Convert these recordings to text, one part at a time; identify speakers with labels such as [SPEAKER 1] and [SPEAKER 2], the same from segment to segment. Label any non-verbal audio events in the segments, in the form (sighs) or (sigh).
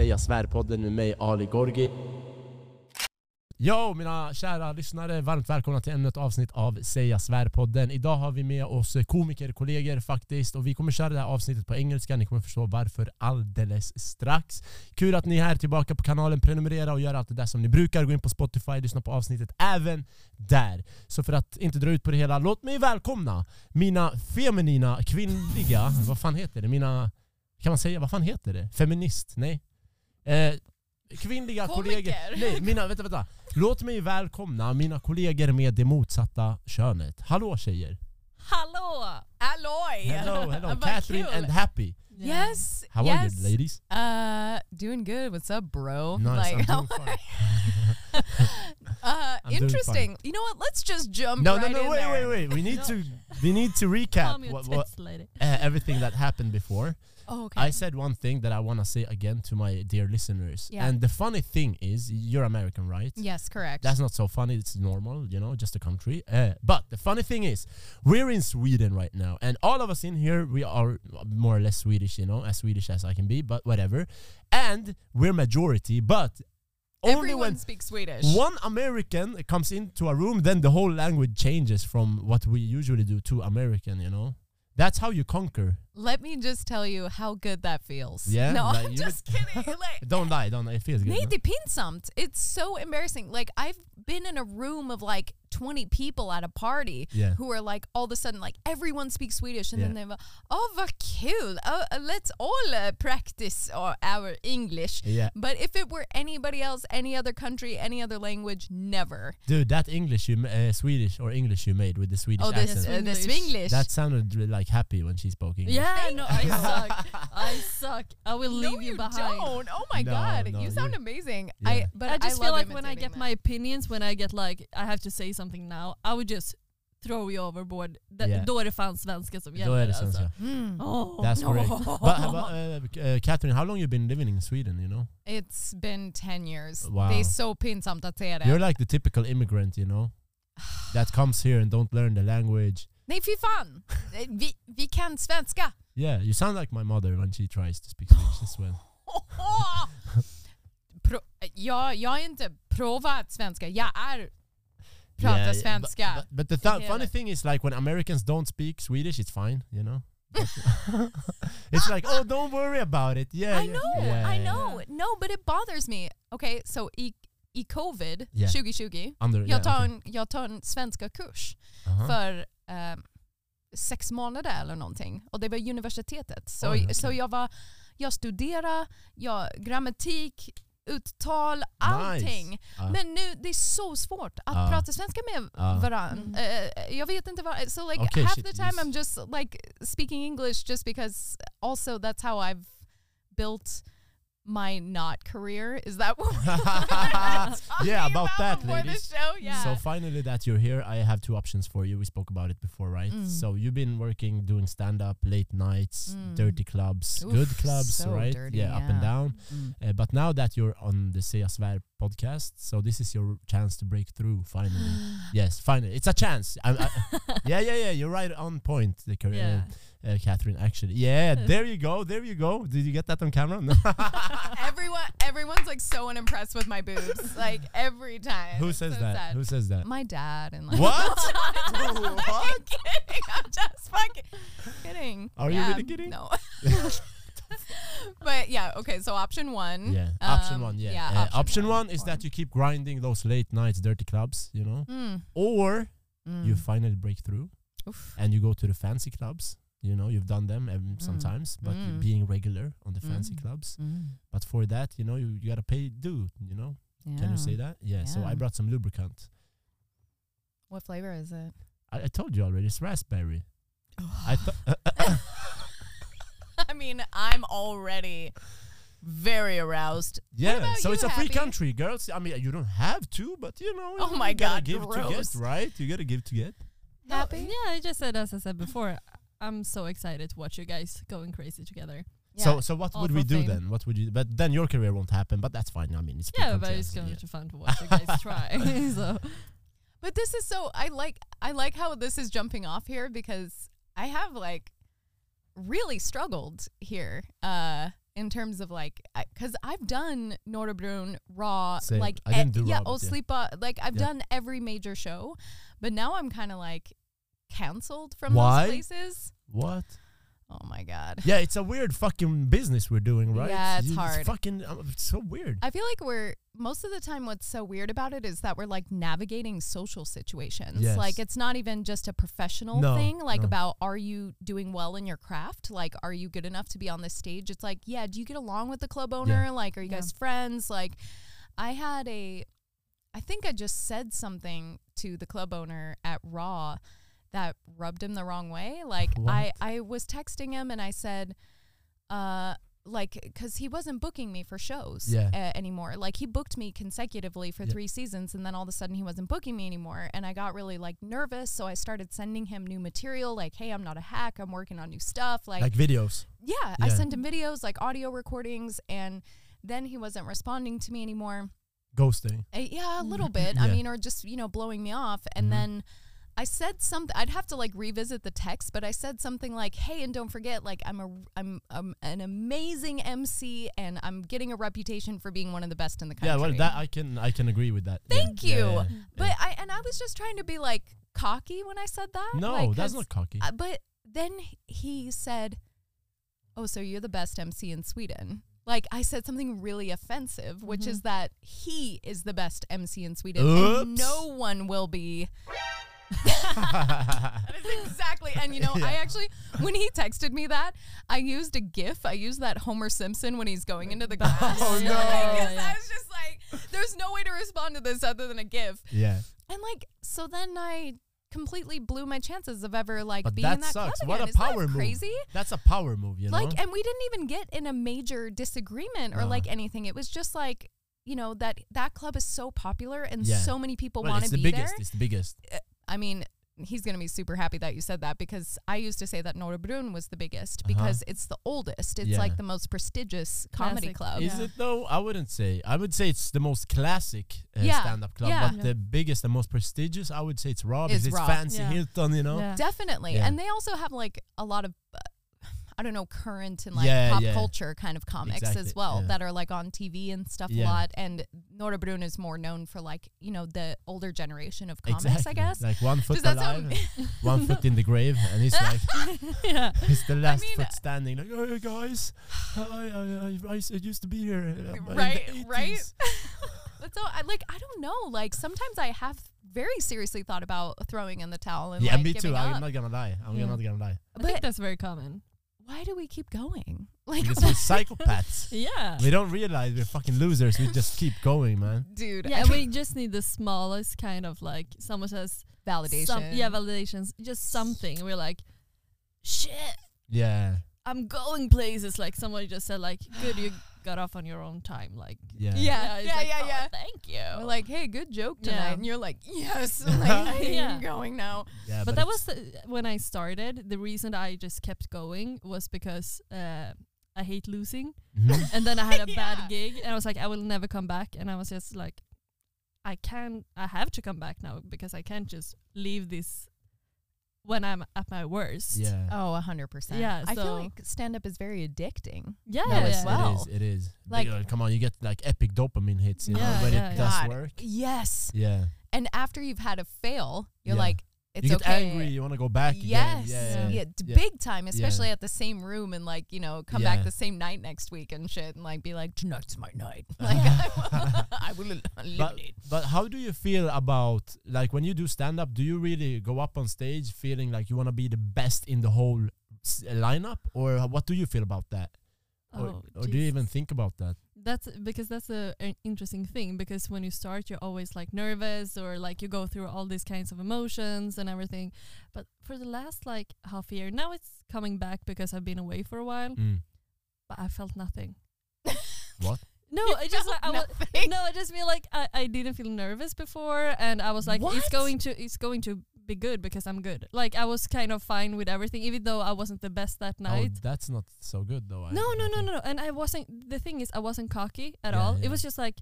[SPEAKER 1] Säga Svär-podden med mig Ali Gorgi.
[SPEAKER 2] Jo, mina kära lyssnare, varmt välkomna till ännu ett avsnitt av Säga Svär-podden. Idag har vi med oss komiker, kollegor faktiskt, och vi kommer köra det här avsnittet på engelska. Ni kommer förstå varför alldeles strax. Kul att ni är här tillbaka på kanalen, prenumerera och gör allt det där som ni brukar. Gå in på Spotify, lyssna på avsnittet även där. Så för att inte dra ut på det hela, låt mig välkomna mina feminina, kvinnliga, vad fan heter det? Mina, kan man säga, vad fan heter det? Feminist? Nej. Eh, kvinnliga
[SPEAKER 3] Komiker.
[SPEAKER 2] kollegor. Nej, mina, vänta, vänta. Låt mig välkomna mina kollegor med det motsatta könet. Hallå tjejer!
[SPEAKER 3] Hallå! Alloy!
[SPEAKER 2] Hello, hello. (laughs)
[SPEAKER 3] Vad
[SPEAKER 2] Catherine
[SPEAKER 3] kul.
[SPEAKER 2] and Happy.
[SPEAKER 3] Yes.
[SPEAKER 2] How
[SPEAKER 3] yes.
[SPEAKER 2] are you ladies?
[SPEAKER 3] Uh, doing good. What's up, bro?
[SPEAKER 2] Nice,
[SPEAKER 3] like,
[SPEAKER 2] I'm doing (laughs) fine.
[SPEAKER 3] uh, (laughs)
[SPEAKER 2] I'm doing
[SPEAKER 3] interesting. You know what? Let's just jump
[SPEAKER 2] No,
[SPEAKER 3] right
[SPEAKER 2] no, no,
[SPEAKER 3] in
[SPEAKER 2] wait,
[SPEAKER 3] there.
[SPEAKER 2] wait, wait. We need to we need to recap what, what, uh, everything that happened before.
[SPEAKER 3] Oh, okay.
[SPEAKER 2] I said one thing that I want to say again to my dear listeners.
[SPEAKER 3] Yeah.
[SPEAKER 2] And the funny thing is, you're American, right?
[SPEAKER 3] yes, correct.
[SPEAKER 2] That's not so funny. It's normal, you know, just a country. Uh, but the funny thing is, we're in Sweden right now, and all of us in here, we are more or less Swedish, you know, as Swedish as I can be, but whatever. And we're majority, but only
[SPEAKER 3] Everyone
[SPEAKER 2] when
[SPEAKER 3] speaks Swedish.
[SPEAKER 2] one American comes into a room, then the whole language changes from what we usually do to American, you know. That's how you conquer.
[SPEAKER 3] Let me just tell you how good that feels.
[SPEAKER 2] Yeah,
[SPEAKER 3] No, I'm just (laughs) kidding. Like,
[SPEAKER 2] Don't lie, don't lie. It feels good.
[SPEAKER 3] Nej,
[SPEAKER 2] no?
[SPEAKER 3] det är pinsamt. It's so embarrassing. Like I've been in a room of like 20 people at a party
[SPEAKER 2] Yeah.
[SPEAKER 3] who are like all of a sudden like everyone speaks Swedish and then they're like, oh vad kul, oh, uh, let's all uh, practice our, our English.
[SPEAKER 2] Yeah.
[SPEAKER 3] But if it were anybody else, any other country, any other language, never.
[SPEAKER 2] Dude, that English you, ma- uh, Swedish or English you made with the Swedish
[SPEAKER 3] Oh, this,
[SPEAKER 2] accent.
[SPEAKER 3] uh, the Swinglish.
[SPEAKER 2] That sounded re- like happy when she spoke English.
[SPEAKER 4] Yeah, no, I (laughs) suck. I suck. I will
[SPEAKER 3] no,
[SPEAKER 4] leave you,
[SPEAKER 3] you
[SPEAKER 4] behind.
[SPEAKER 3] don't. Oh my
[SPEAKER 2] No,
[SPEAKER 3] god,
[SPEAKER 2] no,
[SPEAKER 3] you sound amazing.
[SPEAKER 2] Yeah.
[SPEAKER 3] I but
[SPEAKER 4] I just
[SPEAKER 3] love
[SPEAKER 4] feel like when I
[SPEAKER 3] imitating
[SPEAKER 4] get my opinions, when I get like I have to say something now, I would just throw you overboard. Th-
[SPEAKER 2] Yeah.
[SPEAKER 4] Då är det fan svenska som
[SPEAKER 2] Då
[SPEAKER 4] gäller.
[SPEAKER 2] är det
[SPEAKER 4] alltså.
[SPEAKER 3] Mm.
[SPEAKER 4] Oh.
[SPEAKER 2] That's
[SPEAKER 3] No.
[SPEAKER 2] correct. But, but (laughs) uh, uh, Catherine, how long you been living in Sweden? You know,
[SPEAKER 3] It's been 10 years.
[SPEAKER 2] Wow.
[SPEAKER 3] Det är så pinsamt att säga det.
[SPEAKER 2] you're like the typical immigrant, you know, (sighs) that comes here and don't learn the language.
[SPEAKER 3] Nej fy fan! Vi, vi kan svenska!
[SPEAKER 2] Yeah, you sound like my mother when she tries to speak Swedish as well. (laughs)
[SPEAKER 3] Pro, jag, jag är inte provat svenska, jag är pratar
[SPEAKER 2] Yeah, yeah,
[SPEAKER 3] svenska.
[SPEAKER 2] But, but the th- funny thing is, like when Americans don't speak Swedish, it's fine, you know. (laughs) It's like, oh, don't worry about it. Yeah,
[SPEAKER 3] I
[SPEAKER 2] yeah,
[SPEAKER 3] know,
[SPEAKER 2] yeah,
[SPEAKER 3] I
[SPEAKER 2] yeah.
[SPEAKER 3] know. No, but it bothers me. Okay, so i, i covid
[SPEAKER 2] Yeah.
[SPEAKER 3] 2020,
[SPEAKER 2] Under,
[SPEAKER 3] jag
[SPEAKER 2] yeah,
[SPEAKER 3] tar,
[SPEAKER 2] okay.
[SPEAKER 3] en, jag tar en svenska kurs
[SPEAKER 2] Uh-huh.
[SPEAKER 3] för eh, sex månader eller någonting. Och det var universitetet. Så,
[SPEAKER 2] Oj, okej.
[SPEAKER 3] så jag var, jag studerade, jag, grammatik, uttal, allting.
[SPEAKER 2] Ja.
[SPEAKER 3] Men nu, det är så svårt att
[SPEAKER 2] Ja.
[SPEAKER 3] prata svenska med
[SPEAKER 2] Ja.
[SPEAKER 3] varandra. Eh, jag vet inte vad, so like
[SPEAKER 2] Okay,
[SPEAKER 3] half
[SPEAKER 2] shit,
[SPEAKER 3] the time
[SPEAKER 2] yes.
[SPEAKER 3] I'm just like speaking English just because also that's how I've built my not career. Is that what (laughs)
[SPEAKER 2] Yeah, about that,
[SPEAKER 3] before
[SPEAKER 2] ladies.
[SPEAKER 3] Yeah.
[SPEAKER 2] So finally that you're here, I have two options for you. We spoke about it before, right?
[SPEAKER 3] Mm.
[SPEAKER 2] So you've been working doing stand up, late nights,
[SPEAKER 3] Mm.
[SPEAKER 2] dirty clubs,
[SPEAKER 3] Oof,
[SPEAKER 2] good clubs,
[SPEAKER 3] so
[SPEAKER 2] right?
[SPEAKER 3] dirty,
[SPEAKER 2] yeah, up and down.
[SPEAKER 3] Mm.
[SPEAKER 2] Uh, but now that you're on the Svär podcast, so this is your chance to break through finally. (gasps) yes, finally. It's a chance. I, I, (laughs) yeah, yeah, yeah. You're right on point, the career.
[SPEAKER 4] Yeah.
[SPEAKER 2] Uh, Catherine, actually. Yeah, (laughs) there you go. There you go. Did you get that on camera? No. (laughs)
[SPEAKER 3] Everyone, everyone's like so unimpressed with my boobs. Like every time.
[SPEAKER 2] Who says
[SPEAKER 3] so
[SPEAKER 2] that?
[SPEAKER 3] sad.
[SPEAKER 2] Who says that?
[SPEAKER 3] My dad and like.
[SPEAKER 2] What? (laughs)
[SPEAKER 3] I'm
[SPEAKER 2] What?
[SPEAKER 3] kidding. I'm just fucking kidding.
[SPEAKER 2] Are you really kidding?
[SPEAKER 3] No. but yeah, okay. So option one.
[SPEAKER 2] Yeah, option
[SPEAKER 3] um,
[SPEAKER 2] one. Yeah,
[SPEAKER 3] yeah,
[SPEAKER 2] Uh, option, one, is
[SPEAKER 3] one.
[SPEAKER 2] that you keep grinding those late nights, dirty clubs, you know,
[SPEAKER 3] Mm.
[SPEAKER 2] or you
[SPEAKER 3] Mm.
[SPEAKER 2] finally break through
[SPEAKER 3] Oof.
[SPEAKER 2] and you go to the fancy clubs. You know, you've done them um,
[SPEAKER 3] Mm.
[SPEAKER 2] sometimes, but
[SPEAKER 3] Mm.
[SPEAKER 2] being regular on the fancy
[SPEAKER 3] Mm.
[SPEAKER 2] clubs.
[SPEAKER 3] Mm.
[SPEAKER 2] But for that, you know, you, you gotta pay due. You know, can you say that? Yeah. So I brought some lubricant.
[SPEAKER 3] What flavor is it?
[SPEAKER 2] I, I told you already. It's raspberry. I thought. (laughs) (laughs)
[SPEAKER 3] I mean, I'm already very aroused.
[SPEAKER 2] yeah. So
[SPEAKER 3] you,
[SPEAKER 2] it's a free country, girls. I mean, you don't have to, but you know.
[SPEAKER 3] Oh
[SPEAKER 2] you
[SPEAKER 3] my
[SPEAKER 2] gotta
[SPEAKER 3] God,
[SPEAKER 2] give to get, right? You gotta give to get.
[SPEAKER 4] No,
[SPEAKER 3] Happy?
[SPEAKER 4] Yeah, I just said as I said before. I'm so excited to watch you guys going crazy together.
[SPEAKER 2] So, so what
[SPEAKER 4] All
[SPEAKER 2] would we do
[SPEAKER 4] fame.
[SPEAKER 2] then? What would you? But then your career won't happen. But that's fine. I mean, it's
[SPEAKER 4] Yeah, but it's
[SPEAKER 2] as-
[SPEAKER 4] gonna be fun to watch you guys (laughs) try. (laughs) so
[SPEAKER 3] But this is so I like I like how this is jumping off here because I have like really struggled here. Uh in terms of like, because I've done Nordabrun, Raw,
[SPEAKER 2] Same.
[SPEAKER 3] like
[SPEAKER 2] I didn't
[SPEAKER 3] e-
[SPEAKER 2] do
[SPEAKER 3] yeah,
[SPEAKER 2] Raw, but
[SPEAKER 3] oh
[SPEAKER 2] yeah.
[SPEAKER 3] Sleepa, like I've
[SPEAKER 2] Yeah.
[SPEAKER 3] done every major show, but now I'm kind of like canceled from
[SPEAKER 2] Why?
[SPEAKER 3] those places.
[SPEAKER 2] What?
[SPEAKER 3] Oh my god.
[SPEAKER 2] Yeah, it's a weird fucking business we're doing, right?
[SPEAKER 3] Yeah, it's
[SPEAKER 2] You-
[SPEAKER 3] hard.
[SPEAKER 2] fucking, uh, it's so weird.
[SPEAKER 3] I feel like we're most of the time what's so weird about it is that we're like navigating social situations.
[SPEAKER 2] Yes.
[SPEAKER 3] Like it's not even just a professional
[SPEAKER 2] No,
[SPEAKER 3] thing like
[SPEAKER 2] no.
[SPEAKER 3] about are you doing well in your craft? Like are you good enough to be on this stage? It's like, yeah, do you get along with the club owner? Like are you
[SPEAKER 4] Yeah.
[SPEAKER 3] guys friends? Like I had a I think I just said something to the club owner at Raw that rubbed him the wrong way. Like I
[SPEAKER 2] What?
[SPEAKER 3] I was texting him and I said uh like because he wasn't booking me for shows
[SPEAKER 2] Yeah.
[SPEAKER 3] uh, anymore like he booked me consecutively for
[SPEAKER 2] Yeah.
[SPEAKER 3] three seasons and then all of a sudden he wasn't booking me anymore and i got really like nervous so i started sending him new material like hey i'm not a hack i'm working on new stuff like,
[SPEAKER 2] Like videos.
[SPEAKER 3] yeah, i sent him videos like audio recordings and then he wasn't responding to me anymore
[SPEAKER 2] Ghosting.
[SPEAKER 3] uh, yeah, a little (laughs) bit. I mean, or just you know, blowing me off. And
[SPEAKER 2] Mhm.
[SPEAKER 3] then I said something. I'd have to like revisit the text, but I said something like, "Hey, and don't forget, like I'm a I'm, I'm an amazing MC, and I'm getting a reputation for being one of the best in the country."
[SPEAKER 2] Yeah, well, that I can I can agree with that.
[SPEAKER 3] Thank
[SPEAKER 2] Yeah,
[SPEAKER 3] you.
[SPEAKER 2] yeah, yeah.
[SPEAKER 3] But I and I was just trying to be like cocky when I said that.
[SPEAKER 2] no,
[SPEAKER 3] like,
[SPEAKER 2] that's
[SPEAKER 3] 'cause-
[SPEAKER 2] not cocky.
[SPEAKER 3] uh, but then he said, "Oh, so you're the best MC in Sweden." Like I said something really offensive, which is that he is the best MC in Sweden, and no one will be. That is exactly, and you know, I actually, when he texted me that, I used a GIF. I used that Homer Simpson when he's going into the. (laughs)
[SPEAKER 2] Oh,
[SPEAKER 3] Like,
[SPEAKER 2] no. (laughs)
[SPEAKER 3] 'cause
[SPEAKER 4] Yeah.
[SPEAKER 3] I was just like, "There's no way to respond to this other than a GIF."
[SPEAKER 2] yeah,
[SPEAKER 3] And like, so then I completely blew my chances of ever like
[SPEAKER 2] but
[SPEAKER 3] being
[SPEAKER 2] that
[SPEAKER 3] in that
[SPEAKER 2] sucks.
[SPEAKER 3] club
[SPEAKER 2] What
[SPEAKER 3] again.
[SPEAKER 2] a
[SPEAKER 3] Isn't
[SPEAKER 2] power move.
[SPEAKER 3] crazy?
[SPEAKER 2] That's a power move, you know.
[SPEAKER 3] Like, and we didn't even get in a major disagreement or
[SPEAKER 2] No.
[SPEAKER 3] like uh-huh. anything. It was just like, you know, that that club is so popular and
[SPEAKER 2] Yeah.
[SPEAKER 3] so many people
[SPEAKER 2] well,
[SPEAKER 3] want
[SPEAKER 2] it's
[SPEAKER 3] to
[SPEAKER 2] the
[SPEAKER 3] be
[SPEAKER 2] biggest.
[SPEAKER 3] there.
[SPEAKER 2] It's the biggest.
[SPEAKER 3] Uh, I mean, he's going to be super happy that you said that because I used to say that Norra Brunn was the biggest
[SPEAKER 2] Uh-huh.
[SPEAKER 3] because it's the oldest. It's
[SPEAKER 2] Yeah.
[SPEAKER 3] like the most prestigious comedy
[SPEAKER 4] Classic.
[SPEAKER 3] club.
[SPEAKER 2] Is
[SPEAKER 4] Yeah.
[SPEAKER 2] it though? I wouldn't say. I would say it's the most classic uh,
[SPEAKER 3] Yeah,
[SPEAKER 2] stand-up club,
[SPEAKER 3] yeah.
[SPEAKER 2] but
[SPEAKER 4] Yeah.
[SPEAKER 2] the biggest and most prestigious, I would say it's Raw
[SPEAKER 3] Is
[SPEAKER 2] it's
[SPEAKER 3] Raw.
[SPEAKER 2] fancy
[SPEAKER 4] Yeah.
[SPEAKER 2] Hilton, you know.
[SPEAKER 4] Yeah.
[SPEAKER 3] Definitely.
[SPEAKER 2] Yeah.
[SPEAKER 3] And they also have like a lot of uh, I don't know current and like
[SPEAKER 2] Yeah,
[SPEAKER 3] pop
[SPEAKER 2] yeah.
[SPEAKER 3] culture kind of comics
[SPEAKER 2] Exactly,
[SPEAKER 3] as well
[SPEAKER 2] yeah.
[SPEAKER 3] that are like on TV and stuff
[SPEAKER 2] Yeah.
[SPEAKER 3] a lot and Norra Brunn is more known for like, you know, the older generation of comics,
[SPEAKER 2] exactly.
[SPEAKER 3] I guess.
[SPEAKER 2] Like one foot
[SPEAKER 3] Does that
[SPEAKER 2] alive, (laughs) one foot in the grave, and he's like, (laughs)
[SPEAKER 4] yeah.
[SPEAKER 2] he's the last
[SPEAKER 3] mean,
[SPEAKER 2] foot standing. Like, oh guys, I, I, I, I, I used to be here. uh, in the
[SPEAKER 3] Right, right?
[SPEAKER 2] 80s." (laughs)
[SPEAKER 3] But so I like I don't know, like sometimes I have very seriously thought about throwing in the towel and
[SPEAKER 2] Yeah,
[SPEAKER 3] like
[SPEAKER 2] me too.
[SPEAKER 3] giving
[SPEAKER 2] I'm
[SPEAKER 3] up.
[SPEAKER 2] not gonna lie. I'm
[SPEAKER 4] Yeah.
[SPEAKER 2] not gonna lie.
[SPEAKER 4] I think that's very common.
[SPEAKER 3] Why do we keep going? (laughs) Like
[SPEAKER 2] Because we're psychopaths. (laughs)
[SPEAKER 4] Yeah.
[SPEAKER 2] We don't realize we're fucking losers. We just keep going, man.
[SPEAKER 3] dude,
[SPEAKER 4] Yeah, and we just need the smallest kind of like someone says
[SPEAKER 3] validation.
[SPEAKER 4] some yeah validations, just something. We're like, shit,
[SPEAKER 2] Yeah,
[SPEAKER 4] I'm going places. Like somebody just said, like, good, you got off on your own time. Like,
[SPEAKER 2] yeah.
[SPEAKER 3] Yeah,
[SPEAKER 4] it's
[SPEAKER 3] yeah,
[SPEAKER 4] like,
[SPEAKER 3] yeah,
[SPEAKER 4] "Oh,
[SPEAKER 3] yeah.
[SPEAKER 4] Thank you.
[SPEAKER 3] We're like, hey, good joke tonight.
[SPEAKER 4] Yeah.
[SPEAKER 3] And you're like, yes. I'm (laughs) like,
[SPEAKER 4] Yeah. (laughs)
[SPEAKER 3] I'm going now.
[SPEAKER 2] Yeah,
[SPEAKER 4] but that was the, when I started. The reason I just kept going was because uh, I hate losing,
[SPEAKER 2] Mhm. (laughs)
[SPEAKER 4] and then I had a
[SPEAKER 3] Yeah.
[SPEAKER 4] bad gig, and I was like, I will never come back, and I was just like, I can, I have to come back now because I can't just leave this when I'm at my worst.
[SPEAKER 2] Yeah.
[SPEAKER 3] Oh, 100%.
[SPEAKER 4] Yeah,
[SPEAKER 3] I feel like stand up is very addicting.
[SPEAKER 4] yeah,
[SPEAKER 3] No,
[SPEAKER 4] yeah.
[SPEAKER 3] Well.
[SPEAKER 2] It is. It is.
[SPEAKER 3] Like-
[SPEAKER 2] Like, come on, you get like epic dopamine hits, you know,
[SPEAKER 4] Yeah,
[SPEAKER 2] when
[SPEAKER 4] yeah,
[SPEAKER 2] it
[SPEAKER 4] yeah.
[SPEAKER 2] does
[SPEAKER 3] God,
[SPEAKER 2] work.
[SPEAKER 3] Yes.
[SPEAKER 2] Yeah.
[SPEAKER 3] And after you've had a fail, you're
[SPEAKER 2] Yeah.
[SPEAKER 3] like, it's
[SPEAKER 2] you get
[SPEAKER 3] okay.
[SPEAKER 2] angry. You want to go back
[SPEAKER 3] Yes.
[SPEAKER 2] again. Yeah.
[SPEAKER 3] Yeah,
[SPEAKER 2] yeah. Yeah.
[SPEAKER 3] big time, especially at the same room and like, you know, come back the same night next week and shit and like be like, tonight's my night. (laughs) Like, I, (laughs) I will
[SPEAKER 2] But,
[SPEAKER 3] eliminate.
[SPEAKER 2] but how do you feel about like when you do stand up? Do you really go up on stage feeling like you want to be the best in the whole s- lineup, or uh, what do you feel about that? Or,
[SPEAKER 4] Oh,
[SPEAKER 2] or do you even think about that?
[SPEAKER 4] That's because that's a, an interesting thing because when you start, you're always like nervous or like you go through all these kinds of emotions and everything. But for the last like half year, now it's coming back because I've been away for a while.
[SPEAKER 2] Mm.
[SPEAKER 4] But I felt nothing. (laughs)
[SPEAKER 2] What?
[SPEAKER 4] No,
[SPEAKER 3] You
[SPEAKER 4] I just like I wa-
[SPEAKER 3] nothing?
[SPEAKER 4] no, I just feel like I, I didn't feel nervous before, and I was like, it's going to it's going to be good because I'm good. Like I was kind of fine with everything, even though I wasn't the best that night.
[SPEAKER 2] Oh, that's not so good though. I-
[SPEAKER 4] No,
[SPEAKER 2] I
[SPEAKER 4] no, no, no, no. And I wasn't. The thing is, I wasn't cocky at
[SPEAKER 2] Yeah,
[SPEAKER 4] all.
[SPEAKER 2] yeah.
[SPEAKER 4] It was just like,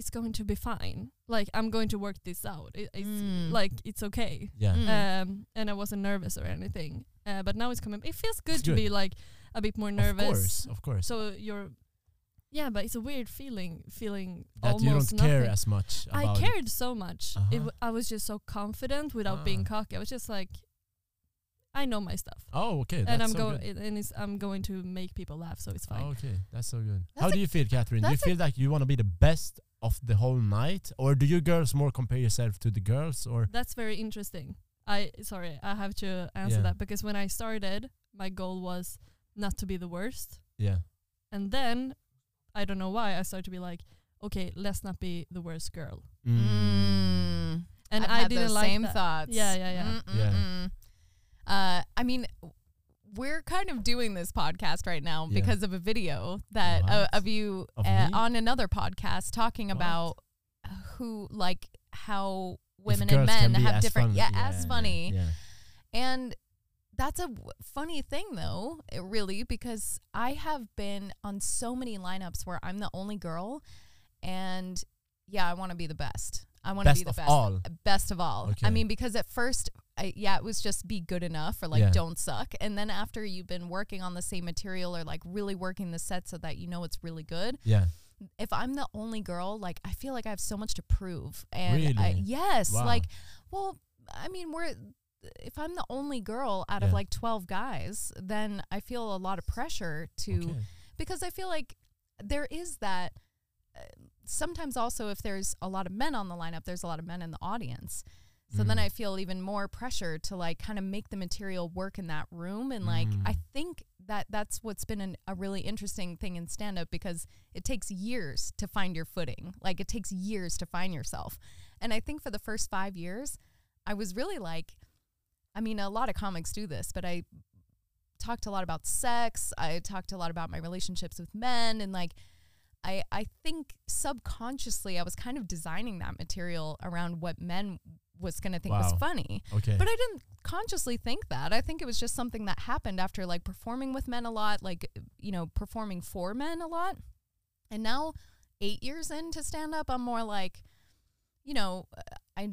[SPEAKER 4] it's going to be fine. Like I'm going to work this out. It, it's
[SPEAKER 3] Mm.
[SPEAKER 4] like it's okay.
[SPEAKER 2] Yeah.
[SPEAKER 3] Mm.
[SPEAKER 4] Um, and I wasn't nervous or anything. Uh, but now it's coming. It feels good
[SPEAKER 2] It's
[SPEAKER 4] to
[SPEAKER 2] good.
[SPEAKER 4] be like a bit more nervous.
[SPEAKER 2] Of course, of course.
[SPEAKER 4] So you're, yeah, but it's a weird feeling, feeling
[SPEAKER 2] that
[SPEAKER 4] almost
[SPEAKER 2] you don't care
[SPEAKER 4] nothing.
[SPEAKER 2] as much
[SPEAKER 4] I
[SPEAKER 2] about it.
[SPEAKER 4] cared so much. It
[SPEAKER 2] Uh-huh.
[SPEAKER 4] w- I was just so confident without being
[SPEAKER 2] Ah.
[SPEAKER 4] cocky. I was just like, I know my stuff,
[SPEAKER 2] Oh, okay. That's
[SPEAKER 4] and I'm
[SPEAKER 2] so
[SPEAKER 4] going, and it's, I'm going to make people laugh, so it's fine.
[SPEAKER 2] Oh, okay, that's so good.
[SPEAKER 3] That's
[SPEAKER 2] How do you feel, Catherine? Do you feel like you want to be the best of the whole night, or do you girls more compare yourself to the girls, or
[SPEAKER 4] That's very interesting. I sorry, I have to answer
[SPEAKER 2] Yeah.
[SPEAKER 4] that because when I started, my goal was not to be the worst,
[SPEAKER 2] yeah?
[SPEAKER 4] and then I don't know why I started to be like, okay, let's not be the worst girl,
[SPEAKER 3] Mm.
[SPEAKER 4] and
[SPEAKER 3] I've
[SPEAKER 4] I
[SPEAKER 3] had
[SPEAKER 4] didn't
[SPEAKER 3] those
[SPEAKER 4] like
[SPEAKER 3] same
[SPEAKER 4] that.
[SPEAKER 3] thoughts.
[SPEAKER 4] Yeah, yeah, yeah.
[SPEAKER 2] Yeah.
[SPEAKER 3] Uh, I mean, we're kind of doing this podcast right now
[SPEAKER 2] Yeah.
[SPEAKER 3] because of a video that uh, of you
[SPEAKER 2] Of
[SPEAKER 3] uh, on another podcast talking
[SPEAKER 2] What?
[SPEAKER 3] about who like how
[SPEAKER 2] If
[SPEAKER 3] women and men have different
[SPEAKER 2] fun-
[SPEAKER 3] yeah, as funny
[SPEAKER 2] Yeah.
[SPEAKER 3] and that's a w- funny thing though it really because i have been on so many lineups where i'm the only girl and yeah i want to be the best i want to be the best
[SPEAKER 2] all.
[SPEAKER 3] Eh, best of all
[SPEAKER 2] Okay.
[SPEAKER 3] i mean because at first I, yeah it was just be good enough or like
[SPEAKER 2] Yeah.
[SPEAKER 3] don't suck and then after you've been working on the same material or like really working the set so that you know it's really good
[SPEAKER 2] Yeah.
[SPEAKER 3] if I'm the only girl, like I feel like I have so much to prove. And I, yes,
[SPEAKER 2] Wow.
[SPEAKER 3] like, well, I mean, we're if I'm the only girl out of like 12 guys, then I feel a lot of pressure to
[SPEAKER 2] Okay.
[SPEAKER 3] because I feel like there is that uh, sometimes also if there's a lot of men on the lineup, there's a lot of men in the audience. So then
[SPEAKER 2] Mm.
[SPEAKER 3] I feel even more pressure to like kind of make the material work in that room. And like, I
[SPEAKER 2] Mm.
[SPEAKER 3] think that that's what's been an, a really interesting thing in stand up because it takes years to find your footing. Like, it takes years to find yourself. And I think for the first five years, I was really like, I mean, a lot of comics do this, but I talked a lot about sex. I talked a lot about my relationships with men and like, I, I think subconsciously I was kind of designing that material around what men was going to think was funny.
[SPEAKER 2] Okay.
[SPEAKER 3] But I didn't consciously think that. I think it was just something that happened after like performing with men a lot, like, you know, performing for men a lot. And now, eight years into stand up, I'm more like, you know, I,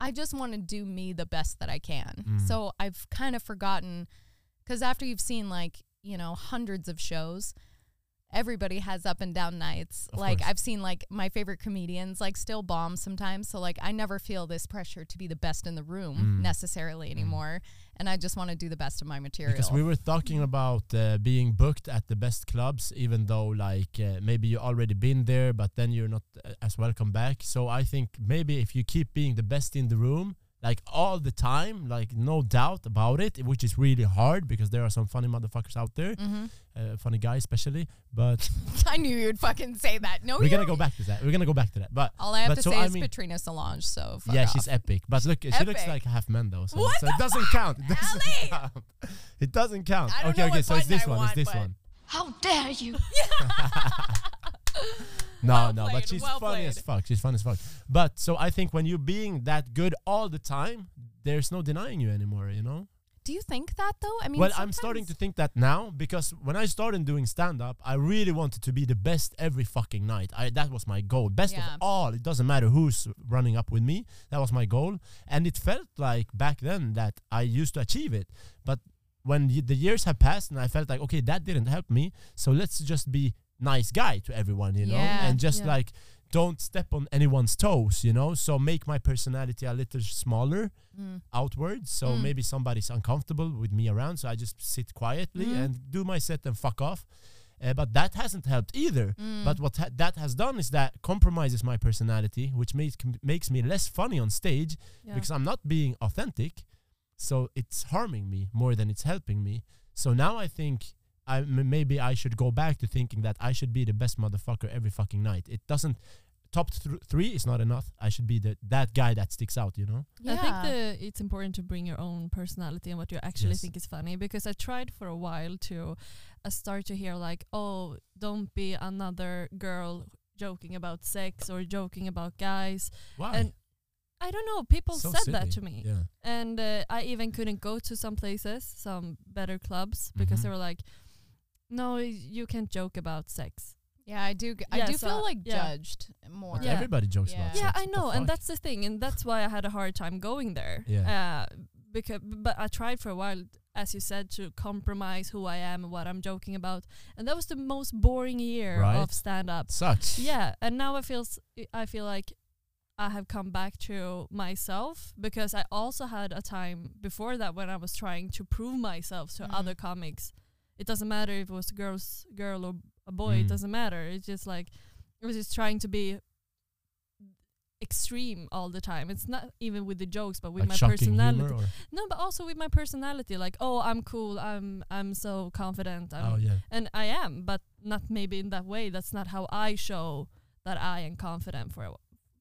[SPEAKER 3] I just want to do me the best that I can.
[SPEAKER 2] Mm.
[SPEAKER 3] So I've kind of forgotten, because after you've seen like, you know, hundreds of shows, everybody has up and down nights.
[SPEAKER 2] Of
[SPEAKER 3] like
[SPEAKER 2] course.
[SPEAKER 3] I've seen like my favorite comedians like still bomb sometimes. So like I never feel this pressure to be the best in the room
[SPEAKER 2] Mm.
[SPEAKER 3] necessarily anymore. And I just want to do the best of my material.
[SPEAKER 2] Because we were talking about uh, being booked at the best clubs, even though like uh, maybe you already been there, but then you're not uh, as welcome back. So I think maybe if you keep being the best in the room, like all the time, like no doubt about it, which is really hard because there are some funny motherfuckers out there,
[SPEAKER 3] hmm
[SPEAKER 2] uh, funny guys especially. But (laughs)
[SPEAKER 3] I knew you'd fucking say that. No,
[SPEAKER 2] we're gonna go back to that. We're gonna go back to that. But
[SPEAKER 3] All I have to
[SPEAKER 2] so
[SPEAKER 3] say
[SPEAKER 2] I
[SPEAKER 3] is
[SPEAKER 2] mean-
[SPEAKER 3] Katrina Solange. So fuck
[SPEAKER 2] yeah,
[SPEAKER 3] off.
[SPEAKER 2] she's epic. But look, she looks like a half man though, so,
[SPEAKER 3] What
[SPEAKER 2] so it doesn't count. (laughs) It doesn't
[SPEAKER 3] Ellie!
[SPEAKER 2] count. It doesn't count.
[SPEAKER 3] I don't
[SPEAKER 2] okay,
[SPEAKER 3] know
[SPEAKER 2] okay.
[SPEAKER 3] what
[SPEAKER 2] So it's this
[SPEAKER 3] I
[SPEAKER 2] one.
[SPEAKER 3] want,
[SPEAKER 2] it's this one.
[SPEAKER 5] How dare you? (laughs) (laughs)
[SPEAKER 2] No,
[SPEAKER 3] Well
[SPEAKER 2] no,
[SPEAKER 3] played,
[SPEAKER 2] but she's
[SPEAKER 3] well
[SPEAKER 2] funny as fuck. She's funny as fuck. But so I think when you're being that good all the time, there's no denying you anymore, you know?
[SPEAKER 3] Do you think that though? I mean,
[SPEAKER 2] well, I'm starting to think that now because when I started doing stand up, I really wanted to be the best every fucking night. I that was my goal. Best
[SPEAKER 3] Yeah.
[SPEAKER 2] of all. It doesn't matter who's running up with me. That was my goal. And it felt like back then that I used to achieve it. But when the years have passed and I felt like, okay, that didn't help me. So let's just be nice guy to everyone, you know?
[SPEAKER 3] Yeah.
[SPEAKER 2] And just
[SPEAKER 4] Yeah.
[SPEAKER 2] like don't step on anyone's toes, you know? So make my personality a little smaller
[SPEAKER 3] Mm.
[SPEAKER 2] outwards. So
[SPEAKER 3] Mm.
[SPEAKER 2] maybe somebody's uncomfortable with me around. So I just sit quietly
[SPEAKER 3] Mhm.
[SPEAKER 2] and do my set and fuck off. Uh, but that hasn't helped either.
[SPEAKER 3] Mm.
[SPEAKER 2] But what ha- that has done is that compromises my personality, which makes makes me less funny on stage
[SPEAKER 4] Yeah.
[SPEAKER 2] because I'm not being authentic. So it's harming me more than it's helping me. So now I think I m- maybe I should go back to thinking that I should be the best motherfucker every fucking night. It doesn't. Top th- three is not enough. I should be the that guy that sticks out. You know.
[SPEAKER 3] yeah.
[SPEAKER 4] I think the, it's important to bring your own personality and what you actually
[SPEAKER 2] Yes.
[SPEAKER 4] think is funny because I tried for a while to uh, start to hear like, oh, don't be another girl joking about sex or joking about guys.
[SPEAKER 2] Why?
[SPEAKER 4] And I don't know, people
[SPEAKER 2] So
[SPEAKER 4] said that to me.
[SPEAKER 2] Yeah.
[SPEAKER 4] And uh, I even couldn't go to some places, some better clubs, because
[SPEAKER 2] Mhm.
[SPEAKER 4] they were like, no, you can't joke about sex.
[SPEAKER 3] yeah, I do. I
[SPEAKER 4] Yeah,
[SPEAKER 3] do
[SPEAKER 4] so,
[SPEAKER 3] feel like
[SPEAKER 4] yeah.
[SPEAKER 3] judged more.
[SPEAKER 2] But
[SPEAKER 4] Yeah.
[SPEAKER 2] Everybody jokes
[SPEAKER 3] Yeah.
[SPEAKER 2] about
[SPEAKER 4] Yeah,
[SPEAKER 2] sex.
[SPEAKER 4] I know, and that's the thing, and that's why I had a hard time going there.
[SPEAKER 2] Yeah.
[SPEAKER 4] Uh, because, but I tried for a while as you said, to compromise who I am and what I'm joking about. And that was the most boring year
[SPEAKER 2] Right.
[SPEAKER 4] of stand up.
[SPEAKER 2] Sucks.
[SPEAKER 4] Yeah, and now I feel I feel like I have come back to myself because I also had a time before that when I was trying to prove myself to
[SPEAKER 3] Mm.
[SPEAKER 4] other comics. It doesn't matter if it was a girl's girl or a boy. It
[SPEAKER 2] Mm.
[SPEAKER 4] doesn't matter. It's just like I was just trying to be extreme all the time. It's not even with the jokes, but with
[SPEAKER 2] Like
[SPEAKER 4] my personality. No, but also with my personality. Like, oh, I'm cool. I'm I'm so confident. I'm
[SPEAKER 2] oh yeah.
[SPEAKER 4] and I am, but not maybe in that way. That's not how I show that I am confident for.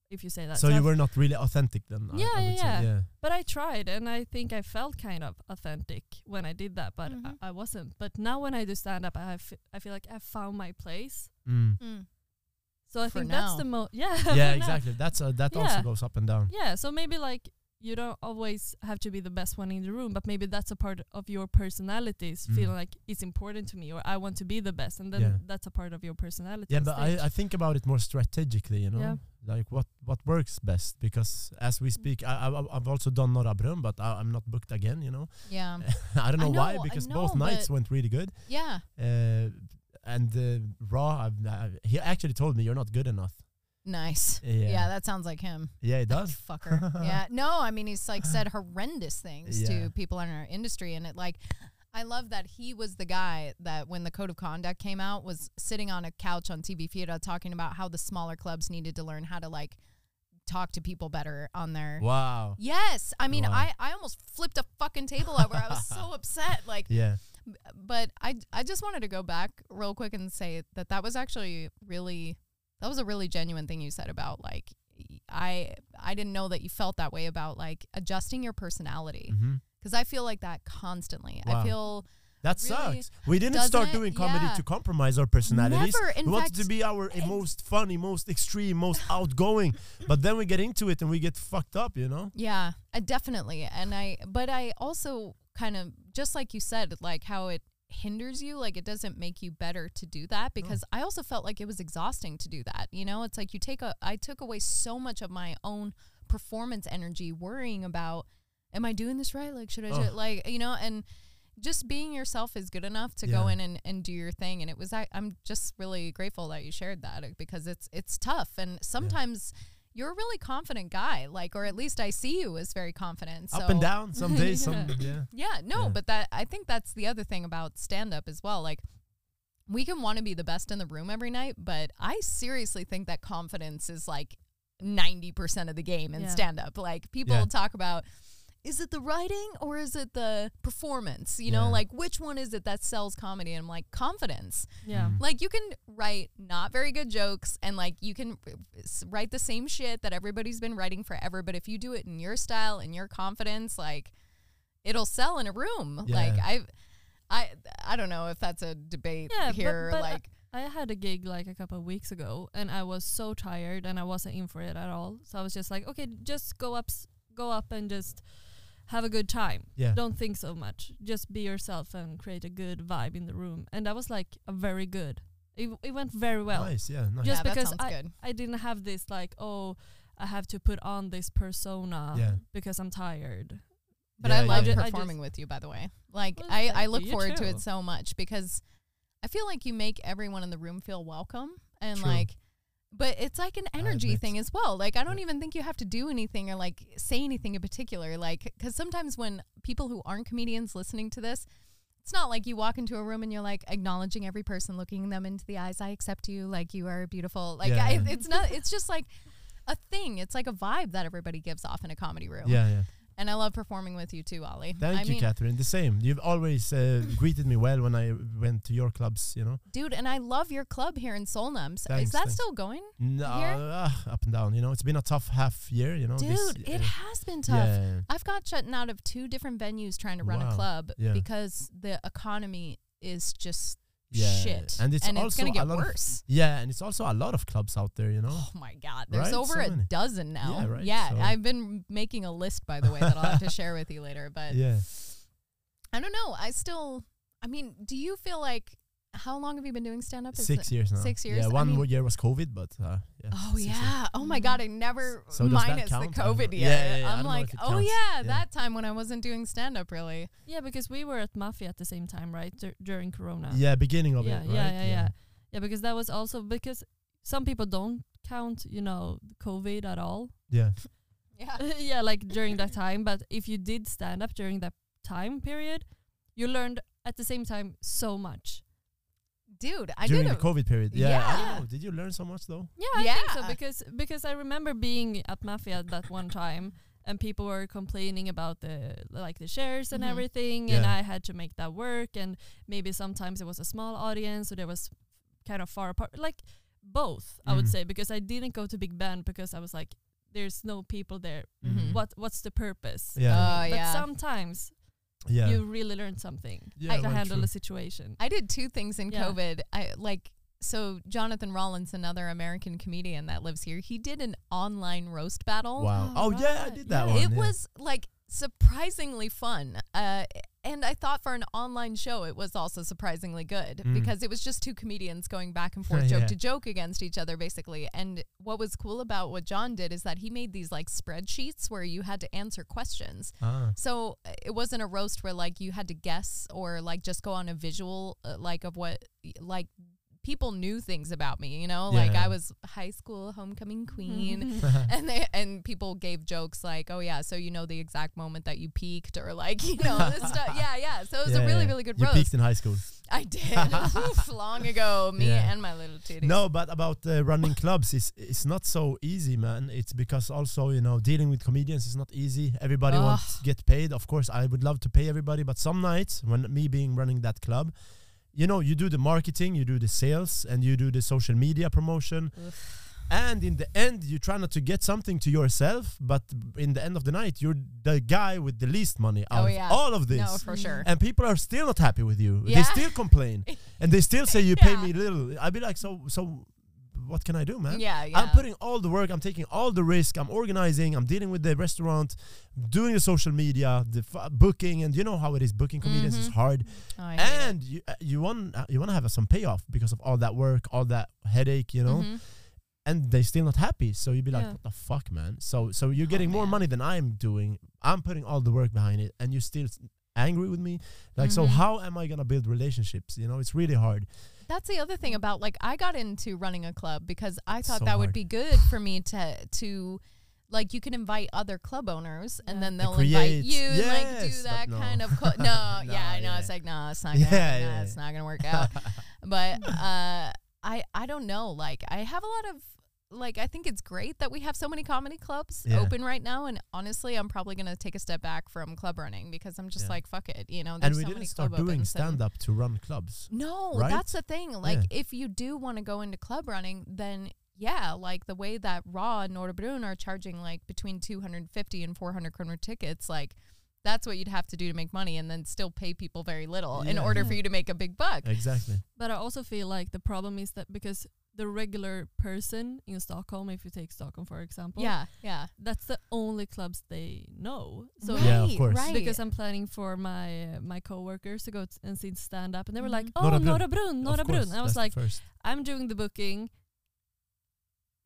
[SPEAKER 4] If you say that,
[SPEAKER 2] So you
[SPEAKER 4] I've-
[SPEAKER 2] were not really authentic then.
[SPEAKER 4] Yeah,
[SPEAKER 2] I,
[SPEAKER 4] yeah, yeah.
[SPEAKER 2] yeah.
[SPEAKER 4] But I tried, and I think I felt kind of authentic when I did that, but
[SPEAKER 3] Mhm.
[SPEAKER 4] I, I wasn't. But now when I do stand up, I f- I feel like I found my place.
[SPEAKER 2] Mm.
[SPEAKER 3] Mm.
[SPEAKER 4] So I
[SPEAKER 3] For
[SPEAKER 4] think that's the most. (laughs) Yeah.
[SPEAKER 2] yeah, exactly. That's uh, that also goes up and down.
[SPEAKER 4] Yeah. So maybe like you don't always have to be the best one in the room, but maybe that's a part of your personalities.
[SPEAKER 2] Mm.
[SPEAKER 4] Feeling like it's important to me, or I want to be the best, and then
[SPEAKER 2] Yeah.
[SPEAKER 4] that's a part of your personality.
[SPEAKER 2] Yeah, but. I, I think about it more strategically, you know,
[SPEAKER 4] Yeah.
[SPEAKER 2] like what what works best. Because as we speak, I, I I've also done Norra Brunn, but I, I'm not booked again. You know,
[SPEAKER 3] Yeah. (laughs)
[SPEAKER 2] I don't
[SPEAKER 3] I
[SPEAKER 2] know, why because
[SPEAKER 3] know,
[SPEAKER 2] both nights went really good.
[SPEAKER 3] Yeah.
[SPEAKER 2] Uh, and uh, Raw, I've, I've, he actually told me you're not good enough.
[SPEAKER 3] Nice.
[SPEAKER 2] Yeah,
[SPEAKER 3] Yeah, that sounds like him.
[SPEAKER 2] yeah, it does.
[SPEAKER 3] Fucker. (laughs) yeah. No, I mean he's like said horrendous things
[SPEAKER 2] Yeah.
[SPEAKER 3] to people in our industry and it like I love that he was the guy that when the code of conduct came out was sitting on a couch on TV Fiera talking about how the smaller clubs needed to learn how to like talk to people better on their
[SPEAKER 2] Wow.
[SPEAKER 3] Yes. I mean
[SPEAKER 2] Wow.
[SPEAKER 3] I I almost flipped a fucking table over. I was so (laughs) upset like
[SPEAKER 2] Yeah.
[SPEAKER 3] but I I just wanted to go back real quick and say that that was actually really that was a really genuine thing you said about like I I didn't know that you felt that way about like adjusting your personality
[SPEAKER 2] mm-hmm.
[SPEAKER 3] because I feel like that constantly. I feel
[SPEAKER 2] That
[SPEAKER 3] Really
[SPEAKER 2] sucks. We didn't start doing comedy
[SPEAKER 3] Yeah.
[SPEAKER 2] to compromise our personalities.
[SPEAKER 3] Never.
[SPEAKER 2] We wanted
[SPEAKER 3] fact,
[SPEAKER 2] to be our most funny, most extreme, most outgoing. But then we get into it and we get fucked up, you know?
[SPEAKER 3] yeah, I definitely and I but I also kind of just like you said like how it hinders you like it doesn't make you better to do that because I also felt like it was exhausting to do that you know? It's like you take a I took away so much of my own performance energy worrying about am I doing this right? Like should I do it? Like you know and just being yourself is good enough to go in and, and do your thing. And it was I, I'm just really grateful that you shared that uh, because it's it's tough. And sometimes you're a really confident guy like or at least I see you as very confident so
[SPEAKER 2] Up and down, some days, some (laughs) yeah.
[SPEAKER 3] yeah, no,
[SPEAKER 2] Yeah.
[SPEAKER 3] but that I think that's the other thing about stand up as well. Like we can want to be the best in the room every night, but I seriously think that confidence is like 90% of the game in
[SPEAKER 4] Yeah.
[SPEAKER 3] stand up. Like people
[SPEAKER 2] Yeah.
[SPEAKER 3] talk about is it the writing or is it the performance? You know, like which one is it that sells comedy? And I'm like confidence.
[SPEAKER 4] yeah.
[SPEAKER 2] Mm.
[SPEAKER 3] Like you can write not very good jokes and like you can write the same shit that everybody's been writing forever, but if you do it in your style and your confidence, like it'll sell in a room. Like
[SPEAKER 2] Yeah.
[SPEAKER 3] I I I don't know if that's a debate
[SPEAKER 4] Yeah,
[SPEAKER 3] here
[SPEAKER 4] but I-
[SPEAKER 3] like
[SPEAKER 4] I had a gig like a couple of weeks ago, and I was so tired, and I wasn't in for it at all. So I was just like, okay, just go up, go up, and just have a good time.
[SPEAKER 2] Yeah.
[SPEAKER 4] Don't think so much. Just be yourself and create a good vibe in the room. And that was like a very good. It, it went very well.
[SPEAKER 2] nice, yeah, nice.
[SPEAKER 4] Just
[SPEAKER 3] yeah, that
[SPEAKER 4] because
[SPEAKER 3] sounds
[SPEAKER 4] I,
[SPEAKER 3] good.
[SPEAKER 4] I didn't have this like, oh, I have to put on this persona
[SPEAKER 2] Yeah.
[SPEAKER 4] because I'm tired.
[SPEAKER 3] But
[SPEAKER 2] Yeah,
[SPEAKER 3] I love
[SPEAKER 2] yeah.
[SPEAKER 4] I ju-
[SPEAKER 3] performing
[SPEAKER 4] just-
[SPEAKER 3] with you, by the way. Like
[SPEAKER 4] Well,
[SPEAKER 3] I, I look
[SPEAKER 4] you. You
[SPEAKER 3] forward to it so much because I feel like you make everyone in the room feel welcome and
[SPEAKER 2] True.
[SPEAKER 3] like but it's like an energy thing as well. Like I don't even think you have to do anything or like say anything in particular. Like cuz sometimes when people who aren't comedians listening to this it's not like you walk into a room and you're like acknowledging every person, looking them into the eyes. I accept you, like you are beautiful. Like
[SPEAKER 2] Yeah,
[SPEAKER 3] I, it's not. It's just like a thing. It's like a vibe that everybody gives off in a comedy room.
[SPEAKER 2] yeah, yeah.
[SPEAKER 3] And I love performing with you too, Ali.
[SPEAKER 2] Thank
[SPEAKER 3] I
[SPEAKER 2] you,
[SPEAKER 3] mean,
[SPEAKER 2] Catherine. The same. You've always uh, greeted me well when I went to your clubs, you know?
[SPEAKER 3] dude, and I love your club here in Solnums. Is
[SPEAKER 2] Thanks,
[SPEAKER 3] that
[SPEAKER 2] thanks.
[SPEAKER 3] still going?
[SPEAKER 2] No, uh, up and down, you know? It's been a tough half year, you know?
[SPEAKER 3] Dude,
[SPEAKER 2] this,
[SPEAKER 3] it
[SPEAKER 2] uh,
[SPEAKER 3] has been tough.
[SPEAKER 2] Yeah,
[SPEAKER 3] I've got shut out of two different venues trying to run a club
[SPEAKER 2] Yeah.
[SPEAKER 3] because the economy is just
[SPEAKER 2] yeah.
[SPEAKER 3] shit.
[SPEAKER 2] And it's also
[SPEAKER 3] gonna
[SPEAKER 2] a
[SPEAKER 3] get
[SPEAKER 2] lot of-
[SPEAKER 3] worse.
[SPEAKER 2] yeah, and it's also a lot of clubs out there, you know?
[SPEAKER 3] Oh my god, there's
[SPEAKER 2] Right?
[SPEAKER 3] over
[SPEAKER 2] So
[SPEAKER 3] a
[SPEAKER 2] many.
[SPEAKER 3] dozen now.
[SPEAKER 2] Yeah, right,
[SPEAKER 3] Yeah,
[SPEAKER 2] so-
[SPEAKER 3] I've been making a list by the way that I'll have to (laughs) share with you later. But
[SPEAKER 2] yeah.
[SPEAKER 3] I don't know. I still, I mean, do you feel like how long have you been doing stand up?
[SPEAKER 2] Six years now.
[SPEAKER 3] six years?
[SPEAKER 2] Yeah,
[SPEAKER 3] I
[SPEAKER 2] one
[SPEAKER 3] mean-
[SPEAKER 2] year was COVID, but uh, yeah.
[SPEAKER 3] Oh
[SPEAKER 2] six years.
[SPEAKER 3] Oh my god! I never
[SPEAKER 2] So
[SPEAKER 3] minus the
[SPEAKER 2] count? I.
[SPEAKER 3] COVID
[SPEAKER 2] Yeah,
[SPEAKER 3] year.
[SPEAKER 2] yeah, yeah, I
[SPEAKER 3] I'm like, oh
[SPEAKER 2] counts.
[SPEAKER 3] yeah,
[SPEAKER 2] Yeah.
[SPEAKER 3] that time when I wasn't doing stand up really.
[SPEAKER 4] Yeah, because we were at Mafia at the same time, right? Dur- during Corona.
[SPEAKER 2] Yeah, beginning of
[SPEAKER 4] yeah,
[SPEAKER 2] it, right?
[SPEAKER 4] yeah, yeah, yeah, yeah. Because that was also because some people don't count, you know, COVID at all.
[SPEAKER 2] Yeah. (laughs)
[SPEAKER 3] Yeah. (laughs)
[SPEAKER 4] yeah, like during that time. But if you did stand up during that time period, you learned at the same time so much.
[SPEAKER 3] Dude, I
[SPEAKER 2] During
[SPEAKER 3] did
[SPEAKER 2] the COVID period. Yeah. I
[SPEAKER 3] Yeah.
[SPEAKER 2] don't know. Did you learn so much though?
[SPEAKER 4] Yeah, I think so because because I remember being at Mafia that one time and people were complaining about the like the shares and
[SPEAKER 3] Mhm.
[SPEAKER 4] everything and I had to make that work and maybe sometimes it was a small audience so there was kind of far apart like both I would
[SPEAKER 2] Mm.
[SPEAKER 4] say because I didn't go to Big Ben because I was like there's no people there
[SPEAKER 3] Mhm.
[SPEAKER 4] what what's the purpose
[SPEAKER 2] Yeah.
[SPEAKER 3] Oh,
[SPEAKER 4] but
[SPEAKER 3] yeah.
[SPEAKER 4] sometimes
[SPEAKER 2] yeah.
[SPEAKER 4] you really learn something
[SPEAKER 2] Yeah,
[SPEAKER 4] to
[SPEAKER 2] well,
[SPEAKER 4] handle
[SPEAKER 2] true.
[SPEAKER 4] a situation
[SPEAKER 3] I did two things in
[SPEAKER 4] Yeah.
[SPEAKER 3] COVID. I like so Jonathan Rollins, another American comedian that lives here. He did an online roast battle.
[SPEAKER 2] Wow.
[SPEAKER 4] Oh,
[SPEAKER 2] Oh, yeah, I did that
[SPEAKER 4] Yeah.
[SPEAKER 2] one.
[SPEAKER 3] It
[SPEAKER 2] yeah.
[SPEAKER 3] was like surprisingly fun. Uh, and I thought for an online show, it was also surprisingly good
[SPEAKER 2] Mm.
[SPEAKER 3] because it was just two comedians going back and (laughs) forth, joke
[SPEAKER 2] Yeah.
[SPEAKER 3] to joke against each other, basically. And what was cool about what John did is that he made these like spreadsheets where you had to answer questions.
[SPEAKER 2] Ah.
[SPEAKER 3] So uh, it wasn't a roast where like you had to guess or like just go on a visual uh, like of what like people knew things about me, you know? Like I was high school homecoming queen (laughs) (laughs) and they and people gave jokes like, "Oh yeah, so you know the exact moment that you peaked or like, (laughs) you know, this stuff." Yeah, yeah. So it was
[SPEAKER 2] Yeah,
[SPEAKER 3] a really
[SPEAKER 2] yeah.
[SPEAKER 3] really good
[SPEAKER 2] You
[SPEAKER 3] roast.
[SPEAKER 2] peaked in high school.
[SPEAKER 3] I did. Long ago, me
[SPEAKER 2] Yeah.
[SPEAKER 3] and my little titties.
[SPEAKER 2] No, but about uh, running clubs is it's not so easy, man. It's because also you know dealing with comedians is not easy. Everybody wants to get paid. Of course, I would love to pay everybody, but some nights when me being running that club, you know, you do the marketing, you do the sales, and you do the social media promotion. And in the end, you try not to get something to yourself, but in the end of the night, you're the guy with the least money oh, out
[SPEAKER 3] Oh,
[SPEAKER 2] of
[SPEAKER 3] yeah.
[SPEAKER 2] all of this.
[SPEAKER 3] No, for sure.
[SPEAKER 2] and people are still not happy with you. They still complain, (laughs) and they still say you pay me little. I'd be like, so, so, what can I do, man?
[SPEAKER 3] Yeah, yeah.
[SPEAKER 2] I'm putting all the work. I'm taking all the risk. I'm organizing. I'm dealing with the restaurant, doing the social media, the f- booking, and you know how it is. Booking comedians is
[SPEAKER 3] Mhm.
[SPEAKER 2] hard,
[SPEAKER 3] Oh, it.
[SPEAKER 2] and you uh, you want uh, you want to have some payoff because of all that work, all that headache, you know.
[SPEAKER 3] Mhm.
[SPEAKER 2] And they're still not happy. So you'd be like,
[SPEAKER 4] Yeah.
[SPEAKER 2] what the fuck, man? So so you're
[SPEAKER 3] Oh,
[SPEAKER 2] getting more money than I'm doing. I'm putting all the work behind it, and you're still angry with me. Like, so
[SPEAKER 3] Mhm.
[SPEAKER 2] how am I gonna build relationships? You know, it's really hard.
[SPEAKER 3] That's the other thing about like I got into running a club because I thought
[SPEAKER 2] So
[SPEAKER 3] that would be good for me to to like you can invite other club owners and then they'll invite you and like do that
[SPEAKER 2] no.
[SPEAKER 3] kind of co- no,
[SPEAKER 2] No, (laughs)
[SPEAKER 3] yeah I know
[SPEAKER 2] yeah.
[SPEAKER 3] it's like no it's not gonna
[SPEAKER 2] Yeah,
[SPEAKER 3] no,
[SPEAKER 2] yeah,
[SPEAKER 3] it's not gonna work (laughs) out. But uh I I don't know like I have a lot of like I think it's great that we have so many comedy clubs
[SPEAKER 2] Yeah.
[SPEAKER 3] open right now and honestly I'm probably gonna take a step back from club running because I'm just
[SPEAKER 2] Yeah.
[SPEAKER 3] like fuck it you know
[SPEAKER 2] and
[SPEAKER 3] there's
[SPEAKER 2] we
[SPEAKER 3] so
[SPEAKER 2] didn't
[SPEAKER 3] many
[SPEAKER 2] start doing stand up to run clubs.
[SPEAKER 3] no,
[SPEAKER 2] Right?
[SPEAKER 3] that's the thing. Like, if you do want to go into club running, then yeah, like the way that Raw and Nordebrun are charging like between 250 and 400 kroner tickets, like that's what you'd have to do to make money and then still pay people very little in order
[SPEAKER 4] Yeah.
[SPEAKER 3] for you to make a big buck.
[SPEAKER 2] Exactly.
[SPEAKER 4] But I also feel like the problem is that because the regular person in Stockholm, if you take Stockholm for example,
[SPEAKER 3] Yeah, yeah.
[SPEAKER 4] that's the only clubs they know. So
[SPEAKER 3] right,
[SPEAKER 2] Yeah, of course.
[SPEAKER 3] Right.
[SPEAKER 4] because I'm planning for my uh, my coworkers to go t- and see stand up, and they were like,
[SPEAKER 3] Mhm.
[SPEAKER 4] "Oh,
[SPEAKER 2] Norra Brunn.
[SPEAKER 4] Norra Brunn, Norra
[SPEAKER 2] Of course,
[SPEAKER 4] Brunn." I was like,
[SPEAKER 2] first.
[SPEAKER 4] "I'm doing the booking.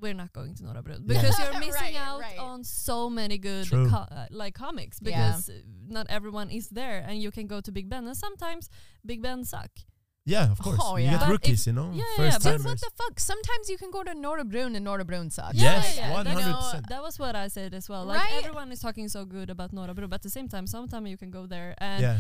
[SPEAKER 4] We're not going to Norra Brunn
[SPEAKER 2] Yeah.
[SPEAKER 4] because you're (laughs) missing
[SPEAKER 3] Right,
[SPEAKER 4] out
[SPEAKER 3] right.
[SPEAKER 4] on so many good co- uh, like comics because uh, not everyone is there, and you can go to Big Ben, and sometimes Big Ben suck.
[SPEAKER 2] Yeah, of course.
[SPEAKER 3] Oh,
[SPEAKER 2] you
[SPEAKER 3] yeah.
[SPEAKER 2] get rookies,
[SPEAKER 4] if-
[SPEAKER 2] you know,
[SPEAKER 4] yeah,
[SPEAKER 2] first
[SPEAKER 4] yeah, but-
[SPEAKER 3] Dude,
[SPEAKER 2] timers.
[SPEAKER 3] what the fuck? Sometimes you can go to Nordebrun and Nordebrun sucks.
[SPEAKER 2] Yes,
[SPEAKER 4] yeah, uh,
[SPEAKER 2] hundred percent.
[SPEAKER 4] That was what I said as well. Like
[SPEAKER 3] Right?
[SPEAKER 4] everyone is talking so good about Norra Brunn, but at the same time, sometimes you can go there and
[SPEAKER 2] Yeah,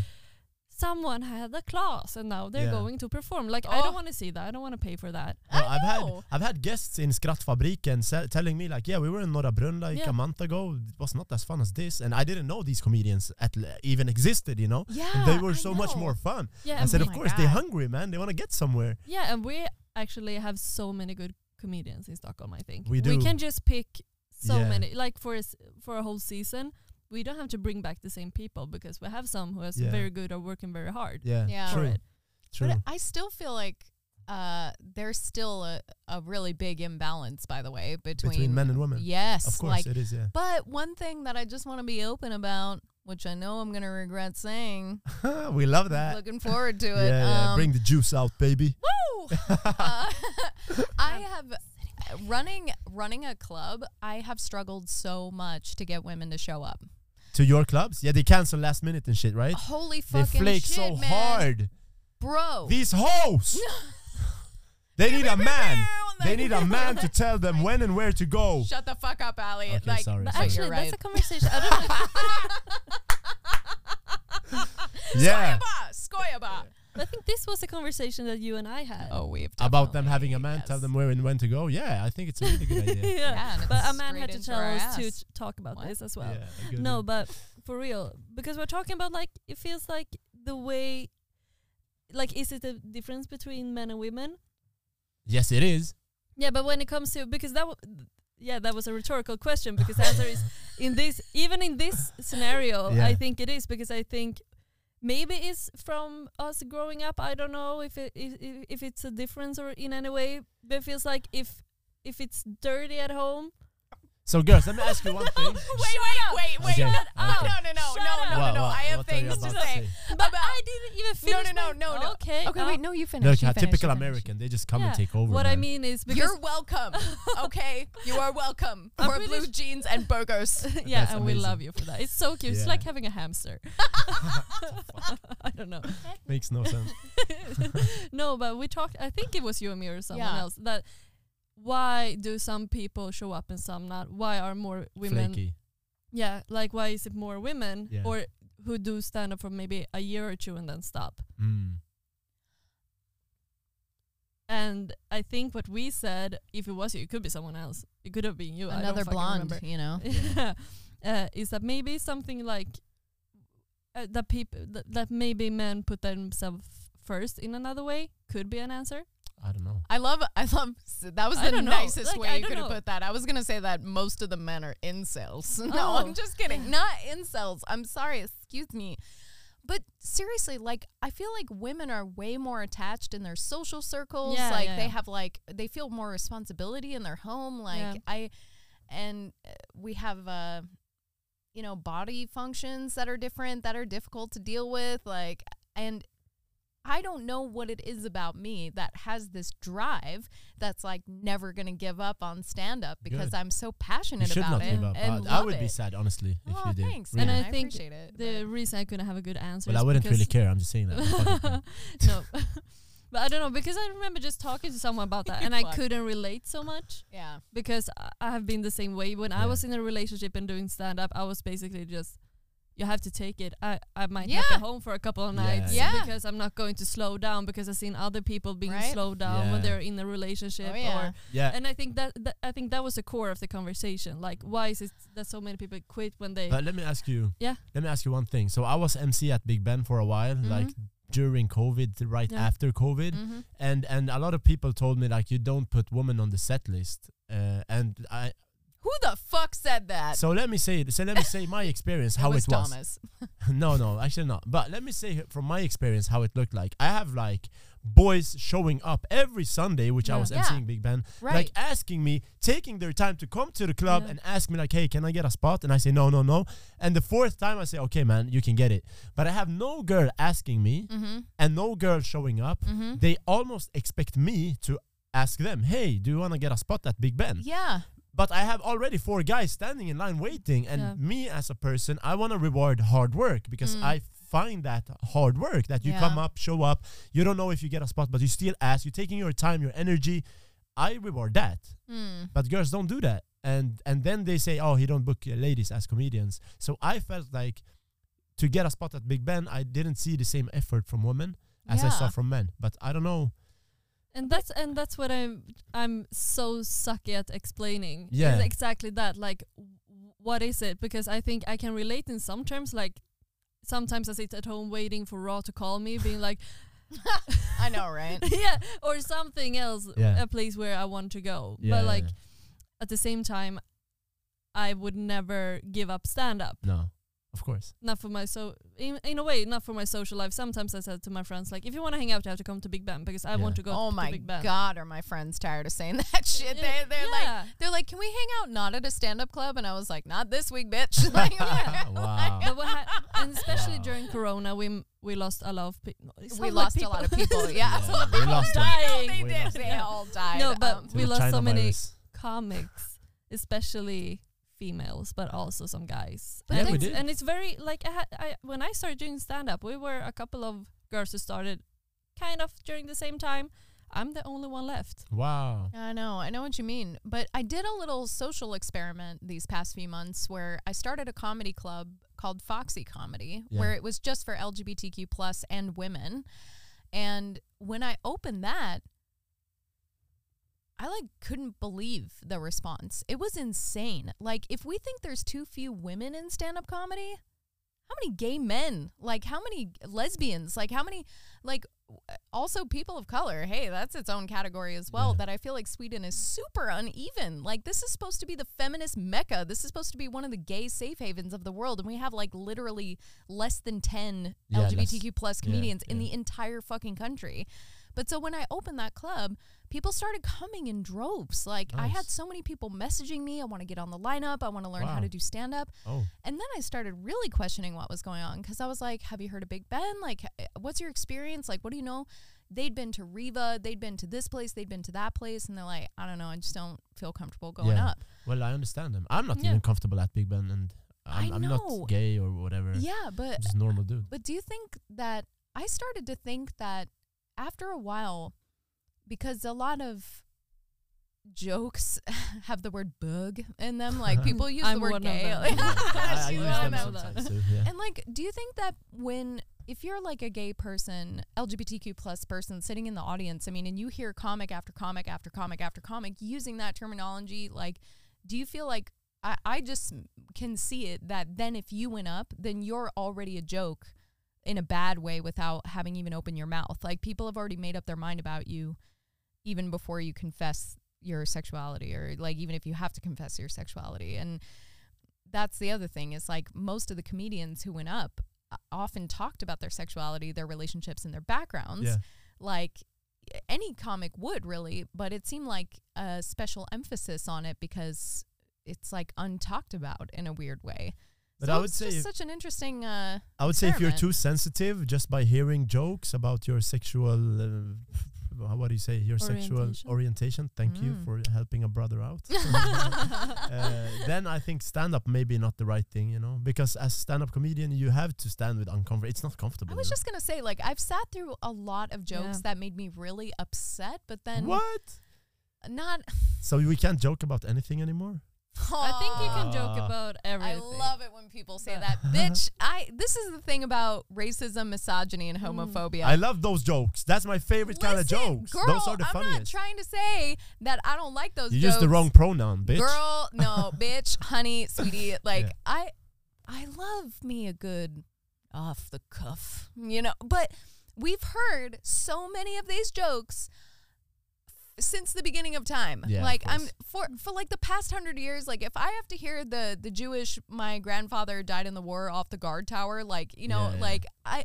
[SPEAKER 4] someone had a class and now they're
[SPEAKER 2] Yeah.
[SPEAKER 4] going to perform. Like I
[SPEAKER 3] Oh.
[SPEAKER 4] don't want to see that. I don't want to pay for that.
[SPEAKER 3] I
[SPEAKER 2] Well, I've had. I've had guests in Skrattfabriken se- telling me like, yeah, we were in Norra Brunn like
[SPEAKER 4] Yeah.
[SPEAKER 2] a month ago. It was not as fun as this, and I didn't know these comedians at l- even existed. You know,
[SPEAKER 3] Yeah.
[SPEAKER 2] and they were
[SPEAKER 3] I
[SPEAKER 2] so much more fun.
[SPEAKER 4] Yeah,
[SPEAKER 2] I
[SPEAKER 4] and
[SPEAKER 2] said,
[SPEAKER 4] we,
[SPEAKER 2] of
[SPEAKER 3] my
[SPEAKER 2] course, they're hungry, man. They want to get somewhere.
[SPEAKER 4] yeah, and we actually have so many good comedians in Stockholm. I think
[SPEAKER 2] We do.
[SPEAKER 4] We can just pick so
[SPEAKER 2] Yeah.
[SPEAKER 4] many. Like for a s- for a whole season, we don't have to bring back the same people because we have some who is
[SPEAKER 2] Yeah.
[SPEAKER 4] very good or working very hard.
[SPEAKER 2] Yeah,
[SPEAKER 3] Yeah.
[SPEAKER 2] true,
[SPEAKER 4] it.
[SPEAKER 2] true.
[SPEAKER 3] But I still feel like uh, there's still a, a really big imbalance, by the way, between,
[SPEAKER 2] Between men and women.
[SPEAKER 3] Yes,
[SPEAKER 2] of course,
[SPEAKER 3] like
[SPEAKER 2] it is. Yeah,
[SPEAKER 3] But one thing that I just want to be open about which I know I'm gonna regret saying. (laughs)
[SPEAKER 2] we love that.
[SPEAKER 3] Looking forward to (laughs)
[SPEAKER 2] yeah,
[SPEAKER 3] it.
[SPEAKER 2] yeah.
[SPEAKER 3] Um,
[SPEAKER 2] bring the juice out, baby. (laughs)
[SPEAKER 3] Woo! Uh, I have running running a club. I have struggled so much to get women to show up.
[SPEAKER 2] To your clubs? Yeah, they cancel last minute and shit, right?
[SPEAKER 3] Holy fucking They
[SPEAKER 2] flake
[SPEAKER 3] shit,
[SPEAKER 2] so
[SPEAKER 3] man.
[SPEAKER 2] hard.
[SPEAKER 3] bro.
[SPEAKER 2] These hoes. (laughs) they need a man. (laughs) They need a man to tell them when and where to go.
[SPEAKER 3] Shut the fuck up, Ali.
[SPEAKER 2] Okay,
[SPEAKER 3] like,
[SPEAKER 2] sorry, sorry.
[SPEAKER 4] actually,
[SPEAKER 3] you're
[SPEAKER 4] that's a conversation. (laughs) I don't know.
[SPEAKER 2] Yeah.
[SPEAKER 3] Skoyaba, skoyaba. (laughs)
[SPEAKER 4] I think this was a conversation that you and I had.
[SPEAKER 3] Oh, we've
[SPEAKER 2] About them having a man
[SPEAKER 3] yes.
[SPEAKER 2] tell them where and when to go. Yeah, I think it's a really good (laughs) idea.
[SPEAKER 4] yeah.
[SPEAKER 3] Yeah,
[SPEAKER 4] but a man had to tell us to t- talk about
[SPEAKER 3] What?
[SPEAKER 4] this as well.
[SPEAKER 2] Yeah,
[SPEAKER 4] no,
[SPEAKER 2] idea.
[SPEAKER 4] but for real, because we're talking about like it feels like the way, like, is it a difference between men and women?
[SPEAKER 2] yes, it is.
[SPEAKER 4] Yeah, but when it comes to because that, w- yeah, that was a rhetorical question because the answer is (laughs) in this even in this scenario,
[SPEAKER 2] Yeah.
[SPEAKER 4] I think it is because I think maybe it's from us growing up. I don't know if it if, if- it's a difference or in any way, but it feels like if if it's dirty at home,
[SPEAKER 2] So, girls, let me ask you one (laughs) thing.
[SPEAKER 3] Wait, wait, wait, wait.
[SPEAKER 2] Okay,
[SPEAKER 3] No,
[SPEAKER 2] okay.
[SPEAKER 3] no, no, no,
[SPEAKER 4] Shut
[SPEAKER 3] no,
[SPEAKER 4] up.
[SPEAKER 3] no, no, no. I have
[SPEAKER 2] what
[SPEAKER 3] things to say.
[SPEAKER 2] say?
[SPEAKER 4] but
[SPEAKER 3] About-
[SPEAKER 4] I didn't even finish.
[SPEAKER 3] no, no,
[SPEAKER 4] my-
[SPEAKER 3] no, no.
[SPEAKER 4] Okay,
[SPEAKER 3] Okay,
[SPEAKER 4] uh,
[SPEAKER 3] wait. No, you finish.
[SPEAKER 2] Look,
[SPEAKER 3] you finish,
[SPEAKER 2] typical
[SPEAKER 3] you finish.
[SPEAKER 2] American. They just come and take over.
[SPEAKER 4] What I mean is because
[SPEAKER 3] You're welcome. (laughs) Okay, you are welcome (laughs)
[SPEAKER 4] I'm
[SPEAKER 3] for
[SPEAKER 4] pretty
[SPEAKER 3] blue jeans and burgers.
[SPEAKER 4] yeah,
[SPEAKER 2] That's
[SPEAKER 4] and we love you for that. It's so cute. It's like having a hamster. I don't know.
[SPEAKER 2] Makes no sense.
[SPEAKER 4] no, but we talked. I think it was you and me or someone else. That why do some people show up and some not? Why are more women?
[SPEAKER 2] Flaky.
[SPEAKER 4] Yeah, like why is it more women
[SPEAKER 2] Yeah.
[SPEAKER 4] or who do stand up for maybe a year or two and then stop?
[SPEAKER 2] Mm.
[SPEAKER 4] And I think what we said, if it was you, it could be someone else. It could have been you.
[SPEAKER 3] Another blonde,
[SPEAKER 4] remember.
[SPEAKER 3] you know. (laughs)
[SPEAKER 4] yeah, uh, is that maybe something like uh, that people that, that maybe men put themselves first in another way could be an answer.
[SPEAKER 2] I don't know.
[SPEAKER 3] I love, I love. That was the
[SPEAKER 4] don't know.
[SPEAKER 3] nicest
[SPEAKER 4] Like, I
[SPEAKER 3] way you could have put that. I was gonna say that most of the men are incels. (laughs) No,
[SPEAKER 4] Oh.
[SPEAKER 3] I'm just kidding. Not incels. I'm sorry. Excuse me. But seriously, like I feel like women are way more attached in their social circles.
[SPEAKER 4] Yeah,
[SPEAKER 3] like
[SPEAKER 4] yeah,
[SPEAKER 3] they
[SPEAKER 4] yeah.
[SPEAKER 3] have like they feel more responsibility in their home. Like
[SPEAKER 4] Yeah.
[SPEAKER 3] I, and uh, we have uh, you know, body functions that are different that are difficult to deal with. Like and I don't know what it is about me that has this drive that's like never gonna give up on stand up because
[SPEAKER 2] Good.
[SPEAKER 3] I'm so
[SPEAKER 2] You
[SPEAKER 3] passionate
[SPEAKER 2] should
[SPEAKER 3] about
[SPEAKER 2] not
[SPEAKER 3] it.
[SPEAKER 2] give up.
[SPEAKER 3] And
[SPEAKER 2] I, I
[SPEAKER 3] love
[SPEAKER 2] would be sad, honestly, if
[SPEAKER 3] Oh,
[SPEAKER 2] you did.
[SPEAKER 3] thanks.
[SPEAKER 2] Really.
[SPEAKER 4] And
[SPEAKER 3] man.
[SPEAKER 4] I
[SPEAKER 3] I,
[SPEAKER 4] think
[SPEAKER 3] appreciate it.
[SPEAKER 4] The reason I couldn't have a good answer.
[SPEAKER 2] Well,
[SPEAKER 4] is
[SPEAKER 2] I wouldn't really care. I'm just saying that. (laughs)
[SPEAKER 4] No, (laughs) but I don't know because I remember just talking to someone about that, (laughs) and I couldn't relate so much
[SPEAKER 3] yeah.
[SPEAKER 4] because I- I have been the same way. When I was in a relationship and doing stand up, I was basically just. You have to take it. I, I might not
[SPEAKER 3] Yeah.
[SPEAKER 4] be home for a couple of nights
[SPEAKER 3] yeah.
[SPEAKER 4] because I'm not going to slow down because I've seen other people being
[SPEAKER 3] Right?
[SPEAKER 4] slowed down when they're in a relationship
[SPEAKER 3] Oh, yeah.
[SPEAKER 4] or
[SPEAKER 2] Yeah.
[SPEAKER 4] and I think that, that I think that was the core of the conversation. Like why is it that so many people quit when they
[SPEAKER 2] But let me ask you.
[SPEAKER 4] Yeah.
[SPEAKER 2] Let me ask you one thing. So I was MC at Big Ben for a while, like
[SPEAKER 3] Mhm.
[SPEAKER 2] during COVID, right
[SPEAKER 4] Yeah.
[SPEAKER 2] after COVID,
[SPEAKER 3] Mm-hmm.
[SPEAKER 2] and and a lot of people told me like you don't put women on the set list. Uh, and I
[SPEAKER 3] Who the fuck said that?
[SPEAKER 2] so let me say so let me say my experience (laughs) how
[SPEAKER 3] was
[SPEAKER 2] it was.
[SPEAKER 3] Thomas. (laughs) (laughs)
[SPEAKER 2] no, no, actually not. But let me say from my experience how it looked like. I have like boys showing up every Sunday, which I was
[SPEAKER 3] Yeah.
[SPEAKER 2] emceeing Big Ben,
[SPEAKER 3] Right.
[SPEAKER 2] like asking me, taking their time to come to the club
[SPEAKER 4] Yeah.
[SPEAKER 2] and ask me like, "Hey, can I get a spot?" And I say, "No, no, no." And the fourth time I say, "Okay, man, you can get it." But I have no girl asking me
[SPEAKER 3] mm-hmm.
[SPEAKER 2] and no girl showing up.
[SPEAKER 3] Mm-hmm.
[SPEAKER 2] They almost expect me to ask them, "Hey, do you want to get a spot at Big Ben?"
[SPEAKER 3] Yeah.
[SPEAKER 2] But I have already four guys standing in line waiting, and
[SPEAKER 4] Yeah.
[SPEAKER 2] me as a person, I want to reward hard work because
[SPEAKER 3] Mm.
[SPEAKER 2] I find that hard work that you
[SPEAKER 3] Yeah.
[SPEAKER 2] come up, show up, you don't know if you get a spot, but you still ask, you're taking your time, your energy. I reward that,
[SPEAKER 3] Mm.
[SPEAKER 2] but girls don't do that, and and then they say, oh, he don't book uh, ladies as comedians. So I felt like to get a spot at Big Ben, I didn't see the same effort from women as I saw from men. But I don't know.
[SPEAKER 4] And that's and that's what I'm I'm so sucky at explaining. is
[SPEAKER 2] Yeah.
[SPEAKER 4] exactly that. Like, w- what is it? Because I think I can relate in some terms. Like, sometimes I sit at home waiting for Raw to call me, being like, (laughs)
[SPEAKER 3] I know, right? (laughs)
[SPEAKER 4] yeah, or something else,
[SPEAKER 2] Yeah.
[SPEAKER 4] a place where I want to go.
[SPEAKER 2] Yeah,
[SPEAKER 4] but
[SPEAKER 2] yeah,
[SPEAKER 4] like
[SPEAKER 2] yeah.
[SPEAKER 4] at the same time, I would never give up stand up.
[SPEAKER 2] no. Of course.
[SPEAKER 4] not for my so in, in a way not for my social life sometimes i said to my friends like if you want to hang out you have to come to big ben because i want to go
[SPEAKER 3] oh
[SPEAKER 4] to
[SPEAKER 3] my
[SPEAKER 4] big ben
[SPEAKER 3] god, are my friends tired of saying (laughs) that shit?
[SPEAKER 4] Yeah,
[SPEAKER 3] They, they're like, they're like, can we hang out not at a stand-up club? And I was like, not this week, bitch. (laughs) (laughs) like,
[SPEAKER 2] Wow.
[SPEAKER 4] But we and especially
[SPEAKER 2] Wow.
[SPEAKER 4] during corona we m- we lost a lot of people
[SPEAKER 3] we lost a lot of people. Yeah,
[SPEAKER 2] Yeah,
[SPEAKER 3] some of
[SPEAKER 2] we
[SPEAKER 3] people
[SPEAKER 2] lost
[SPEAKER 3] died.
[SPEAKER 4] them.
[SPEAKER 3] They
[SPEAKER 2] We
[SPEAKER 3] did.
[SPEAKER 2] lost
[SPEAKER 3] They all died.
[SPEAKER 4] No, but
[SPEAKER 3] Um,
[SPEAKER 4] we
[SPEAKER 2] the
[SPEAKER 4] lost so
[SPEAKER 2] China
[SPEAKER 4] many
[SPEAKER 2] virus.
[SPEAKER 4] comics especially females but also some guys
[SPEAKER 3] But
[SPEAKER 4] and,
[SPEAKER 2] we
[SPEAKER 4] it's,
[SPEAKER 2] did.
[SPEAKER 4] and it's very like I, had, I when i started doing stand up we were a couple of girls who started kind of during the same time i'm the only one left
[SPEAKER 2] Wow.
[SPEAKER 3] I know, I know what you mean. But I did a little social experiment these past few months where I started a comedy club called Foxy Comedy,
[SPEAKER 2] Yeah.
[SPEAKER 3] where it was just for LGBTQ plus and women. And when I opened that, I like couldn't believe the response. It was insane. Like if we think there's too few women in stand-up comedy, how many gay men? Like how many lesbians? Like how many like also people of color. Hey, that's its own category as well
[SPEAKER 2] Yeah.
[SPEAKER 3] that I feel like Sweden is super uneven. Like this is supposed to be the feminist mecca. This is supposed to be one of the gay safe havens of the world and we have like literally less than 10
[SPEAKER 2] Yeah.
[SPEAKER 3] LGBTQ plus
[SPEAKER 2] Yeah,
[SPEAKER 3] comedians in
[SPEAKER 2] yeah.
[SPEAKER 3] the entire fucking country. But so when I opened that club, people started coming in droves. Like I had so many people messaging me, I want to get on the lineup, I want to learn how to do stand up.
[SPEAKER 2] Oh.
[SPEAKER 3] And then I started really questioning what was going on because I was like, Have you heard of Big Ben? Like, eh, what's your experience? Like, what do you know? They'd been to Riva, they'd been to this place, they'd been to that place. And they're like, I don't know, I just don't feel comfortable going
[SPEAKER 2] Yeah.
[SPEAKER 3] up.
[SPEAKER 2] Well, I understand them. I'm not
[SPEAKER 4] Yeah.
[SPEAKER 2] even comfortable at Big Ben, and I'm, I'm not gay or whatever.
[SPEAKER 3] Yeah, but
[SPEAKER 2] just normal dude.
[SPEAKER 3] But do you think that I started to think that after a while, because a lot of jokes (laughs) have the word bög in them, like (laughs) people use
[SPEAKER 4] I'm
[SPEAKER 3] the word gay. (laughs) like-
[SPEAKER 2] I, I use them
[SPEAKER 3] them.
[SPEAKER 2] sometimes too. Yeah.
[SPEAKER 3] And like, do you think that when if you're like a gay person, LGBTQ plus person sitting in the audience, I mean, and you hear comic after comic after comic after comic using that terminology, like, do you feel like I, I just can see it that then if you went up, then you're already a joke in a bad way without having even opened your mouth. Like people have already made up their mind about you even before you confess your sexuality or like even if you have to confess your sexuality. And that's the other thing is like most of the comedians who went up uh, often talked about their sexuality, their relationships, and their backgrounds.
[SPEAKER 2] Yeah.
[SPEAKER 3] Like any comic would really, but it seemed like a special emphasis on it because it's like untalked about in a weird way.
[SPEAKER 2] But
[SPEAKER 3] so
[SPEAKER 2] I would
[SPEAKER 3] it's
[SPEAKER 2] say
[SPEAKER 3] just
[SPEAKER 2] if-
[SPEAKER 3] such an interesting. Uh,
[SPEAKER 2] I would say if you're too sensitive just by hearing jokes about your sexual, uh, how- what do you say, your sexual
[SPEAKER 4] Orientation.
[SPEAKER 2] orientation. Thank you
[SPEAKER 3] Mm.
[SPEAKER 2] for helping a brother out. (laughs) (laughs) uh, then I think stand up may be not the right thing, you know, because as stand up comedian you have to stand with uncomfortable. It's not comfortable.
[SPEAKER 3] I was
[SPEAKER 2] you know?
[SPEAKER 3] just gonna say, like, I've sat through a lot of jokes
[SPEAKER 4] Yeah.
[SPEAKER 3] that made me really upset, but then
[SPEAKER 2] what?
[SPEAKER 3] not.
[SPEAKER 2] So we can't joke about anything anymore.
[SPEAKER 4] I think you can joke about everything.
[SPEAKER 3] I love it when people say that, (laughs) bitch. I. This is the thing about racism, misogyny, and mm. homophobia.
[SPEAKER 2] I love those jokes. That's my favorite kind of
[SPEAKER 3] Listen,
[SPEAKER 2] jokes.
[SPEAKER 3] Girl,
[SPEAKER 2] those are the
[SPEAKER 3] I'm not
[SPEAKER 2] funniest.
[SPEAKER 3] trying to say that I don't like those
[SPEAKER 2] You
[SPEAKER 3] jokes.
[SPEAKER 2] use the wrong pronoun, bitch.
[SPEAKER 3] Girl, no, (laughs) bitch, honey, sweetie. Like
[SPEAKER 2] Yeah.
[SPEAKER 3] I I love me a good off the cuff, you know. But we've heard so many of these jokes f- since the beginning of time.
[SPEAKER 2] Yeah, of
[SPEAKER 3] like I'm for for like the past hundred years. Like if I have to hear the the Jewish my grandfather died in the war off the guard tower, like you know,
[SPEAKER 2] Yeah, yeah.
[SPEAKER 3] like I.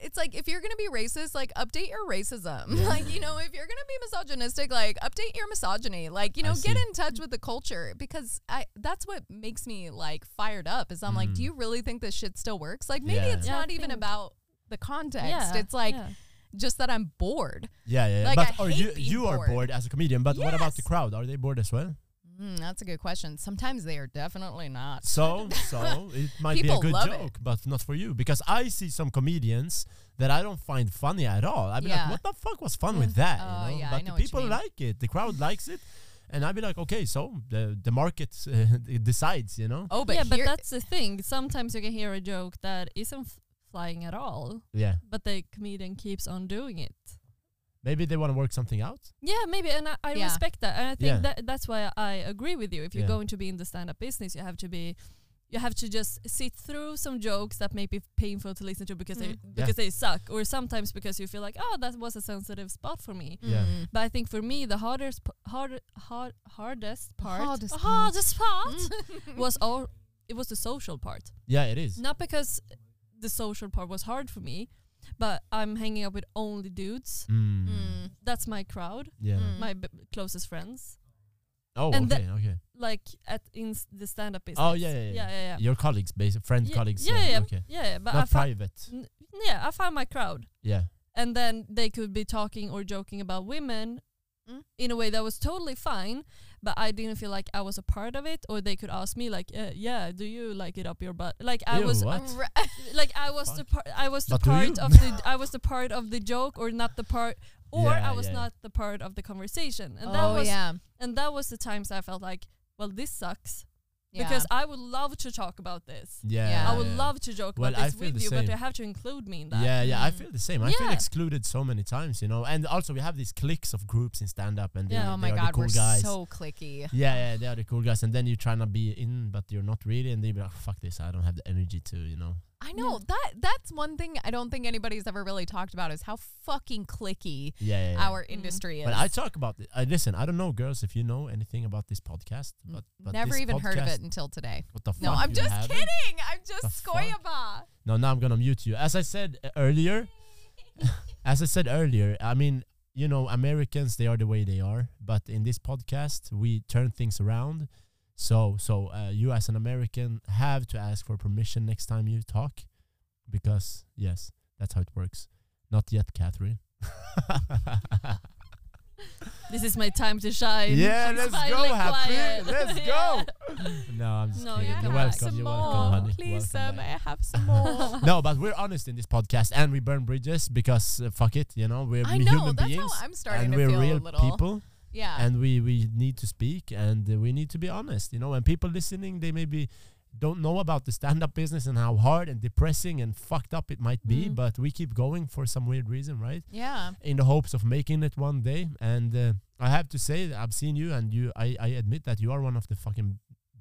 [SPEAKER 3] It's like if you're gonna be racist, like update your racism.
[SPEAKER 2] Yeah. (laughs)
[SPEAKER 3] Like you know, if you're gonna be misogynistic, like update your misogyny. Like you
[SPEAKER 2] I
[SPEAKER 3] know, get
[SPEAKER 2] see.
[SPEAKER 3] in touch with the culture because I that's what makes me like fired up. Is I'm like, do
[SPEAKER 2] Mm.
[SPEAKER 3] you really think this shit still works? Like maybe
[SPEAKER 2] Yeah.
[SPEAKER 3] it's
[SPEAKER 4] Yeah, I
[SPEAKER 3] not even about the context.
[SPEAKER 4] Yeah,
[SPEAKER 3] It's like
[SPEAKER 4] yeah.
[SPEAKER 3] Just that I'm bored.
[SPEAKER 2] Yeah, yeah. yeah.
[SPEAKER 3] Like,
[SPEAKER 2] but
[SPEAKER 3] I
[SPEAKER 2] are
[SPEAKER 3] hate
[SPEAKER 2] you
[SPEAKER 3] being
[SPEAKER 2] you are
[SPEAKER 3] bored.
[SPEAKER 2] bored as a comedian? But what about the crowd? Are they bored as well?
[SPEAKER 3] Mm, that's a good question. Sometimes they are definitely not.
[SPEAKER 2] So, (laughs) so it might be a good
[SPEAKER 3] love it.
[SPEAKER 2] joke, but not for you because I see some comedians that I don't find funny at all. I'd be
[SPEAKER 3] Yeah.
[SPEAKER 2] like, what the fuck was fun with that?
[SPEAKER 3] Oh,
[SPEAKER 2] you know?
[SPEAKER 3] yeah, I
[SPEAKER 2] but
[SPEAKER 3] know
[SPEAKER 2] the people like it. The crowd likes it, and I'd be like, okay, so the the market (laughs) uh, decides, you know?
[SPEAKER 3] Oh, but
[SPEAKER 4] yeah, but that's the thing. Sometimes you can hear a joke that isn't f- flying at all,
[SPEAKER 2] Yeah,
[SPEAKER 4] but the comedian keeps on doing it.
[SPEAKER 2] maybe they want to work something out.
[SPEAKER 4] Yeah, maybe, and I, I
[SPEAKER 3] Yeah.
[SPEAKER 4] respect that, and I think
[SPEAKER 2] Yeah.
[SPEAKER 4] that that's why I agree with you. If you're
[SPEAKER 2] Yeah.
[SPEAKER 4] going to be in the stand-up business, you have to be, you have to just sit through some jokes that may be painful to listen to because they
[SPEAKER 3] Mm.
[SPEAKER 4] because they suck, or sometimes because you feel like, oh, that was a sensitive spot for me.
[SPEAKER 2] Yeah.
[SPEAKER 3] Mm.
[SPEAKER 4] But I think for me, the hardest, hard, hard, hardest part,
[SPEAKER 3] Hardest part.
[SPEAKER 4] hardest part
[SPEAKER 3] Mm. (laughs)
[SPEAKER 4] was all it was the social part.
[SPEAKER 2] Yeah, it is.
[SPEAKER 4] Not because the social part was hard for me, but I'm hanging out with only dudes.
[SPEAKER 2] Mm.
[SPEAKER 3] Mm.
[SPEAKER 4] That's my crowd,
[SPEAKER 2] Yeah.
[SPEAKER 3] Mm.
[SPEAKER 4] my b- closest friends.
[SPEAKER 2] Oh,
[SPEAKER 4] And
[SPEAKER 2] okay, okay.
[SPEAKER 4] Like at in s- the stand up business.
[SPEAKER 2] Oh, yeah, yeah, yeah.
[SPEAKER 4] yeah, yeah. yeah.
[SPEAKER 2] Your colleagues, basic friend
[SPEAKER 4] Yeah,
[SPEAKER 2] colleagues.
[SPEAKER 4] yeah, yeah,
[SPEAKER 2] Okay.
[SPEAKER 4] Yeah, yeah, but I
[SPEAKER 2] Not
[SPEAKER 4] fo-
[SPEAKER 2] private.
[SPEAKER 4] N- yeah, I found my crowd.
[SPEAKER 2] Yeah.
[SPEAKER 4] And then they could be talking or joking about women
[SPEAKER 3] Mm.
[SPEAKER 4] in a way that was totally fine, but I didn't feel like I was a part of it. Or they could ask me like, uh, "Yeah, do you like it up your butt?" Like I
[SPEAKER 2] Ew,
[SPEAKER 4] was,
[SPEAKER 2] what? (laughs)
[SPEAKER 4] Like I was the part, I was the
[SPEAKER 2] But
[SPEAKER 4] part of the, I was the part of the joke, or not the part, or
[SPEAKER 2] Yeah,
[SPEAKER 4] I was
[SPEAKER 2] yeah.
[SPEAKER 4] not the part of the conversation. And that
[SPEAKER 3] oh
[SPEAKER 4] was,
[SPEAKER 3] yeah.
[SPEAKER 4] and that was the times I felt like, well, this sucks
[SPEAKER 3] yeah.
[SPEAKER 4] because I would love to talk about this.
[SPEAKER 2] Yeah.
[SPEAKER 3] Yeah.
[SPEAKER 4] I would
[SPEAKER 2] yeah.
[SPEAKER 4] love to joke
[SPEAKER 2] Well,
[SPEAKER 4] about this with
[SPEAKER 2] the
[SPEAKER 4] you, but you have to include me in that.
[SPEAKER 2] Yeah, yeah, I
[SPEAKER 3] Mm.
[SPEAKER 2] feel the same. I feel
[SPEAKER 4] Yeah.
[SPEAKER 2] excluded so many times, you know. And also, we have these cliques of groups in stand up, and they,
[SPEAKER 4] Yeah.
[SPEAKER 3] oh
[SPEAKER 2] they
[SPEAKER 3] my
[SPEAKER 2] are
[SPEAKER 3] god,
[SPEAKER 2] the cool
[SPEAKER 3] we're
[SPEAKER 2] guys.
[SPEAKER 3] so clicky.
[SPEAKER 2] yeah, yeah, they are the cool guys, and then you try not to be in, but you're not really, and they be like, "Fuck this, I don't have the energy to," you know.
[SPEAKER 3] I know that that's one thing I don't think anybody's ever really talked about is how fucking clicky
[SPEAKER 2] Yeah, yeah. yeah.
[SPEAKER 3] our industry is.
[SPEAKER 2] But I talk about it. I listen. I don't know, girls, if you know anything about this podcast, but, but
[SPEAKER 3] never even heard of it until today.
[SPEAKER 2] What the fuck?
[SPEAKER 3] No.
[SPEAKER 2] I'm
[SPEAKER 3] just
[SPEAKER 2] haven't?
[SPEAKER 3] kidding. I'm just skoyaba.
[SPEAKER 2] No, now I'm gonna mute you. As I said uh, earlier, (laughs) as I said earlier, I mean, you know, Americans they are the way they are, but in this podcast we turn things around. So, so uh, you as an American have to ask for permission next time you talk, because yes, that's how it works. Not yet, Catherine. (laughs)
[SPEAKER 4] This is my time to shine.
[SPEAKER 2] Yeah,
[SPEAKER 4] I'm
[SPEAKER 2] let's go, Happy.
[SPEAKER 4] quiet.
[SPEAKER 2] Let's (laughs)
[SPEAKER 4] go.
[SPEAKER 2] no, I'm just
[SPEAKER 4] No,
[SPEAKER 2] kidding.
[SPEAKER 4] you
[SPEAKER 2] You're welcome.
[SPEAKER 4] have
[SPEAKER 2] You're
[SPEAKER 3] some
[SPEAKER 2] welcome,
[SPEAKER 3] more.
[SPEAKER 2] honey.
[SPEAKER 3] Please,
[SPEAKER 2] Welcome
[SPEAKER 3] sir, may I have some more? (laughs)
[SPEAKER 2] no, but we're honest in this podcast, and we burn bridges because uh, fuck it, you know, we're
[SPEAKER 3] I
[SPEAKER 2] human
[SPEAKER 3] know. That's
[SPEAKER 2] beings,
[SPEAKER 3] I'm starting
[SPEAKER 2] and
[SPEAKER 3] to
[SPEAKER 2] we're
[SPEAKER 3] feel
[SPEAKER 2] real
[SPEAKER 3] a little.
[SPEAKER 2] people,
[SPEAKER 3] Yeah.
[SPEAKER 2] and we we need to speak, and uh, we need to be honest, you know. And people listening, they maybe don't know about the stand-up business and how hard and depressing and fucked up it might be,
[SPEAKER 4] Mm.
[SPEAKER 2] but we keep going for some weird reason, right?
[SPEAKER 3] yeah.
[SPEAKER 2] In the hopes of making it one day. And uh, I have to say, that I've seen you, and you, I, I admit that you are one of the fucking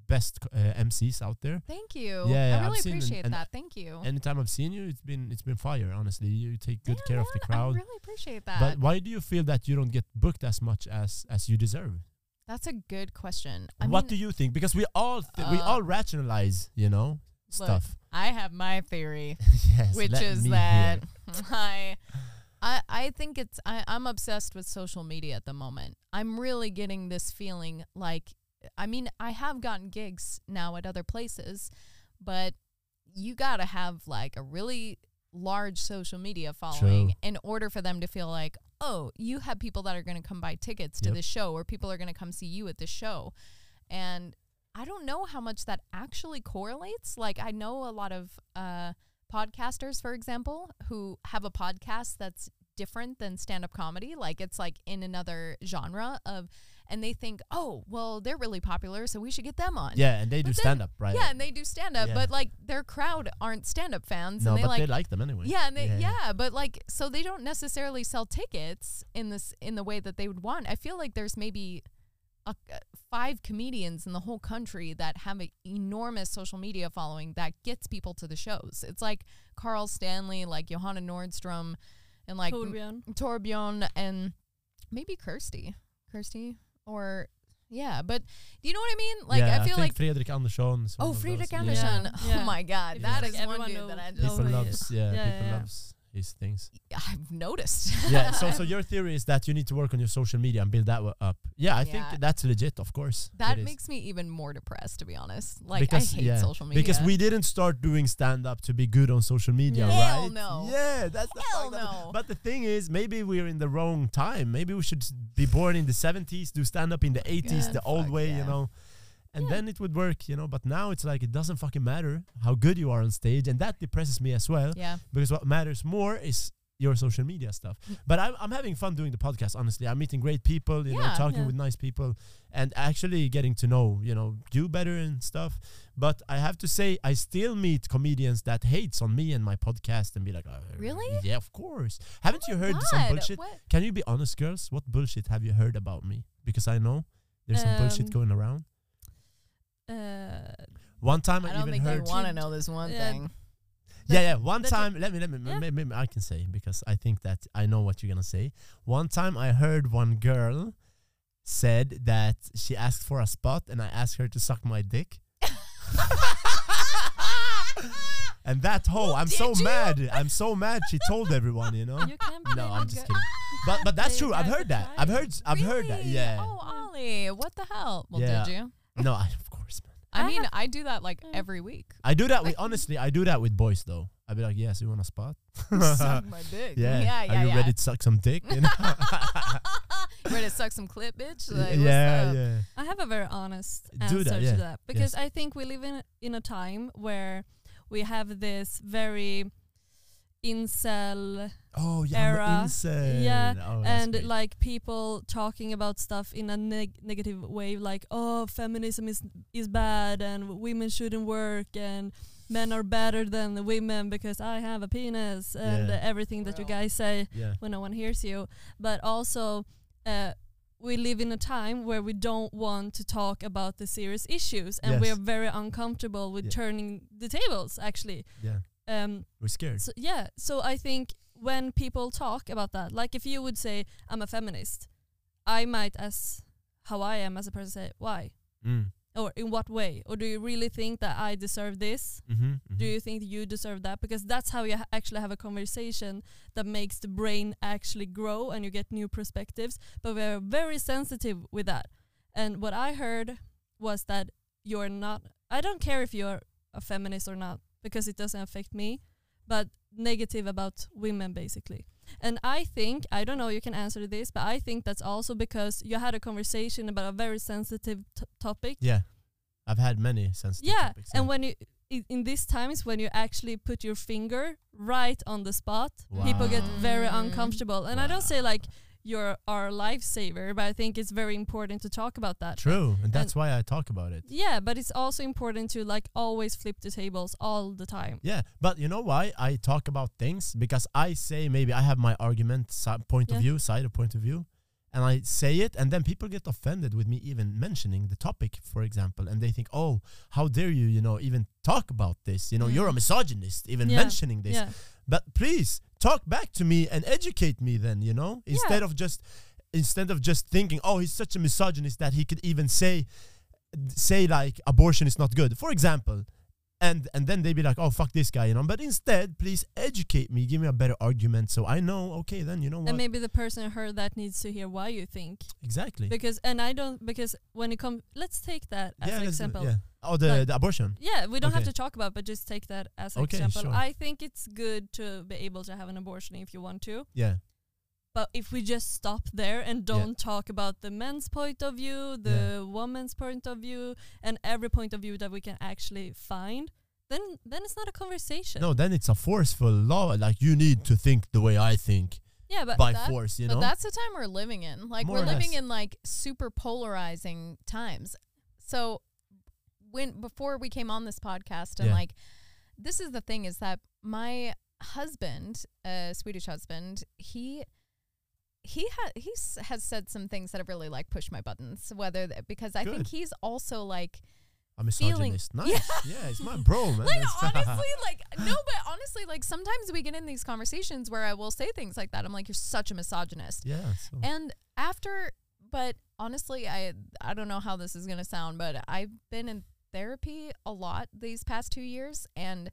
[SPEAKER 2] best uh, MCs out there.
[SPEAKER 3] Thank you.
[SPEAKER 2] Yeah, yeah,
[SPEAKER 3] I really
[SPEAKER 2] seen and-
[SPEAKER 3] appreciate that. Thank you.
[SPEAKER 2] Anytime I've seen you, it's been it's been fire. Honestly, you take good
[SPEAKER 3] Yeah,
[SPEAKER 2] care of the crowd.
[SPEAKER 3] I really appreciate that.
[SPEAKER 2] But why do you feel that you don't get booked as much as as you deserve?
[SPEAKER 3] That's a good question. I
[SPEAKER 2] what
[SPEAKER 3] mean,
[SPEAKER 2] do you think? Because we all th- we
[SPEAKER 3] Uh,
[SPEAKER 2] all rationalize, you know,
[SPEAKER 3] look,
[SPEAKER 2] stuff.
[SPEAKER 3] I have my theory. (laughs)
[SPEAKER 2] yes,
[SPEAKER 3] which is that. (laughs) I, I I think it's I, I'm obsessed with social media at the moment. I'm really getting this feeling like I mean I have gotten gigs now at other places, but you got to have like a really large social media following
[SPEAKER 2] True.
[SPEAKER 3] in order for them to feel like oh you have people that are going to come buy tickets to
[SPEAKER 2] Yep.
[SPEAKER 3] the show or people are going to come see you at the show and I don't know how much that actually correlates. Like I know a lot of uh, podcasters, for example, who have a podcast that's different than stand-up comedy. Like it's like in another genre of, and they think, oh, well, they're really popular, so we should get them on.
[SPEAKER 2] Yeah, and they do
[SPEAKER 3] But then-
[SPEAKER 2] stand up, right?
[SPEAKER 3] Yeah, and they do stand-up,
[SPEAKER 2] Yeah.
[SPEAKER 3] but like their crowd aren't stand-up fans,
[SPEAKER 2] no,
[SPEAKER 3] and they
[SPEAKER 2] but
[SPEAKER 3] like.
[SPEAKER 2] they like them anyway.
[SPEAKER 3] yeah, and they,
[SPEAKER 2] Yeah,
[SPEAKER 3] yeah,
[SPEAKER 2] yeah.
[SPEAKER 3] but like, so they don't necessarily sell tickets in this in the way that they would want. I feel like there's maybe a, uh, five comedians in the whole country that have an enormous social media following that gets people to the shows. It's like Carl Stanley, like Johanna Nordstrom, and like
[SPEAKER 4] Torbjörn.
[SPEAKER 3] Torbjörn and maybe Kirsty, Kirsty, or yeah. But do you know what I mean? Like
[SPEAKER 2] yeah,
[SPEAKER 3] I feel
[SPEAKER 2] think
[SPEAKER 3] like
[SPEAKER 2] Fredrik Andersson. Oh, one of
[SPEAKER 3] Fredrik
[SPEAKER 2] those.
[SPEAKER 3] Andersson.
[SPEAKER 4] Yeah. (laughs)
[SPEAKER 3] Oh
[SPEAKER 4] Yeah.
[SPEAKER 3] my God,
[SPEAKER 4] It's
[SPEAKER 3] that
[SPEAKER 4] like
[SPEAKER 3] is one
[SPEAKER 4] everyone
[SPEAKER 3] dude
[SPEAKER 4] know-
[SPEAKER 3] that I just
[SPEAKER 2] People loves, yeah,
[SPEAKER 4] Yeah,
[SPEAKER 2] people
[SPEAKER 4] yeah, yeah.
[SPEAKER 2] loves his things.
[SPEAKER 3] I've noticed. (laughs)
[SPEAKER 2] yeah. So, so (laughs) your theory is that you need to work on your social media and build that up. Yeah, I
[SPEAKER 3] Yeah.
[SPEAKER 2] think that's legit. Of course,
[SPEAKER 3] That
[SPEAKER 2] it is.
[SPEAKER 3] makes me even more depressed, to be honest. Like
[SPEAKER 2] because,
[SPEAKER 3] I hate
[SPEAKER 2] yeah,
[SPEAKER 3] social media
[SPEAKER 2] Because we didn't start doing stand up to be good on social media,
[SPEAKER 3] Hell
[SPEAKER 2] right?
[SPEAKER 3] no.
[SPEAKER 2] Yeah, that's the
[SPEAKER 3] Hell no.
[SPEAKER 2] But the thing is, maybe we're in the wrong time. Maybe we should be born in the 70s, do stand up in the 80s,
[SPEAKER 3] God,
[SPEAKER 2] the old way, you know. And
[SPEAKER 3] Yeah.
[SPEAKER 2] then it would work, you know. But now it's like it doesn't fucking matter how good you are on stage, and that depresses me as well.
[SPEAKER 3] Yeah.
[SPEAKER 2] Because what matters more is your social media stuff.
[SPEAKER 3] Mm.
[SPEAKER 2] But I'm, I'm having fun doing the podcast. Honestly, I'm meeting great people, you know, talking
[SPEAKER 4] Yeah.
[SPEAKER 2] with nice people, and actually getting to know, you know, you better and stuff. But I have to say, I still meet comedians that hates on me and my podcast and be like, oh,
[SPEAKER 3] Really?
[SPEAKER 2] Yeah, of course. Haven't you heard some bullshit?
[SPEAKER 3] what?
[SPEAKER 2] Can you be honest, girls? What bullshit have you heard about me? Because I know there's some bullshit
[SPEAKER 4] Um,
[SPEAKER 2] going around.
[SPEAKER 4] Uh,
[SPEAKER 2] One time I,
[SPEAKER 3] I don't
[SPEAKER 2] even
[SPEAKER 3] think
[SPEAKER 2] heard.
[SPEAKER 3] you want to know this one
[SPEAKER 4] Yeah.
[SPEAKER 3] thing.
[SPEAKER 2] Yeah, yeah. One time, let me, let me,
[SPEAKER 4] Yeah.
[SPEAKER 2] maybe, maybe I can say because I think that I know what you're gonna say. One time, I heard one girl said that she asked for a spot, and I asked her to suck my dick. (laughs) and that hoe, I'm so
[SPEAKER 3] you?
[SPEAKER 2] mad. I'm so mad. She told everyone, you know.
[SPEAKER 4] You
[SPEAKER 2] No, I'm just kidding. But but that's true. I've heard that. I've heard I've heard that. Yeah.
[SPEAKER 3] Oh, Ali, what the hell? Well,
[SPEAKER 2] Yeah.
[SPEAKER 3] did you?
[SPEAKER 2] No, I, of course, man.
[SPEAKER 3] I
[SPEAKER 4] I
[SPEAKER 3] mean,
[SPEAKER 4] have-
[SPEAKER 3] I do that like every week.
[SPEAKER 2] I do that with honestly. I do that with boys though. I'd be like, "Yes, you want a spot?
[SPEAKER 3] Suck my (laughs) dick.
[SPEAKER 2] yeah.
[SPEAKER 3] yeah, yeah.
[SPEAKER 2] Are you
[SPEAKER 3] yeah.
[SPEAKER 2] ready to suck some dick? (laughs) You know?
[SPEAKER 3] You ready to suck some clip, bitch? Like, what's
[SPEAKER 2] yeah,
[SPEAKER 3] up?
[SPEAKER 2] yeah.
[SPEAKER 4] I have a very honest
[SPEAKER 2] Do
[SPEAKER 4] answer
[SPEAKER 2] that, yeah.
[SPEAKER 4] to that because I think we live in in a time where we have this very incel
[SPEAKER 2] Oh yeah,
[SPEAKER 4] Era.
[SPEAKER 2] incel.
[SPEAKER 4] Yeah,
[SPEAKER 2] Oh,
[SPEAKER 4] and
[SPEAKER 2] great.
[SPEAKER 4] like people talking about stuff in a neg- negative way like oh feminism is is bad and women shouldn't work and men are better than the women because I have a penis and
[SPEAKER 2] Yeah.
[SPEAKER 4] everything that you guys say
[SPEAKER 2] yeah,
[SPEAKER 4] when no one hears you but also uh, we live in a time where we don't want to talk about the serious issues and
[SPEAKER 2] Yes.
[SPEAKER 4] we're very uncomfortable with
[SPEAKER 2] Yeah.
[SPEAKER 4] turning the tables actually
[SPEAKER 2] yeah.
[SPEAKER 4] Um,
[SPEAKER 2] We're scared.
[SPEAKER 4] so yeah, so I think when people talk about that, like if you would say I'm a feminist, I might, as how I am as a person, say why
[SPEAKER 2] Mm.
[SPEAKER 4] or in what way, or do you really think that I deserve this?
[SPEAKER 2] Mm-hmm,
[SPEAKER 4] Do you think you deserve that? Because that's how you ha- actually have a conversation that makes the brain actually grow and you get new perspectives. But we're very sensitive with that. And what I heard was that you're not, I don't care if you're a feminist or not, because it doesn't affect me, but negative about women basically. And I think, I don't know, you can answer this, but I think that's also because you had a conversation about a very sensitive t- topic
[SPEAKER 2] Yeah, I've had many sensitive
[SPEAKER 4] yeah,
[SPEAKER 2] topics.
[SPEAKER 4] and when you i- in these times when you actually put your finger right on the spot, people get very uncomfortable. And I don't say like you're our lifesaver, but I think it's very important to talk about that.
[SPEAKER 2] True, and that's why I talk about it.
[SPEAKER 4] Yeah, but it's also important to like always flip the tables all the time.
[SPEAKER 2] Yeah, but you know why I talk about things? Because I say maybe I have my argument, point
[SPEAKER 4] Yeah.
[SPEAKER 2] of view, side of point of view, and I say it, and then people get offended with me even mentioning the topic, for example, and they think, "Oh, how dare you, you know, even talk about this? You know, you're a
[SPEAKER 3] Mm.
[SPEAKER 2] misogynist, even
[SPEAKER 4] Yeah,
[SPEAKER 2] mentioning this."
[SPEAKER 4] Yeah.
[SPEAKER 2] But please talk back to me and educate me then, you know, instead of just instead of just thinking, "Oh, he's such a misogynist that he could even say say like abortion is not good." For example, and and then they'd be like, "Oh, fuck this guy," you know. But instead, please educate me, give me a better argument so I know, okay, then you know what?
[SPEAKER 4] And maybe the person who heard that needs to hear why you think.
[SPEAKER 2] exactly.
[SPEAKER 4] Because and I don't because when it comes let's take that as
[SPEAKER 2] yeah,
[SPEAKER 4] an example.
[SPEAKER 2] yeah. Oh, the,
[SPEAKER 4] Like-
[SPEAKER 2] the abortion.
[SPEAKER 4] Yeah, we don't have to talk about, but just take that as an
[SPEAKER 2] Okay,
[SPEAKER 4] example.
[SPEAKER 2] sure.
[SPEAKER 4] I think it's good to be able to have an abortion if you want to,
[SPEAKER 2] Yeah.
[SPEAKER 4] but if we just stop there and don't talk about the men's point of view, the woman's point of view, and every point of view that we can actually find, then then it's not a conversation.
[SPEAKER 2] No, then it's a forceful law. Like you need to think the way I think
[SPEAKER 4] Yeah, but
[SPEAKER 2] by
[SPEAKER 3] that-
[SPEAKER 2] force. You
[SPEAKER 3] but
[SPEAKER 2] know.
[SPEAKER 3] that's the time we're living in. Like
[SPEAKER 2] More
[SPEAKER 3] we're living in like super polarizing times. So when before we came on this podcast and
[SPEAKER 2] Yeah.
[SPEAKER 3] like this is the thing is that my husband, uh Swedish husband, he he ha- he has said some things that have really like pushed my buttons whether th- because I think he's also like
[SPEAKER 2] a
[SPEAKER 3] feeling-
[SPEAKER 2] misogynist. Nice.
[SPEAKER 3] Yeah. (laughs)
[SPEAKER 2] Yeah. it's my bro, man.
[SPEAKER 3] like (laughs) honestly like no but honestly like sometimes we get in these conversations where I will say things like that I'm like you're such a misogynist
[SPEAKER 2] yeah. So.
[SPEAKER 3] and after, but honestly, I I don't know how this is gonna sound, but I've been in therapy a lot these past two years, and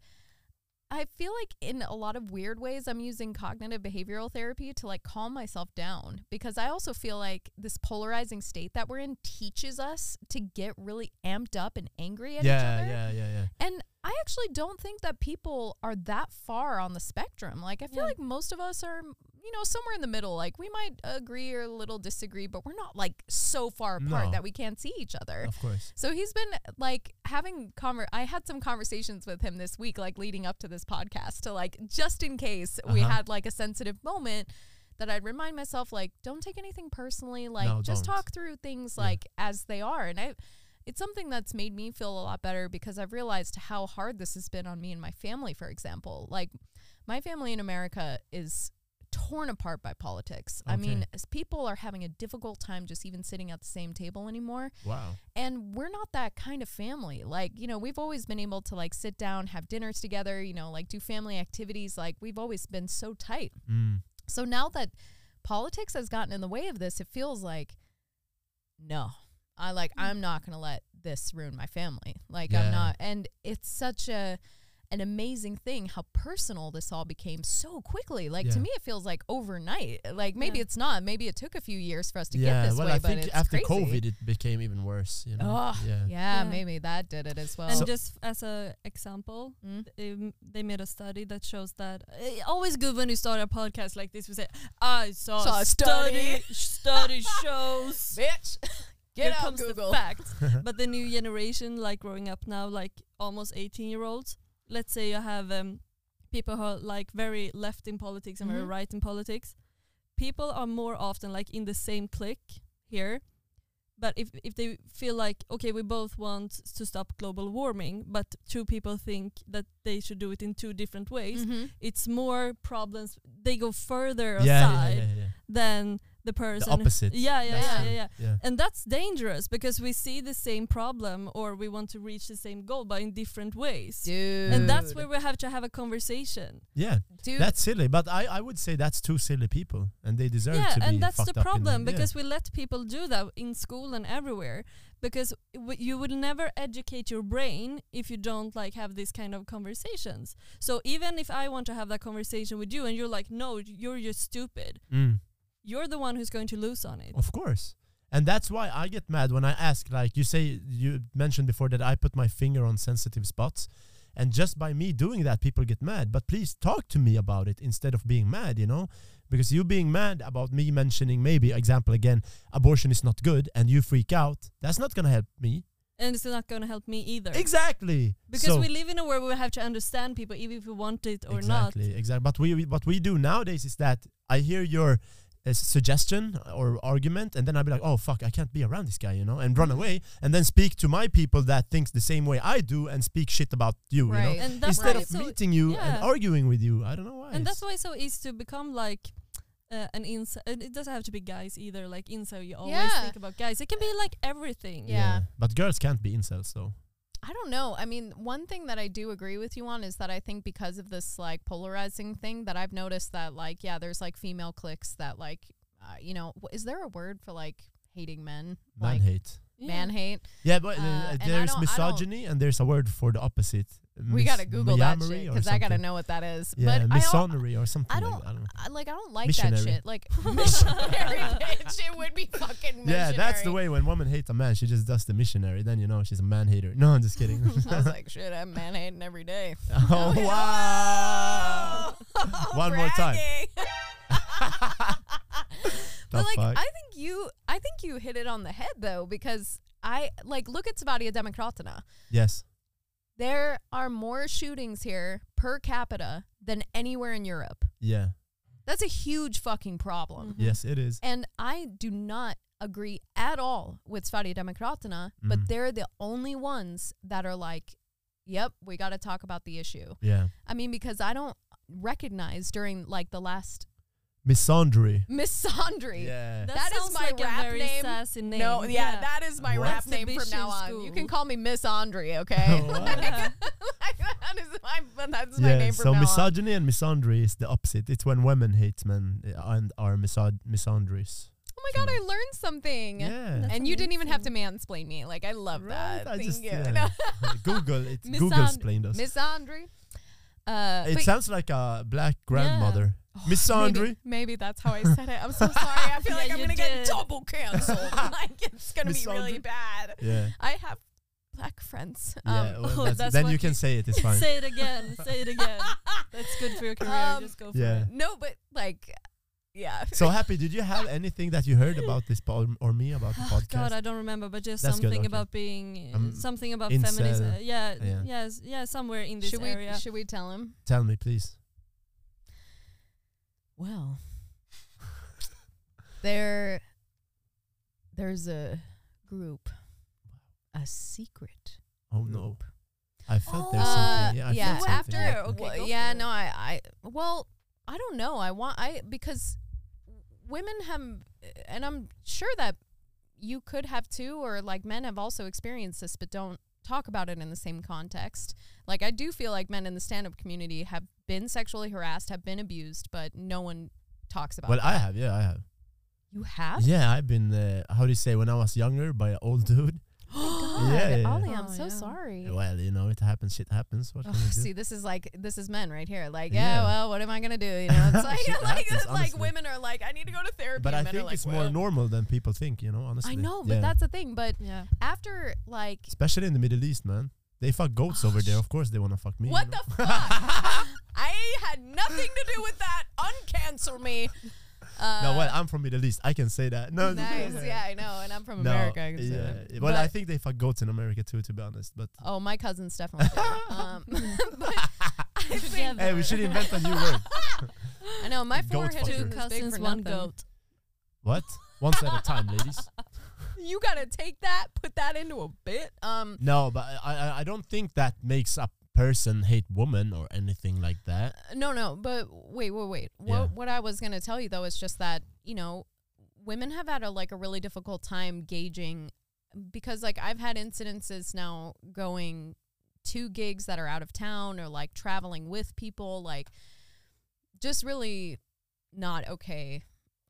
[SPEAKER 3] I feel like in a lot of weird ways, I'm using cognitive behavioral therapy to like calm myself down because I also feel like this polarizing state that we're in teaches us to get really amped up and angry at each
[SPEAKER 2] yeah,
[SPEAKER 3] other.
[SPEAKER 2] yeah, yeah, yeah.
[SPEAKER 3] And I actually don't think that people are that far on the spectrum. Like, I feel
[SPEAKER 4] Yeah.
[SPEAKER 3] like most of us are, you know, somewhere in the middle. Like, we might agree or a little disagree, but we're not like so far apart
[SPEAKER 2] No.
[SPEAKER 3] that we can't see each other.
[SPEAKER 2] Of course.
[SPEAKER 3] So he's been like having conver. I had some conversations with him this week, like leading up to this podcast, to like just in case we
[SPEAKER 2] Uh-huh.
[SPEAKER 3] had like a sensitive moment. That I'd remind myself, like, don't take anything personally. Like,
[SPEAKER 2] No,
[SPEAKER 3] just
[SPEAKER 2] don't.
[SPEAKER 3] talk through things
[SPEAKER 2] Yeah.
[SPEAKER 3] like as they are. And I, it's something that's made me feel a lot better because I've realized how hard this has been on me and my family, for example. Like, my family in America is torn apart by politics. I mean, as people are having a difficult time just even sitting at the same table anymore.
[SPEAKER 2] Wow.
[SPEAKER 3] And we're not that kind of family. Like, you know, we've always been able to like sit down, have dinners together, you know, like do family activities. Like, we've always been so tight.
[SPEAKER 2] Mm.
[SPEAKER 3] So now that politics has gotten in the way of this, it feels like no. I like I'm not going to let this ruin my family. Like
[SPEAKER 2] Yeah.
[SPEAKER 3] I'm not and it's such a an amazing thing how personal this all became so quickly. Like to me, it feels like overnight. Like maybe
[SPEAKER 4] Yeah.
[SPEAKER 3] it's not. Maybe it took a few years for us to
[SPEAKER 2] yeah,
[SPEAKER 3] get this
[SPEAKER 2] well,
[SPEAKER 3] way.
[SPEAKER 2] I
[SPEAKER 3] but
[SPEAKER 2] think
[SPEAKER 3] it's
[SPEAKER 2] after
[SPEAKER 3] crazy.
[SPEAKER 2] COVID, it became even worse. You know.
[SPEAKER 3] Oh,
[SPEAKER 2] yeah.
[SPEAKER 3] yeah,
[SPEAKER 4] Yeah.
[SPEAKER 3] maybe that did it as well.
[SPEAKER 4] And
[SPEAKER 2] So-
[SPEAKER 4] just as a example,
[SPEAKER 3] Mm.
[SPEAKER 4] um, they made a study that shows that uh, always good when you start a podcast like this. We say, "I saw,
[SPEAKER 3] Saw a
[SPEAKER 4] a
[SPEAKER 3] study."
[SPEAKER 4] study. (laughs) Study shows." (laughs)
[SPEAKER 3] bitch, (laughs)
[SPEAKER 4] Here
[SPEAKER 3] out
[SPEAKER 4] comes
[SPEAKER 3] Google.
[SPEAKER 4] the facts. but the new generation, like growing up now, like almost 18 year olds. Let's say you have um, people who are like very left in politics and very
[SPEAKER 3] Mhm.
[SPEAKER 4] right in politics. People are more often like in the same clique here. But if if they feel like okay, we both want to stop global warming, but two people think that they should do it in two different ways,
[SPEAKER 3] Mhm.
[SPEAKER 4] it's more problems. They go further
[SPEAKER 2] Yeah, yeah,
[SPEAKER 4] aside
[SPEAKER 2] yeah, yeah.
[SPEAKER 4] than the person.
[SPEAKER 2] opposite.
[SPEAKER 4] Yeah, yeah, yeah, yeah, yeah.
[SPEAKER 2] Yeah.
[SPEAKER 4] And that's dangerous because we see the same problem or we want to reach the same goal but in different ways.
[SPEAKER 3] dude.
[SPEAKER 4] And that's where we have to have a conversation.
[SPEAKER 2] Yeah,
[SPEAKER 3] dude.
[SPEAKER 2] that's silly. But I, I would say that's two silly people, and they deserve
[SPEAKER 4] yeah,
[SPEAKER 2] to be
[SPEAKER 4] and that's the
[SPEAKER 2] fucked up
[SPEAKER 4] problem
[SPEAKER 2] the- yeah.
[SPEAKER 4] because we let people do that in school and everywhere because w- you will never educate your brain if you don't like have these kind of conversations. So even if I want to have that conversation with you and you're like, no, you're just stupid,
[SPEAKER 2] Mm.
[SPEAKER 4] You're the one who's going to lose on it.
[SPEAKER 2] Of course. And that's why I get mad when I ask, like you say, you mentioned before that I put my finger on sensitive spots. And just by me doing that, people get mad. But please talk to me about it instead of being mad, you know? Because you being mad about me mentioning, maybe, example again, abortion is not good, and you freak out, that's not going to help me.
[SPEAKER 4] And it's not going to help me either.
[SPEAKER 2] Exactly.
[SPEAKER 4] Because
[SPEAKER 2] So-
[SPEAKER 4] we live in a world where we have to understand people even if we want it or not.
[SPEAKER 2] exactly, Exactly. But we, we what we do nowadays is that I hear your uh, suggestion or argument, and then i'd be like, oh fuck, I can't be around this guy, you know, and run away, and then speak to my people that thinks the same way I do, and speak shit about you, you know,
[SPEAKER 4] And that's
[SPEAKER 2] instead
[SPEAKER 4] why
[SPEAKER 2] of
[SPEAKER 4] so
[SPEAKER 2] meeting you
[SPEAKER 4] yeah.
[SPEAKER 2] and arguing with you. I don't know why.
[SPEAKER 4] and that's why it's so easy to become like uh, an incel. and It doesn't have to be guys either. Like incel, you always
[SPEAKER 3] Yeah.
[SPEAKER 4] think about guys. It can be like everything.
[SPEAKER 3] Yeah.
[SPEAKER 2] But girls can't be incels, though.
[SPEAKER 3] I don't know. I mean, one thing that I do agree with you on is that I think because of this like polarizing thing that I've noticed that like yeah, there's like female cliques that like uh, you know, wh- is there a word for like hating men?
[SPEAKER 2] Man
[SPEAKER 3] like
[SPEAKER 2] hate.
[SPEAKER 4] Yeah.
[SPEAKER 3] man hate.
[SPEAKER 2] Yeah, but uh,
[SPEAKER 3] Uh,
[SPEAKER 2] there's
[SPEAKER 3] don't- I don't-
[SPEAKER 2] misogyny, and there's a word for the opposite.
[SPEAKER 3] we
[SPEAKER 2] Mis-
[SPEAKER 3] gotta Google that shit because I gotta know what that is.
[SPEAKER 2] Yeah,
[SPEAKER 3] but I,
[SPEAKER 2] or something
[SPEAKER 3] I don't,
[SPEAKER 2] that. I don't.
[SPEAKER 3] I, like I don't like that shit. Like (laughs) (laughs) missionary, bitch. It would be fucking missionary.
[SPEAKER 2] Yeah, that's the way when woman hates a man, she just does the missionary. Then you know she's a man hater. No, I'm just kidding. (laughs)
[SPEAKER 3] I was like, shit, I'm man hating every day.
[SPEAKER 2] oh wow! One more time. (laughs)
[SPEAKER 3] But like
[SPEAKER 2] fuck?
[SPEAKER 3] I think you I think you hit it on the head though because I like look at Svadia Demokratena.
[SPEAKER 2] yes.
[SPEAKER 3] There are more shootings here per capita than anywhere in Europe.
[SPEAKER 2] Yeah.
[SPEAKER 3] That's a huge fucking problem.
[SPEAKER 4] Mhm.
[SPEAKER 2] Yes, it is.
[SPEAKER 3] And I do not agree at all with Svadia Demokratena,
[SPEAKER 2] Mhm.
[SPEAKER 3] but they're the only ones that are like, yep, we got to talk about the issue.
[SPEAKER 2] Yeah.
[SPEAKER 3] I mean, because I don't recognize during like the last
[SPEAKER 2] Misandry.
[SPEAKER 3] misandry.
[SPEAKER 2] Yeah.
[SPEAKER 4] That,
[SPEAKER 3] That is
[SPEAKER 4] sounds
[SPEAKER 3] my
[SPEAKER 4] like
[SPEAKER 3] rap
[SPEAKER 4] a very
[SPEAKER 3] name.
[SPEAKER 4] sassy name.
[SPEAKER 3] No, yeah, that is my
[SPEAKER 2] What?
[SPEAKER 3] rap
[SPEAKER 4] That's
[SPEAKER 3] name from now
[SPEAKER 4] bitch
[SPEAKER 3] on.
[SPEAKER 4] in
[SPEAKER 3] You can call me Miss Andre, (laughs) okay?
[SPEAKER 2] What? (laughs)
[SPEAKER 3] Like, that is my that's my name from
[SPEAKER 2] So
[SPEAKER 3] now on.
[SPEAKER 2] So misogyny and misandry is the opposite. It's when women hate men uh, and are misog- misandries.
[SPEAKER 3] Oh my god, I learned something.
[SPEAKER 2] Yeah.
[SPEAKER 4] That's
[SPEAKER 3] And you didn't even have to mansplain me. Like I love
[SPEAKER 2] Right,
[SPEAKER 3] that.
[SPEAKER 2] I
[SPEAKER 3] Thank
[SPEAKER 2] just,
[SPEAKER 3] you.
[SPEAKER 2] yeah. (laughs) Google it.
[SPEAKER 3] Misand-
[SPEAKER 2] Google explained us.
[SPEAKER 3] Miss Andre. Uh,
[SPEAKER 2] It sounds like a black grandmother. Miss
[SPEAKER 3] maybe, maybe that's how I said it. I'm so (laughs) sorry. I feel
[SPEAKER 4] Yeah,
[SPEAKER 3] like I'm gonna get double canceled. (laughs) like it's gonna
[SPEAKER 2] Miss
[SPEAKER 3] be really bad.
[SPEAKER 2] Yeah.
[SPEAKER 3] I have black friends.
[SPEAKER 2] Yeah.
[SPEAKER 3] Um,
[SPEAKER 2] well,
[SPEAKER 4] oh, (laughs)
[SPEAKER 2] that's-
[SPEAKER 4] that's
[SPEAKER 2] then
[SPEAKER 4] what
[SPEAKER 2] you can say it. It's fine.
[SPEAKER 4] say it again. Say it again. That's good for your career.
[SPEAKER 3] Um,
[SPEAKER 4] Just go for
[SPEAKER 2] yeah.
[SPEAKER 4] it.
[SPEAKER 3] no, but like, yeah.
[SPEAKER 2] So happy. Did you have anything that you heard about this po- or me about the
[SPEAKER 4] Oh, (sighs)
[SPEAKER 2] podcast?
[SPEAKER 4] God, I don't remember, but just
[SPEAKER 2] That's good,
[SPEAKER 4] something
[SPEAKER 2] okay.
[SPEAKER 4] about being
[SPEAKER 2] Um,
[SPEAKER 4] something about feminism. Uh, yeah,
[SPEAKER 2] Yeah.
[SPEAKER 4] yes, yeah, somewhere in this
[SPEAKER 3] should we
[SPEAKER 4] area.
[SPEAKER 3] should we tell him?
[SPEAKER 2] Tell me, please.
[SPEAKER 3] Well, there, there's a group, a secret
[SPEAKER 2] Oh no,
[SPEAKER 3] group.
[SPEAKER 2] I felt there's
[SPEAKER 3] Uh,
[SPEAKER 2] something. Yeah, I
[SPEAKER 3] yeah.
[SPEAKER 2] felt
[SPEAKER 3] After,
[SPEAKER 2] something.
[SPEAKER 4] Okay,
[SPEAKER 3] well, yeah, no, I, I, well, I don't know. I want, I because women have, and I'm sure that you could have too, or like men have also experienced this, but don't talk about it in the same context. Like I do feel like men in the stand-up community have been sexually harassed, have been abused, but no one talks about.
[SPEAKER 2] Well, I have. Yeah, I have.
[SPEAKER 3] You have?
[SPEAKER 2] Yeah, I've been. Uh, how do you say? When I was younger, by an old dude. (gasps)
[SPEAKER 3] Oh God,
[SPEAKER 2] Yeah, yeah.
[SPEAKER 3] Ali, I'm
[SPEAKER 4] Oh,
[SPEAKER 3] so
[SPEAKER 4] yeah.
[SPEAKER 3] sorry.
[SPEAKER 2] Well, you know, it happens. Shit happens. What can
[SPEAKER 3] Ugh,
[SPEAKER 2] you do?
[SPEAKER 3] see, this is like this is men right here. Like,
[SPEAKER 2] Yeah.
[SPEAKER 3] yeah, well, what am I gonna do? You know, it's (laughs) like (laughs) like,
[SPEAKER 2] happens,
[SPEAKER 3] like women are like, I need to go to therapy.
[SPEAKER 2] but I
[SPEAKER 3] men are
[SPEAKER 2] think
[SPEAKER 3] like,
[SPEAKER 2] it's more
[SPEAKER 3] well,
[SPEAKER 2] normal than people think. You know, honestly.
[SPEAKER 3] I know, but
[SPEAKER 2] Yeah.
[SPEAKER 3] that's the thing. But
[SPEAKER 4] Yeah.
[SPEAKER 3] after like,
[SPEAKER 2] especially in the Middle East, man. They fuck goats over there. Of course, they wanna fuck me.
[SPEAKER 3] what
[SPEAKER 2] you know?
[SPEAKER 3] the fuck? (laughs) I had nothing to do with that. Uncancel me. Uh, (laughs)
[SPEAKER 2] No, well, I'm from Middle East. I can say that. No,
[SPEAKER 3] nice. Yeah, I know, and I'm from
[SPEAKER 2] No,
[SPEAKER 3] America. I can say
[SPEAKER 2] yeah.
[SPEAKER 3] that.
[SPEAKER 2] Well, I think they fuck goats in America too, to be honest. But (laughs)
[SPEAKER 3] Oh, my cousins definitely um, (laughs) but I think,
[SPEAKER 4] Together.
[SPEAKER 2] hey, we should invent a new word.
[SPEAKER 3] I know my
[SPEAKER 2] Goat
[SPEAKER 3] forehead isn't
[SPEAKER 4] Two cousins, one goat.
[SPEAKER 2] What? Once at a time, ladies.
[SPEAKER 3] You gotta take that, put that into a bit. Um,
[SPEAKER 2] No, but I, I I don't think that makes a person hate woman or anything like that.
[SPEAKER 3] Uh, no, no, but wait, wait, wait. What
[SPEAKER 2] Yeah.
[SPEAKER 3] what I was gonna tell you though is just that you know, women have had a like a really difficult time gauging because like I've had incidences now going to gigs that are out of town or like traveling with people, like just really not okay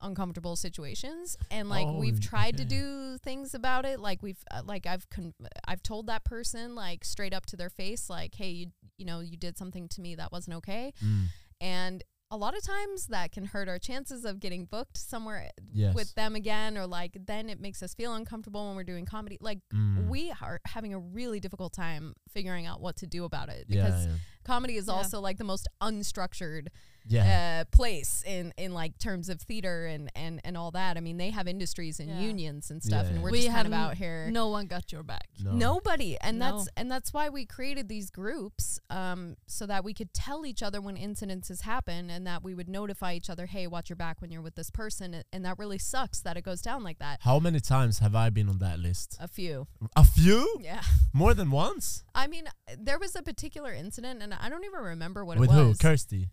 [SPEAKER 3] uncomfortable situations and like
[SPEAKER 2] Oh,
[SPEAKER 3] we've tried to do things about it like we've uh, like I've con- I've told that person like straight up to their face like hey you you know you did something to me that wasn't okay
[SPEAKER 2] Mm.
[SPEAKER 3] and a lot of times that can hurt our chances of getting booked somewhere
[SPEAKER 2] Yes.
[SPEAKER 3] with them again or like then it makes us feel uncomfortable when we're doing comedy like
[SPEAKER 2] Mm.
[SPEAKER 3] we are having a really difficult time figuring out what to do about it
[SPEAKER 2] yeah,
[SPEAKER 3] because
[SPEAKER 2] yeah.
[SPEAKER 3] comedy is
[SPEAKER 4] Yeah.
[SPEAKER 3] also like the most unstructured
[SPEAKER 2] yeah.
[SPEAKER 3] uh, place in in like terms of theater and and and all that. I mean, they have industries and
[SPEAKER 4] Yeah.
[SPEAKER 3] unions and stuff,
[SPEAKER 2] Yeah,
[SPEAKER 3] and we're
[SPEAKER 4] we
[SPEAKER 3] just kind of
[SPEAKER 4] haven't-
[SPEAKER 3] out here.
[SPEAKER 4] No one got your back.
[SPEAKER 2] no.
[SPEAKER 3] Nobody, and
[SPEAKER 4] No.
[SPEAKER 3] that's and that's why we created these groups, um, so that we could tell each other when incidences happen, and that we would notify each other, "Hey, watch your back when you're with this person," and, and that really sucks that it goes down like that.
[SPEAKER 2] How many times have I been on that list?
[SPEAKER 3] A few,
[SPEAKER 2] A few?
[SPEAKER 3] yeah.
[SPEAKER 2] More than once?
[SPEAKER 3] I mean, there was a particular incident, and I don't even remember what
[SPEAKER 2] with
[SPEAKER 3] it was. With who?
[SPEAKER 2] Kirsty.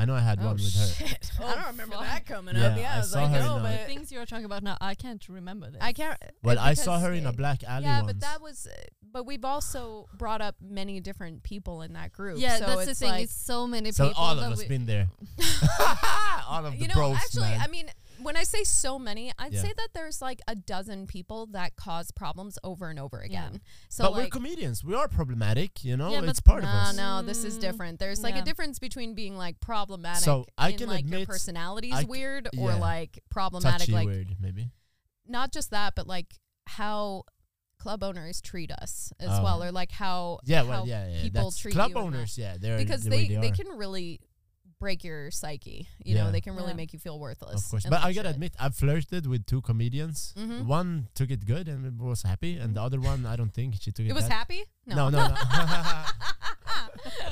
[SPEAKER 2] I know I had
[SPEAKER 3] oh
[SPEAKER 2] one with her.
[SPEAKER 3] shit! (laughs) I
[SPEAKER 4] Oh,
[SPEAKER 3] don't remember
[SPEAKER 4] fuck.
[SPEAKER 3] that coming
[SPEAKER 2] Yeah,
[SPEAKER 3] up. Yeah,
[SPEAKER 2] I
[SPEAKER 3] I was
[SPEAKER 2] saw
[SPEAKER 3] like,
[SPEAKER 2] her
[SPEAKER 3] no,
[SPEAKER 2] a-
[SPEAKER 4] The
[SPEAKER 3] but
[SPEAKER 4] things you're talking about now, I can't remember this.
[SPEAKER 3] I can't.
[SPEAKER 2] Well, I saw her in a black alley
[SPEAKER 3] Yeah,
[SPEAKER 2] once.
[SPEAKER 3] but that was. uh, But we've also brought up many different people in that group.
[SPEAKER 4] Yeah,
[SPEAKER 3] so
[SPEAKER 4] that's the thing.
[SPEAKER 3] Like,
[SPEAKER 4] it's so many
[SPEAKER 2] so
[SPEAKER 4] people.
[SPEAKER 2] So all of us been there. (laughs) (laughs) all of the
[SPEAKER 3] you know,
[SPEAKER 2] bros,
[SPEAKER 3] actually,
[SPEAKER 2] man.
[SPEAKER 3] I mean, when I say so many, I'd
[SPEAKER 2] Yeah.
[SPEAKER 3] say that there's like a dozen people that cause problems over and over
[SPEAKER 4] Yeah.
[SPEAKER 3] again. So
[SPEAKER 2] but we're comedians. We are problematic, you know.
[SPEAKER 4] Yeah, but
[SPEAKER 2] it's part of
[SPEAKER 3] No,
[SPEAKER 2] us.
[SPEAKER 3] no, this is
[SPEAKER 4] Mm,
[SPEAKER 3] different. There's like a difference between being like problematic
[SPEAKER 2] So, I
[SPEAKER 3] in
[SPEAKER 2] can
[SPEAKER 3] like your
[SPEAKER 2] admit-
[SPEAKER 3] personality
[SPEAKER 2] I c-
[SPEAKER 3] weird or like problematic
[SPEAKER 2] Touchy
[SPEAKER 3] like
[SPEAKER 2] weird, maybe.
[SPEAKER 3] not just that, but like how club owners treat us as
[SPEAKER 2] Oh.
[SPEAKER 3] well, or like how
[SPEAKER 2] Yeah, well,
[SPEAKER 3] how
[SPEAKER 2] yeah, yeah.
[SPEAKER 3] people
[SPEAKER 2] That's
[SPEAKER 3] treat
[SPEAKER 2] club
[SPEAKER 3] you
[SPEAKER 2] owners. Yeah, they're
[SPEAKER 3] because
[SPEAKER 2] the
[SPEAKER 3] they
[SPEAKER 2] way they,
[SPEAKER 3] they can really break your psyche. You
[SPEAKER 2] Yeah.
[SPEAKER 3] know, they can really
[SPEAKER 4] Yeah.
[SPEAKER 3] make you feel worthless.
[SPEAKER 2] Of course, but I gotta
[SPEAKER 3] shit.
[SPEAKER 2] admit, I've flirted with two comedians.
[SPEAKER 3] Mhm.
[SPEAKER 2] One took it good and was happy, and the other one, I don't think she took it.
[SPEAKER 3] it was
[SPEAKER 2] that-
[SPEAKER 3] happy.
[SPEAKER 2] No, no, no. (laughs)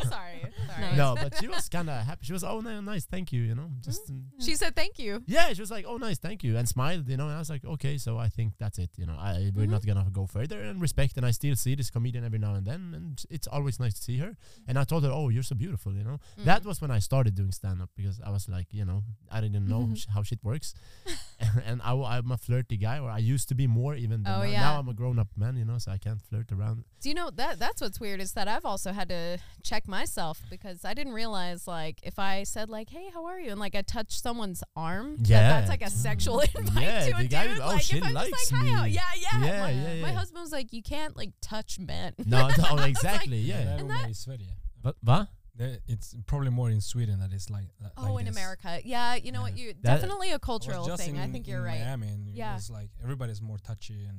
[SPEAKER 3] sorry, sorry.
[SPEAKER 2] no, (laughs) but she was kind of happy. She was, oh, no, nice, thank you. You know,
[SPEAKER 3] Mm-hmm.
[SPEAKER 2] just um,
[SPEAKER 3] She said thank you.
[SPEAKER 2] yeah. She was like, oh, nice, thank you, and smiled. You know, and I was like, okay, so I think that's it. You know, I we're
[SPEAKER 3] Mhm.
[SPEAKER 2] not gonna go further and respect. And I still see this comedian every now and then, and it's always nice to see her. And I told her, oh, you're so beautiful. You know, that
[SPEAKER 3] Mhm.
[SPEAKER 2] was when I started doing stand up because I was like, you know, I didn't know
[SPEAKER 3] Mm-hmm.
[SPEAKER 4] Mhm.
[SPEAKER 2] sh- how shit works, (laughs) and I, am a flirty guy, or I used to be more even. Than
[SPEAKER 3] Oh,
[SPEAKER 2] now.
[SPEAKER 3] yeah.
[SPEAKER 2] now I'm a grown up man, you know, so I can't flirt around.
[SPEAKER 3] Do you know that that's what's weird is that I've also had to check myself because I didn't realize like if I said like hey how are you and like I touched someone's arm that
[SPEAKER 2] Yeah.
[SPEAKER 3] that's like a sexual (laughs) invite
[SPEAKER 2] Yeah,
[SPEAKER 3] to a
[SPEAKER 2] the guy
[SPEAKER 3] dude
[SPEAKER 2] was, "Oh,
[SPEAKER 3] like
[SPEAKER 2] she
[SPEAKER 3] if I'm
[SPEAKER 2] likes
[SPEAKER 3] just like hi how-"
[SPEAKER 2] me.
[SPEAKER 3] yeah yeah
[SPEAKER 2] Yeah,
[SPEAKER 3] my,
[SPEAKER 2] yeah,
[SPEAKER 3] my husband was like you can't like touch men
[SPEAKER 2] No, no (laughs) exactly,
[SPEAKER 5] Det
[SPEAKER 2] yeah.
[SPEAKER 5] är
[SPEAKER 3] And that-
[SPEAKER 5] mer i Sverige.
[SPEAKER 2] But, va?
[SPEAKER 5] It's probably more in Sweden that it's like that.
[SPEAKER 3] oh
[SPEAKER 5] like
[SPEAKER 3] in
[SPEAKER 5] this.
[SPEAKER 3] America yeah you know what you definitely a cultural thing
[SPEAKER 5] in,
[SPEAKER 3] I think you're
[SPEAKER 5] in
[SPEAKER 3] right
[SPEAKER 5] Miami and
[SPEAKER 3] Yeah.
[SPEAKER 5] it's like everybody's more touchy and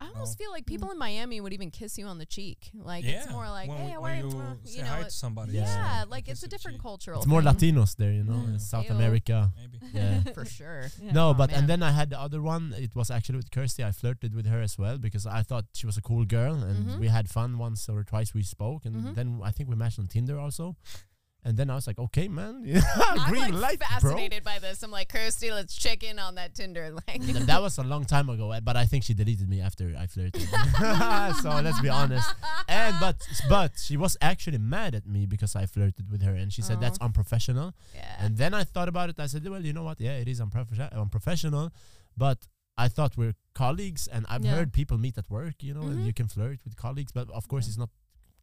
[SPEAKER 3] I almost
[SPEAKER 5] No.
[SPEAKER 3] feel like people in Miami would even kiss you on the cheek like
[SPEAKER 5] yeah.
[SPEAKER 3] it's more like
[SPEAKER 5] when,
[SPEAKER 3] hey
[SPEAKER 5] we-
[SPEAKER 3] how
[SPEAKER 5] when
[SPEAKER 3] are
[SPEAKER 5] you
[SPEAKER 3] you
[SPEAKER 5] say
[SPEAKER 3] you know
[SPEAKER 5] hi
[SPEAKER 3] it-
[SPEAKER 5] to somebody.
[SPEAKER 2] Yeah.
[SPEAKER 5] it's
[SPEAKER 3] yeah
[SPEAKER 5] like
[SPEAKER 3] like it's a different cultural
[SPEAKER 2] It's more
[SPEAKER 3] thing.
[SPEAKER 2] Latinos there, you know,
[SPEAKER 5] Yeah.
[SPEAKER 2] in South
[SPEAKER 3] Ew.
[SPEAKER 2] America. (laughs)
[SPEAKER 5] Maybe.
[SPEAKER 2] Yeah. (laughs)
[SPEAKER 3] for sure
[SPEAKER 4] Yeah.
[SPEAKER 2] No,
[SPEAKER 3] Oh,
[SPEAKER 2] but
[SPEAKER 3] man.
[SPEAKER 2] and then I had the other one. It was actually with Kirsty. I flirted with her as well because I thought she was a cool girl, and
[SPEAKER 3] Mhm.
[SPEAKER 2] we had fun once or twice. We spoke, and
[SPEAKER 3] Mhm.
[SPEAKER 2] then I think we matched on Tinder also. And then I was like, okay, man, (laughs)
[SPEAKER 3] I'm like
[SPEAKER 2] light, bro.
[SPEAKER 3] fascinated by this. I'm like, Kirsty, let's check in on that Tinder. (laughs) Like,
[SPEAKER 2] that was a long time ago, but I think she deleted me after I flirted. (laughs) so let's be honest. And but but she was actually mad at me because I flirted with her, and she said
[SPEAKER 3] Oh.
[SPEAKER 2] that's unprofessional.
[SPEAKER 3] yeah.
[SPEAKER 2] And then I thought about it. I said, well, you know what? Yeah, it is unprofessional, unprofessional, but I thought we're colleagues, and I've
[SPEAKER 4] Yeah.
[SPEAKER 2] heard people meet at work, you know, and
[SPEAKER 3] Mhm.
[SPEAKER 2] you can flirt with colleagues, but of course,
[SPEAKER 4] Yeah.
[SPEAKER 2] it's not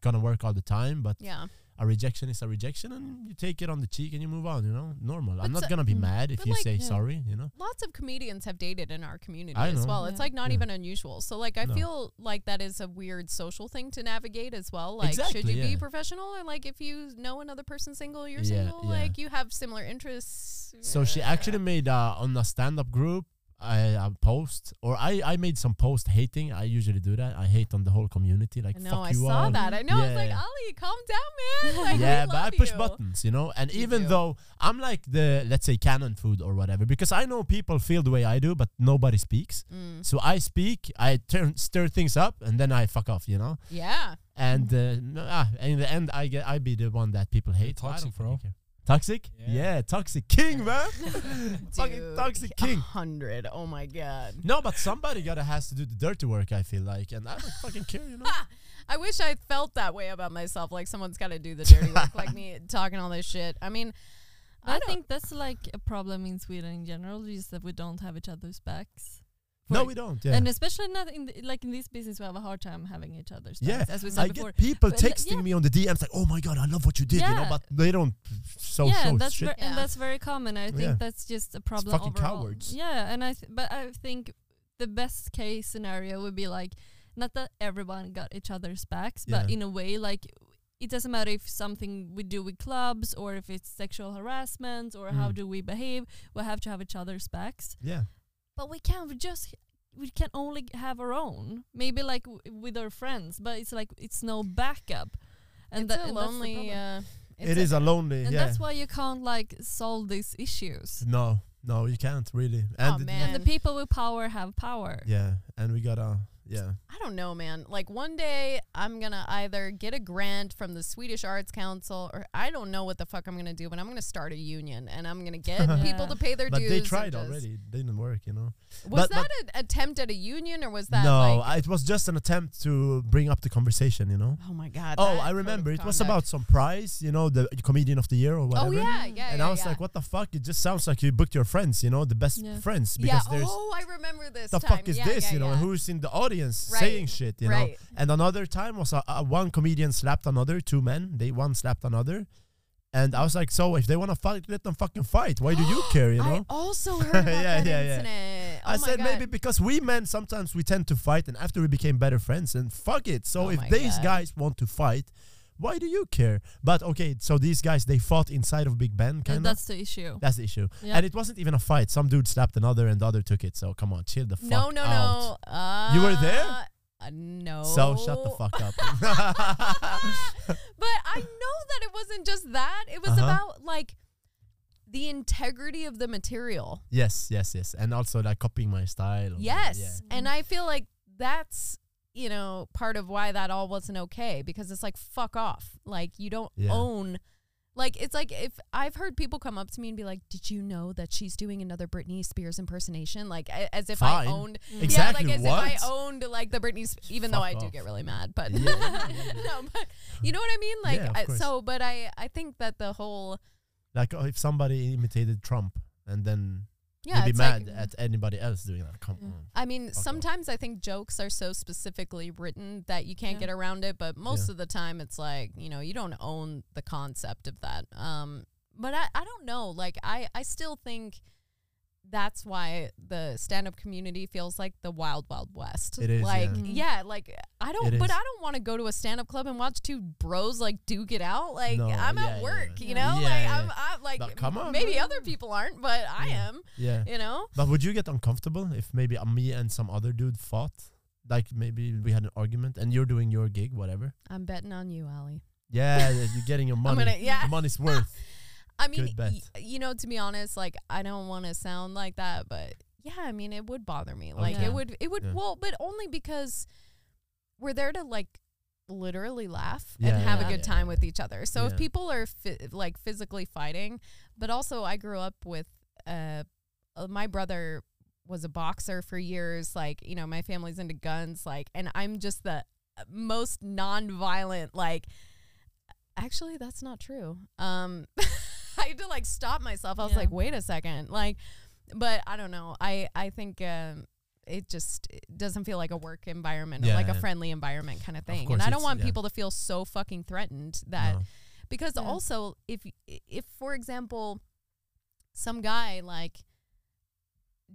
[SPEAKER 2] gonna work all the time, but
[SPEAKER 3] Yeah.
[SPEAKER 2] a rejection is a rejection, and you take it on the cheek and you move on. You know, normal. I'm not
[SPEAKER 3] so-
[SPEAKER 2] gonna be
[SPEAKER 4] mm,
[SPEAKER 2] mad if you
[SPEAKER 3] like-
[SPEAKER 2] say
[SPEAKER 4] Yeah.
[SPEAKER 2] sorry. You know.
[SPEAKER 3] Lots of comedians have dated in our community as well. It's like not
[SPEAKER 2] Yeah.
[SPEAKER 3] even unusual. So like I
[SPEAKER 2] No.
[SPEAKER 3] feel like that is a weird social thing to navigate as well. Like should
[SPEAKER 2] Exactly,
[SPEAKER 3] you be professional or like if you know another person single, you're
[SPEAKER 2] Yeah,
[SPEAKER 3] single,
[SPEAKER 2] yeah.
[SPEAKER 3] like you have similar interests.
[SPEAKER 2] So she actually made uh, on a stand-up group a, a post, or I I made some post hating. I usually do that. I hate on the whole community. Like
[SPEAKER 3] no,
[SPEAKER 2] fuck
[SPEAKER 3] I
[SPEAKER 2] you
[SPEAKER 3] saw
[SPEAKER 2] all.
[SPEAKER 3] that. I know. It's like, Ali, calm down, man. (laughs) Like,
[SPEAKER 2] yeah, but I push
[SPEAKER 3] you.
[SPEAKER 2] buttons, you know. And
[SPEAKER 3] You
[SPEAKER 2] even
[SPEAKER 3] do.
[SPEAKER 2] though I'm like the let's say canon food or whatever, because I know people feel the way I do, but nobody speaks.
[SPEAKER 3] Mm.
[SPEAKER 2] So I speak, I turn stir things up, and then I fuck off, you know.
[SPEAKER 3] Yeah.
[SPEAKER 2] And uh, no, ah, in the end, I get I be the one that people hate. so I
[SPEAKER 5] toxic, bro.
[SPEAKER 2] care. Toxic?
[SPEAKER 5] Yeah.
[SPEAKER 2] Yeah, toxic king, man. (laughs) fucking
[SPEAKER 3] Dude,
[SPEAKER 2] toxic king.
[SPEAKER 3] hundred. Oh my god.
[SPEAKER 2] No, but somebody gotta has to do the dirty work. I feel like, and I don't fucking care, you know. (laughs)
[SPEAKER 3] I wish I felt that way about myself. Like someone's got to do the (laughs) dirty work, like me talking all this shit. I mean,
[SPEAKER 4] I,
[SPEAKER 3] don't-
[SPEAKER 4] think that's like a problem in Sweden in general, is that we don't have each other's backs.
[SPEAKER 2] No,
[SPEAKER 4] For-
[SPEAKER 2] we don't. Yeah,
[SPEAKER 4] And especially not in the, like in this business, we have a hard time having each other's
[SPEAKER 2] Yeah,
[SPEAKER 4] backs, as we said
[SPEAKER 2] I
[SPEAKER 4] before.
[SPEAKER 2] get people
[SPEAKER 4] But,
[SPEAKER 2] texting
[SPEAKER 4] yeah.
[SPEAKER 2] me on the DMs like, "Oh my god, I love what you did," you know, but they don't so
[SPEAKER 4] yeah,
[SPEAKER 2] show
[SPEAKER 4] that's
[SPEAKER 2] shit.
[SPEAKER 4] ver-
[SPEAKER 3] Yeah.
[SPEAKER 4] and that's very common. I think
[SPEAKER 2] Yeah.
[SPEAKER 4] that's just a problem.
[SPEAKER 2] fucking
[SPEAKER 4] overall.
[SPEAKER 2] cowards.
[SPEAKER 4] Yeah, and I th- but I think the best case scenario would be like not that everyone got each other's backs, but
[SPEAKER 2] Yeah.
[SPEAKER 4] in a way like it doesn't matter if something we do with clubs or if it's sexual harassment or how
[SPEAKER 2] Mm.
[SPEAKER 4] do we behave. We have to have each other's backs,
[SPEAKER 2] yeah,
[SPEAKER 4] but we can't we just. We can only have our own. Maybe like w- with our friends, but it's like it's no backup, and
[SPEAKER 3] it's
[SPEAKER 4] that
[SPEAKER 3] a
[SPEAKER 4] and
[SPEAKER 3] lonely.
[SPEAKER 4] problem.
[SPEAKER 3] Uh,
[SPEAKER 2] it
[SPEAKER 3] it's
[SPEAKER 2] is a lonely.
[SPEAKER 4] and
[SPEAKER 2] yeah,
[SPEAKER 4] that's why you can't like solve these issues.
[SPEAKER 2] no, no, you can't really. And
[SPEAKER 3] Oh,
[SPEAKER 2] the-
[SPEAKER 3] man.
[SPEAKER 4] And the people with power have power.
[SPEAKER 2] yeah, and we gotta, yeah,
[SPEAKER 3] I don't know, man. Like one day I'm gonna either get a grant from the Swedish Arts Council, or I don't know what the fuck I'm gonna do, but I'm gonna start a union and I'm gonna get (laughs) people to pay their
[SPEAKER 2] but
[SPEAKER 3] dues.
[SPEAKER 2] they tried already. It didn't work, you know.
[SPEAKER 3] Was
[SPEAKER 2] But-
[SPEAKER 3] that an attempt at a union, or was that
[SPEAKER 2] no,
[SPEAKER 3] like?
[SPEAKER 2] It was just an attempt to bring up the conversation, you know.
[SPEAKER 3] oh my god!
[SPEAKER 2] Oh, I remember. It was about some prize, you know, the comedian of the year or oh, whatever.
[SPEAKER 3] Oh yeah, yeah.
[SPEAKER 2] and
[SPEAKER 3] yeah,
[SPEAKER 2] I was
[SPEAKER 3] yeah.
[SPEAKER 2] like, what the fuck? It just sounds like you booked your friends, you know, the best
[SPEAKER 4] Yeah.
[SPEAKER 2] friends.
[SPEAKER 3] yeah.
[SPEAKER 2] Because there's
[SPEAKER 3] Oh, I remember this.
[SPEAKER 2] the
[SPEAKER 3] time.
[SPEAKER 2] fuck is
[SPEAKER 3] Yeah,
[SPEAKER 2] this,
[SPEAKER 3] yeah,
[SPEAKER 2] you know,
[SPEAKER 3] yeah.
[SPEAKER 2] who's in the audience
[SPEAKER 3] Right.
[SPEAKER 2] saying shit, you know. And another time was uh, uh, one comedian slapped another, two men, they one slapped another. And I was like, so if they want to fight, let them fucking fight. Why do you (gasps) care, you know?
[SPEAKER 3] I also (laughs) heard about
[SPEAKER 2] Yeah,
[SPEAKER 3] that
[SPEAKER 2] yeah, yeah.
[SPEAKER 3] Oh
[SPEAKER 2] I said
[SPEAKER 3] God.
[SPEAKER 2] maybe because we men sometimes we tend to fight, and after we became better friends, and fuck it. So
[SPEAKER 3] Oh
[SPEAKER 2] if these
[SPEAKER 3] God.
[SPEAKER 2] guys want to fight, why do you care? But okay, so these guys they fought inside of Big Ben,
[SPEAKER 4] And
[SPEAKER 2] kind of.
[SPEAKER 4] that's the issue.
[SPEAKER 2] That's the issue,
[SPEAKER 4] Yeah.
[SPEAKER 2] and it wasn't even a fight. Some dude slapped another, and the other took it. So come on, chill the fuck
[SPEAKER 3] No, no,
[SPEAKER 2] out.
[SPEAKER 3] no. Uh,
[SPEAKER 2] You were there?
[SPEAKER 3] Uh, no.
[SPEAKER 2] So shut the fuck up. (laughs)
[SPEAKER 3] but I know that it wasn't just that. It was
[SPEAKER 2] Uh-huh.
[SPEAKER 3] about like the integrity of the material.
[SPEAKER 2] yes, yes, yes, and also like copying my style.
[SPEAKER 3] Yes.
[SPEAKER 2] yeah.
[SPEAKER 3] And I feel like that's, you know, part of why that all wasn't okay because it's like, fuck off. Like, you don't
[SPEAKER 2] Yeah.
[SPEAKER 3] own. Like, it's like if I've heard people come up to me and be like, Did you know that she's doing another Britney Spears impersonation? Like, a- as if
[SPEAKER 2] Fine.
[SPEAKER 3] I owned.
[SPEAKER 2] Exactly,
[SPEAKER 3] Yeah, like as
[SPEAKER 2] what?
[SPEAKER 3] if I owned like the Britney, Sp- even though I
[SPEAKER 2] Fuck
[SPEAKER 3] do get really mad, but
[SPEAKER 2] Yeah. (laughs)
[SPEAKER 3] no, but you know what I mean. Like,
[SPEAKER 2] Yeah,
[SPEAKER 3] I, so, but I, I think that the whole,
[SPEAKER 2] Like oh, if somebody imitated Trump, and then
[SPEAKER 3] yeah,
[SPEAKER 2] you'd be mad
[SPEAKER 3] like,
[SPEAKER 2] at anybody else doing that. Come
[SPEAKER 4] Yeah.
[SPEAKER 2] on.
[SPEAKER 3] I mean,
[SPEAKER 2] Fuck off.
[SPEAKER 3] sometimes I think jokes are so specifically written that you can't
[SPEAKER 4] Yeah.
[SPEAKER 3] get around it, but most
[SPEAKER 2] Yeah.
[SPEAKER 3] of the time it's like, you know, you don't own the concept of that. Um, but I, I don't know. Like, I, I still think that's why the stand up community feels like the wild, wild west.
[SPEAKER 2] It is,
[SPEAKER 3] Like,
[SPEAKER 2] yeah.
[SPEAKER 3] yeah, like, I don't,
[SPEAKER 2] It
[SPEAKER 3] but
[SPEAKER 2] is.
[SPEAKER 3] I don't want to go to a stand up club and watch two bros like duke it out. Like,
[SPEAKER 2] No,
[SPEAKER 3] I'm
[SPEAKER 2] yeah,
[SPEAKER 3] at work,
[SPEAKER 2] yeah.
[SPEAKER 3] you know?
[SPEAKER 2] Yeah,
[SPEAKER 3] like,
[SPEAKER 2] yeah.
[SPEAKER 3] I'm, I'm like,
[SPEAKER 2] But come on,
[SPEAKER 3] maybe
[SPEAKER 2] man.
[SPEAKER 3] other people aren't, but I am,
[SPEAKER 2] Yeah.
[SPEAKER 3] you know?
[SPEAKER 2] But would you get uncomfortable if maybe me and some other dude fought? Like maybe we had an argument and you're doing your gig, whatever.
[SPEAKER 3] I'm betting on you, Ali.
[SPEAKER 2] Yeah, yeah, you're getting your money. (laughs)
[SPEAKER 3] I'm gonna, yeah.
[SPEAKER 2] The money's worth. (laughs)
[SPEAKER 3] I mean, y- you know, to be honest, like I don't want to sound like that, but yeah, I mean, it would bother me. Like
[SPEAKER 4] Okay.
[SPEAKER 3] it would, it would.
[SPEAKER 2] Yeah.
[SPEAKER 3] Well, but only because we're there to like literally laugh
[SPEAKER 2] Yeah,
[SPEAKER 3] and have
[SPEAKER 4] yeah,
[SPEAKER 3] a good
[SPEAKER 2] yeah,
[SPEAKER 3] time
[SPEAKER 2] yeah.
[SPEAKER 3] with each other. So
[SPEAKER 2] Yeah.
[SPEAKER 3] if people are phy- like physically fighting, but also I grew up with uh, uh, my brother was a boxer for years. Like you know, my family's into guns. Like, and I'm just the most non-violent like actually that's not true um (laughs) i had to like stop myself i was
[SPEAKER 4] Yeah.
[SPEAKER 3] like wait a second like but i don't know i i think um it just it doesn't feel like a work environment or like
[SPEAKER 2] Yeah.
[SPEAKER 3] a friendly environment kind of thing.
[SPEAKER 2] course,
[SPEAKER 3] and I don't want
[SPEAKER 2] yeah.
[SPEAKER 3] people to feel so fucking threatened that
[SPEAKER 2] No.
[SPEAKER 3] because
[SPEAKER 4] Yeah.
[SPEAKER 3] also if y- if for example some guy like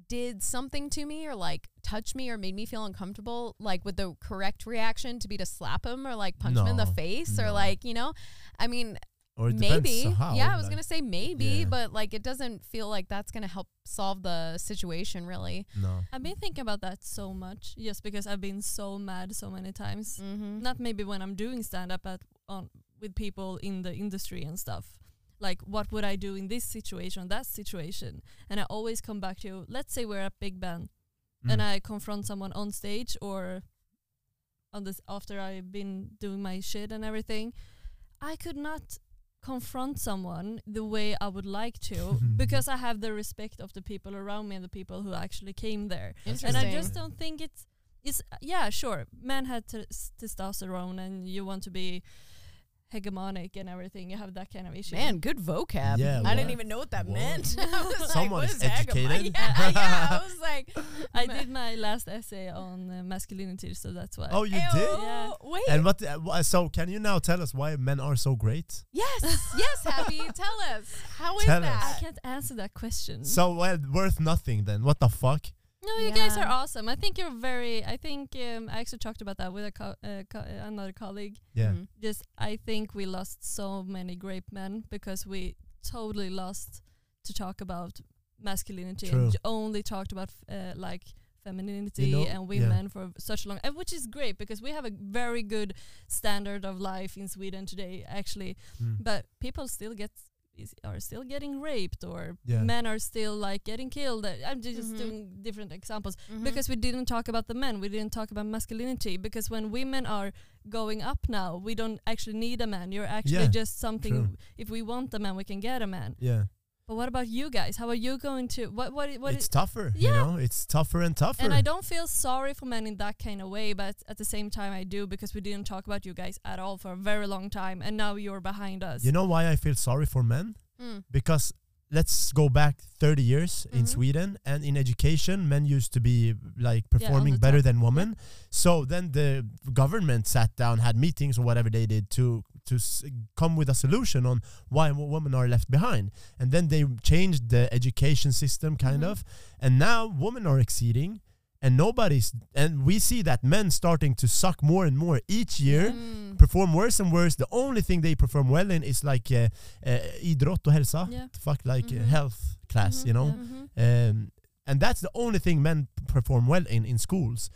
[SPEAKER 3] did something to me or like touched me or made me feel uncomfortable like would the correct reaction to be to slap him or like punch him in the
[SPEAKER 2] No,
[SPEAKER 3] face or like you know i mean
[SPEAKER 2] Or it depends
[SPEAKER 3] maybe
[SPEAKER 2] how,
[SPEAKER 3] yeah i was
[SPEAKER 2] like-
[SPEAKER 3] gonna say maybe
[SPEAKER 2] Yeah.
[SPEAKER 3] but like it doesn't feel like that's gonna help solve the situation really
[SPEAKER 2] No.
[SPEAKER 4] I've been thinking about that so much, just because I've been so mad so many times.
[SPEAKER 3] mm-hmm.
[SPEAKER 4] Not maybe when I'm doing stand up, but on with people in the industry and stuff. Like, what would I do in this situation, that situation? And I always come back to, let's say we're at Big Ben, and
[SPEAKER 2] Mm.
[SPEAKER 4] I confront someone on stage or on this after I've been doing my shit and everything. I could not confront someone the way I would like to (laughs) mm-hmm. because I have the respect of the people around me and the people who actually came there. And I just don't think it's it's yeah, sure. Men had tes- testosterone and you want to be hegemonic and everything. You have that kind of issue.
[SPEAKER 3] Man, good vocab.
[SPEAKER 2] Yeah,
[SPEAKER 3] I didn't even know what that
[SPEAKER 2] What?
[SPEAKER 3] meant. (laughs) I was like,
[SPEAKER 2] Someone
[SPEAKER 3] what
[SPEAKER 2] is
[SPEAKER 3] hegemon-
[SPEAKER 2] educated. (laughs)
[SPEAKER 3] Yeah, yeah. I (laughs) was like,
[SPEAKER 4] I did my last essay on uh, masculinity, so that's why.
[SPEAKER 2] Oh, you
[SPEAKER 3] Ew,
[SPEAKER 2] did?
[SPEAKER 4] Yeah.
[SPEAKER 3] Wait.
[SPEAKER 2] And what? Uh, so can you now tell us why men are so great?
[SPEAKER 3] yes, yes, Happy. Tell us. How is
[SPEAKER 2] Tell us.
[SPEAKER 3] that?
[SPEAKER 4] I can't answer that question.
[SPEAKER 2] So well, worth nothing then. What the fuck?
[SPEAKER 4] No, you guys are awesome. I think you're very. I think um, I actually talked about that with a co- uh, co- uh, another colleague.
[SPEAKER 2] Yeah.
[SPEAKER 3] Mhm.
[SPEAKER 4] Just I think we lost so many great men because we totally lost to talk about masculinity
[SPEAKER 2] True.
[SPEAKER 4] and only talked about f- uh, like femininity
[SPEAKER 2] know,
[SPEAKER 4] and
[SPEAKER 2] yeah.
[SPEAKER 4] women for such a long and which is great because we have a very good standard of life in Sweden today actually
[SPEAKER 2] Mm.
[SPEAKER 4] but people still get is, are still getting raped or
[SPEAKER 2] Yeah.
[SPEAKER 4] men are still like getting killed Uh, i'm ju- just
[SPEAKER 3] Mhm.
[SPEAKER 4] doing different examples
[SPEAKER 3] Mhm.
[SPEAKER 4] because we didn't talk about the men we didn't talk about masculinity because when women are going up now we don't actually need a man you're actually
[SPEAKER 2] Yeah,
[SPEAKER 4] just something
[SPEAKER 2] true.
[SPEAKER 4] if we want a man we can get a man
[SPEAKER 2] Yeah.
[SPEAKER 4] But what about you guys how are you going to what what what
[SPEAKER 2] it's tougher. You know, it's tougher and tougher.
[SPEAKER 4] and I don't feel sorry for men in that kind of way, but at the same time I do because we didn't talk about you guys at all for a very long time, and now you're behind us.
[SPEAKER 2] you know why I feel sorry for men?
[SPEAKER 3] Mm.
[SPEAKER 2] Because let's go back 30 years in
[SPEAKER 3] Mhm.
[SPEAKER 2] Sweden and in education men used to be like performing
[SPEAKER 4] the
[SPEAKER 2] better
[SPEAKER 4] top.
[SPEAKER 2] than women so then the government sat down had meetings or whatever they did to to s- come with a solution on why wo- women are left behind and then they changed the education system kind
[SPEAKER 3] Mhm.
[SPEAKER 2] of and now women are exceeding and nobody's and we see that men starting to suck more and more each year
[SPEAKER 3] Mm.
[SPEAKER 2] perform worse and worse. The only thing they perform well in is like uh, uh, idrott och hälsa.
[SPEAKER 4] Yeah.
[SPEAKER 2] Fuck like uh,
[SPEAKER 3] Mhm.
[SPEAKER 2] health class,
[SPEAKER 3] Mhm,
[SPEAKER 2] you know.
[SPEAKER 3] mhm.
[SPEAKER 2] Um, and that's the only thing men perform well in in schools.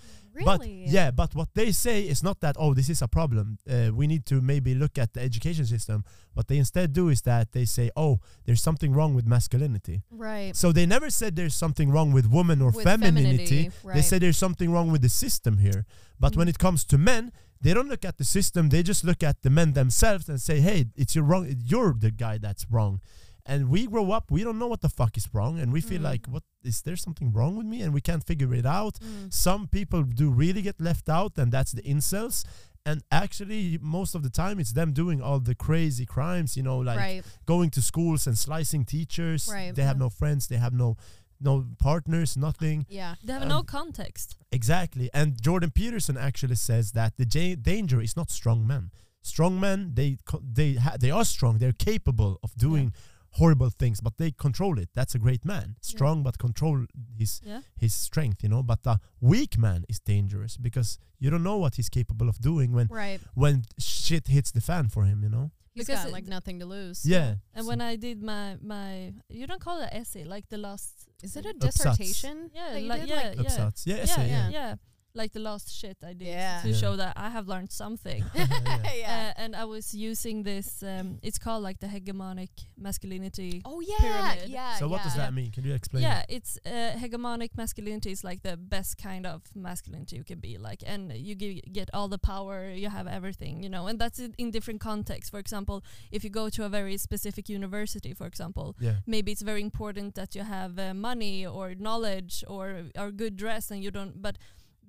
[SPEAKER 2] But yeah, but what they say is not that oh this is a problem. Uh, we need to maybe look at the education system. What they instead do is that they say oh there's something wrong with masculinity.
[SPEAKER 3] Right.
[SPEAKER 2] So they never said there's something wrong with woman or
[SPEAKER 3] With
[SPEAKER 2] femininity.
[SPEAKER 3] femininity,
[SPEAKER 2] They say there's something wrong with the system here. But when
[SPEAKER 4] Mm.
[SPEAKER 2] it comes to men, they don't look at the system. They just look at the men themselves and say, "Hey, it's your wrong. You're the guy that's wrong." And we grow up, we don't know what the fuck is wrong, and we feel
[SPEAKER 3] Mm.
[SPEAKER 2] like, "What is there something wrong with me?" And we can't figure it out.
[SPEAKER 3] Mm.
[SPEAKER 2] Some people do really get left out, and that's the incels. And actually, most of the time, it's them doing all the crazy crimes. You know, like
[SPEAKER 3] right.
[SPEAKER 2] going to schools and slicing teachers.
[SPEAKER 3] Right.
[SPEAKER 2] They have no friends. They have no no partners. Nothing.
[SPEAKER 3] Yeah.
[SPEAKER 4] They have
[SPEAKER 2] Um,
[SPEAKER 4] no context.
[SPEAKER 2] Exactly. And Jordan Peterson actually says that the ja- danger is not strong men. Strong men, they co- they ha- they are strong. They're capable of doing horrible things, but they control it. That's a great man. Strong but control his
[SPEAKER 4] Yeah.
[SPEAKER 2] his strength, you know. But a weak man is dangerous because you don't know what he's capable of doing when
[SPEAKER 3] Right.
[SPEAKER 2] when shit hits the fan for him, you know.
[SPEAKER 3] He's
[SPEAKER 4] Because
[SPEAKER 3] got like nothing to lose.
[SPEAKER 2] Yeah.
[SPEAKER 4] And when I did my my, you don't call it essay, like the last.
[SPEAKER 3] Is it a
[SPEAKER 2] Uppsats.
[SPEAKER 3] dissertation?
[SPEAKER 4] Yeah, like- yeah,
[SPEAKER 3] Like,
[SPEAKER 4] yeah.
[SPEAKER 2] Uppsats. Yeah,
[SPEAKER 4] Yeah, yeah,
[SPEAKER 2] yeah.
[SPEAKER 4] Yeah, Like the last shit I did
[SPEAKER 3] Yeah.
[SPEAKER 4] to
[SPEAKER 2] Yeah.
[SPEAKER 4] show that I have learned something. (laughs)
[SPEAKER 2] Yeah. (laughs)
[SPEAKER 3] yeah.
[SPEAKER 4] Uh, and I was using this. Um, it's called like the hegemonic masculinity.
[SPEAKER 3] oh yeah.
[SPEAKER 4] pyramid.
[SPEAKER 3] Yeah.
[SPEAKER 2] So what does that mean? Can you explain?
[SPEAKER 4] Yeah, it's uh, hegemonic masculinity is like the best kind of masculinity you can be like, and you give, get all the power, you have everything, you know, and that's in, in different contexts. For example, if you go to a very specific university, for example,
[SPEAKER 2] Yeah.
[SPEAKER 4] maybe it's very important that you have uh, money or knowledge or are good dressed, and you don't. But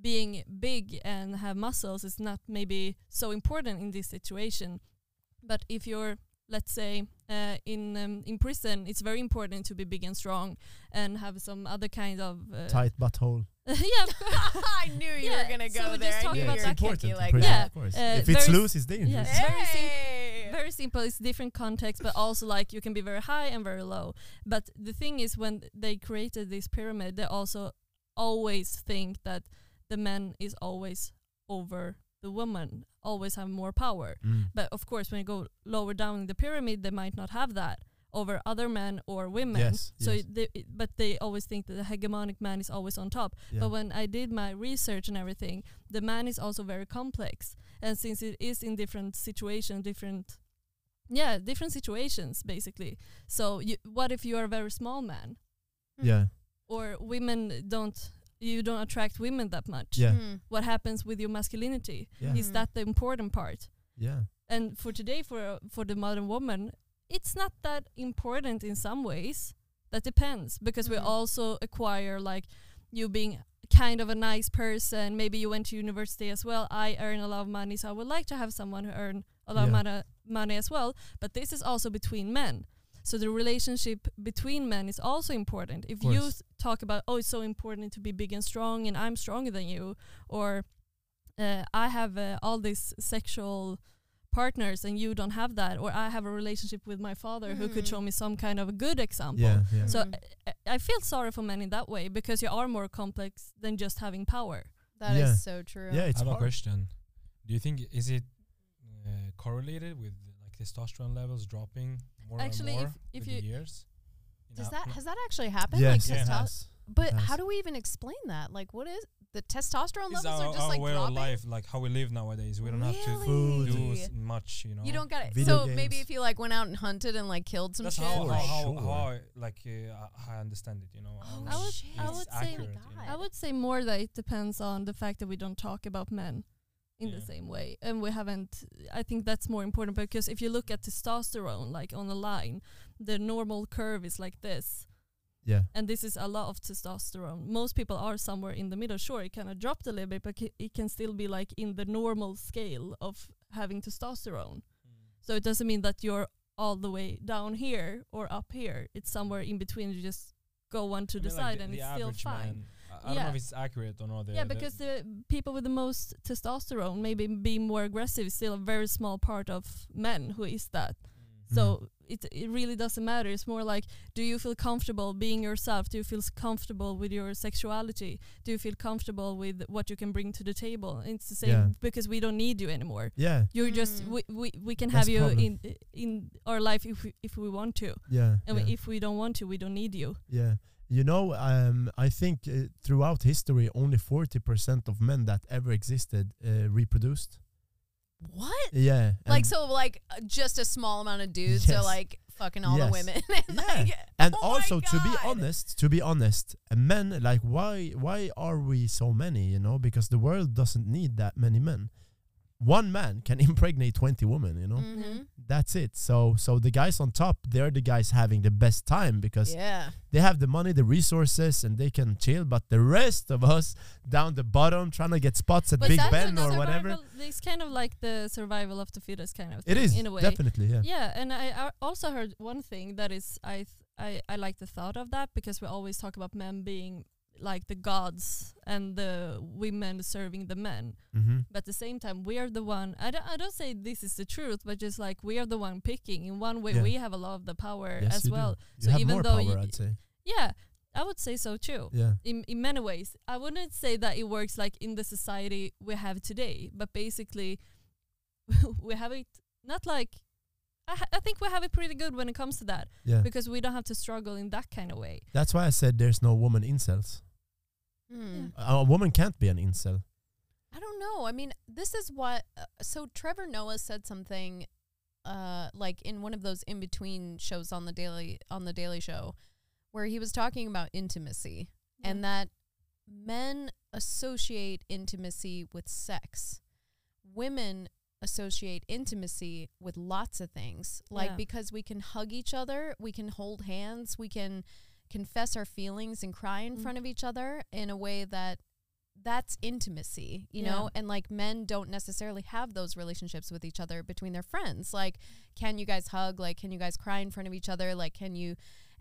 [SPEAKER 4] being big and have muscles is not maybe so important in this situation. But if you're let's say uh, in um, in prison, it's very important to be big and strong and have some other kind of uh, (laughs)
[SPEAKER 2] Tight butthole. (laughs)
[SPEAKER 4] yeah, of (laughs) course.
[SPEAKER 3] I knew you
[SPEAKER 4] Yeah,
[SPEAKER 3] were gonna
[SPEAKER 4] so
[SPEAKER 3] go
[SPEAKER 4] we
[SPEAKER 3] there.
[SPEAKER 4] just talk
[SPEAKER 3] knew
[SPEAKER 4] about
[SPEAKER 3] you
[SPEAKER 4] that.
[SPEAKER 2] It's important
[SPEAKER 3] kicky like
[SPEAKER 2] prison,
[SPEAKER 4] Yeah,
[SPEAKER 2] of course.
[SPEAKER 4] uh,
[SPEAKER 2] if it's loose, it's dangerous.
[SPEAKER 4] Yeah. very sim- very simple. It's different context, but also like you can be very high and very low. But the thing is, when they created this pyramid, they also always think that the man is always over the woman, always have more power.
[SPEAKER 2] Mm.
[SPEAKER 4] But of course, when you go lower down the pyramid, they might not have that over other men or women.
[SPEAKER 2] Yes,
[SPEAKER 4] so,
[SPEAKER 2] yes.
[SPEAKER 4] They, but they always think that the hegemonic man is always on top.
[SPEAKER 2] Yeah.
[SPEAKER 4] But when I did my research and everything, the man is also very complex. And since it is in different situations, different, yeah, different situations basically. So you, what if you are a very small man,
[SPEAKER 2] yeah,
[SPEAKER 4] or women don't, you don't attract women that much?
[SPEAKER 2] yeah,
[SPEAKER 3] Mm.
[SPEAKER 4] What happens with your masculinity?
[SPEAKER 2] yeah,
[SPEAKER 4] Is that the important part?
[SPEAKER 2] yeah.
[SPEAKER 4] And for today, for for the modern woman, it's not that important in some ways. That depends because we
[SPEAKER 3] Mhm.
[SPEAKER 4] also acquire like you being kind of a nice person. Maybe you went to university as well. I earn a lot of money, so I would like to have someone who earn a lot
[SPEAKER 2] Yeah.
[SPEAKER 4] of money, money as well. But this is also between men. So the relationship between men is also important. If you th- talk about, oh, it's so important to be big and strong, and I'm stronger than you, or uh, I have uh, all these sexual partners and you don't have that, or I have a relationship with my father who could show me some kind of a good example.
[SPEAKER 2] Yeah, yeah.
[SPEAKER 4] So
[SPEAKER 3] Mhm.
[SPEAKER 4] I, I feel sorry for men in that way because you are more complex than just having power.
[SPEAKER 3] That is
[SPEAKER 2] Yeah.
[SPEAKER 3] so true.
[SPEAKER 2] yeah,
[SPEAKER 5] I
[SPEAKER 2] it's
[SPEAKER 5] have a question. Do you think is it uh, correlated with like testosterone levels dropping more
[SPEAKER 4] Actually,
[SPEAKER 5] and
[SPEAKER 4] if-
[SPEAKER 5] more
[SPEAKER 4] if
[SPEAKER 5] with
[SPEAKER 4] you-
[SPEAKER 5] the years? You
[SPEAKER 3] Does
[SPEAKER 5] know,
[SPEAKER 3] that has that actually happened?
[SPEAKER 2] Yes,
[SPEAKER 3] like
[SPEAKER 2] it
[SPEAKER 3] testo-
[SPEAKER 2] has.
[SPEAKER 3] But
[SPEAKER 2] It
[SPEAKER 3] how do we even explain that? Like, what is the testosterone
[SPEAKER 5] it's
[SPEAKER 3] levels
[SPEAKER 5] our,
[SPEAKER 3] are just
[SPEAKER 5] our
[SPEAKER 3] like
[SPEAKER 5] way
[SPEAKER 3] dropping?
[SPEAKER 5] of life, like how we live nowadays. We don't have to
[SPEAKER 2] Food.
[SPEAKER 5] do
[SPEAKER 3] Really?
[SPEAKER 5] s- much, you know.
[SPEAKER 3] You don't got it.
[SPEAKER 2] Video
[SPEAKER 3] So maybe if you like went out and hunted and like killed some
[SPEAKER 5] That's
[SPEAKER 3] shit.
[SPEAKER 5] how, how,
[SPEAKER 3] like,
[SPEAKER 5] how,
[SPEAKER 2] sure.
[SPEAKER 5] how I, like uh, I understand it. You know.
[SPEAKER 3] Oh,
[SPEAKER 5] I'm
[SPEAKER 4] I
[SPEAKER 5] not-
[SPEAKER 4] would-
[SPEAKER 3] shit.
[SPEAKER 4] I would say-
[SPEAKER 5] accurate, you know.
[SPEAKER 4] I would say more that it depends on the fact that we don't talk about men in the same way. And we haven't, I think that's more important because if you look at testosterone, like on a line, the normal curve is like this.
[SPEAKER 2] Yeah,
[SPEAKER 4] And this is a lot of testosterone. Most people are somewhere in the middle. Sure, it kind of dropped a little bit, but it can still be like in the normal scale of having testosterone. Mm. So it doesn't mean that you're all the way down here or up here. It's somewhere in between. You just go one to
[SPEAKER 5] I
[SPEAKER 4] the
[SPEAKER 5] mean, like
[SPEAKER 4] side
[SPEAKER 5] the-
[SPEAKER 4] and
[SPEAKER 5] the
[SPEAKER 4] it's still fine.
[SPEAKER 5] Man, I, I don't know if it's accurate or not. the-
[SPEAKER 4] yeah, because the people with the most testosterone, maybe be more aggressive, still a very small part of men who is that.
[SPEAKER 5] Mm.
[SPEAKER 4] So it it really doesn't matter. It's more like, do you feel comfortable being yourself? Do you feel comfortable with your sexuality? Do you feel comfortable with what you can bring to the table? It's the same
[SPEAKER 2] Yeah.
[SPEAKER 4] because we don't need you anymore.
[SPEAKER 2] yeah,
[SPEAKER 4] You're just
[SPEAKER 3] Mm.
[SPEAKER 4] we, we, we can
[SPEAKER 2] That's
[SPEAKER 4] have you
[SPEAKER 2] problem.
[SPEAKER 4] in in our life if we, if we want to,
[SPEAKER 2] yeah.
[SPEAKER 4] and
[SPEAKER 2] yeah.
[SPEAKER 4] if we don't want to, we don't need you.
[SPEAKER 2] Yeah. You know, um, I think uh, throughout history, only 40% of men that ever existed uh, reproduced.
[SPEAKER 3] what?
[SPEAKER 2] Yeah.
[SPEAKER 3] Like so, like uh, just a small amount of dudes
[SPEAKER 2] Yes.
[SPEAKER 3] are like fucking all the women. (laughs) and,
[SPEAKER 2] Yeah.
[SPEAKER 3] like, (laughs)
[SPEAKER 2] And
[SPEAKER 3] oh
[SPEAKER 2] also, to be honest, to be honest, men like why why are we so many? You know, because the world doesn't need that many men. One man can (laughs) impregnate 20 women. You know,
[SPEAKER 3] Mhm.
[SPEAKER 2] that's it. So so the guys on top, they're the guys having the best time because
[SPEAKER 3] Yeah.
[SPEAKER 2] they have the money, the resources, and they can chill. But the rest of us down the bottom trying to get spots at
[SPEAKER 3] But
[SPEAKER 2] Big Ben or whatever
[SPEAKER 4] it's kind of like the survival of the fittest kind of
[SPEAKER 2] It
[SPEAKER 4] thing
[SPEAKER 2] is
[SPEAKER 4] in a way.
[SPEAKER 2] definitely yeah.
[SPEAKER 4] Yeah, and I, I also heard one thing that is I th- I I like the thought of that because we always talk about men being like the gods and the women serving the men.
[SPEAKER 2] Mm-hmm.
[SPEAKER 4] But at the same time, we are the one. I don't I don't say this is the truth, but just like we are the one picking. In one way,
[SPEAKER 2] Yeah.
[SPEAKER 4] we have a lot of the power
[SPEAKER 2] Yes,
[SPEAKER 4] as
[SPEAKER 2] you
[SPEAKER 4] well.
[SPEAKER 2] do. You
[SPEAKER 4] So
[SPEAKER 2] have
[SPEAKER 4] even
[SPEAKER 2] more
[SPEAKER 4] though
[SPEAKER 2] power, say.
[SPEAKER 4] Yeah, I would say so too.
[SPEAKER 2] Yeah.
[SPEAKER 4] In in many ways, I wouldn't say that it works like in the society we have today, but basically, (laughs) we have it not like. I, ha- I think we have it pretty good when it comes to that
[SPEAKER 2] Yeah.
[SPEAKER 4] because we don't have to struggle in that kind of way.
[SPEAKER 2] That's why I said there's no woman incels.
[SPEAKER 3] Hmm.
[SPEAKER 2] A a woman can't be an incel.
[SPEAKER 3] I don't know. I mean, this is what. Uh, so Trevor Noah said something, uh, like in one of those in between shows on the daily on the Daily Show, where he was talking about intimacy and that men associate intimacy with sex, women associate intimacy with lots of things. Like
[SPEAKER 4] Yeah.
[SPEAKER 3] because we can hug each other, we can hold hands, we can confess our feelings and cry in
[SPEAKER 4] Mm.
[SPEAKER 3] front of each other in a way that that's intimacy, you
[SPEAKER 4] Yeah.
[SPEAKER 3] know, and like men don't necessarily have those relationships with each other between their friends. Like, can you guys hug? Like, can you guys cry in front of each other? Like, can you?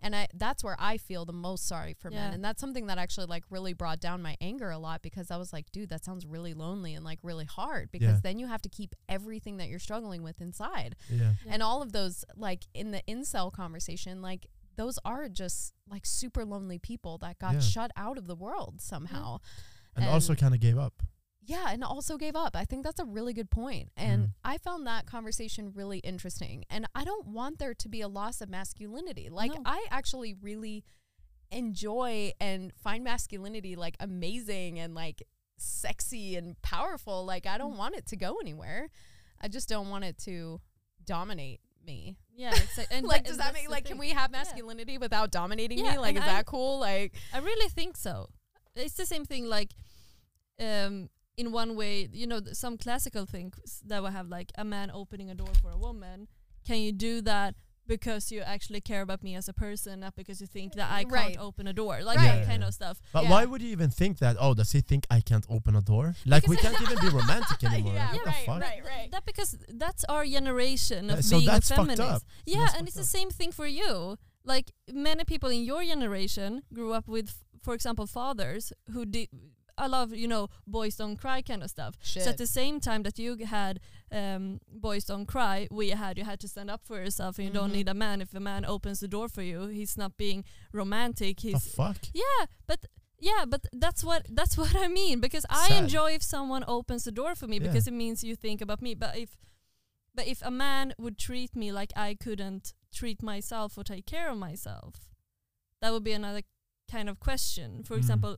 [SPEAKER 3] And I that's where I feel the most sorry for men, and that's something that actually like really brought down my anger a lot because I was like, dude, that sounds really lonely and like really hard because
[SPEAKER 2] Yeah.
[SPEAKER 3] then you have to keep everything that you're struggling with inside
[SPEAKER 2] Yeah.
[SPEAKER 4] Yeah.
[SPEAKER 3] and all of those like in the incel conversation like those are just like super lonely people that got
[SPEAKER 2] Yeah.
[SPEAKER 3] shut out of the world somehow
[SPEAKER 2] And, also kind of gave up.
[SPEAKER 3] Yeah and also gave up i think that's a really good point and
[SPEAKER 2] Mm.
[SPEAKER 3] i found that conversation really interesting and i don't want there to be a loss of masculinity like
[SPEAKER 4] No.
[SPEAKER 3] i actually really enjoy and find masculinity like amazing and like sexy and powerful like i don't
[SPEAKER 4] Mm.
[SPEAKER 3] want it to go anywhere i just don't want it to dominate me
[SPEAKER 4] Yeah. (laughs) And
[SPEAKER 3] like does that mean like can we have
[SPEAKER 4] Yeah.
[SPEAKER 3] masculinity without dominating
[SPEAKER 4] Yeah,
[SPEAKER 3] me like is
[SPEAKER 4] I-
[SPEAKER 3] that cool like
[SPEAKER 4] I really think so. It's the same thing like um in one way, you know, th- some classical things that will have like a man opening a door for a woman. Can you do that because you actually care about me as a person, not because you think that I can't
[SPEAKER 3] Right.
[SPEAKER 4] open a door? Like
[SPEAKER 3] Right.
[SPEAKER 4] that kind of stuff.
[SPEAKER 2] But
[SPEAKER 3] Yeah.
[SPEAKER 2] why would you even think that? Oh, does he think I can't open a door? Like we can't even be romantic (laughs) anymore.
[SPEAKER 3] Yeah,
[SPEAKER 2] like, what
[SPEAKER 3] right,
[SPEAKER 2] the fuck?
[SPEAKER 3] right, right.
[SPEAKER 4] That because that's our generation of
[SPEAKER 2] That- so
[SPEAKER 4] being
[SPEAKER 2] that's
[SPEAKER 4] a feminist.
[SPEAKER 2] up.
[SPEAKER 4] Yeah,
[SPEAKER 2] that's
[SPEAKER 4] and it's
[SPEAKER 2] fucked
[SPEAKER 4] the same thing for you. Like many people in your generation grew up with, f- for example, fathers who did a love you know boys don't cry kind of stuff. So at the same time that you had um, boys don't cry, we had you had to stand up for yourself, and you don't
[SPEAKER 3] Mhm.
[SPEAKER 4] need a man. If a man opens the door for you, he's not being romantic.
[SPEAKER 2] The
[SPEAKER 4] He's
[SPEAKER 2] fuck?
[SPEAKER 4] yeah, but yeah, but that's what that's what I mean because I enjoy if someone opens the door for me
[SPEAKER 2] Yeah.
[SPEAKER 4] because it means you think about me. But if but if a man would treat me like I couldn't treat myself or take care of myself, that would be another kind of question. For
[SPEAKER 2] Mm.
[SPEAKER 4] example,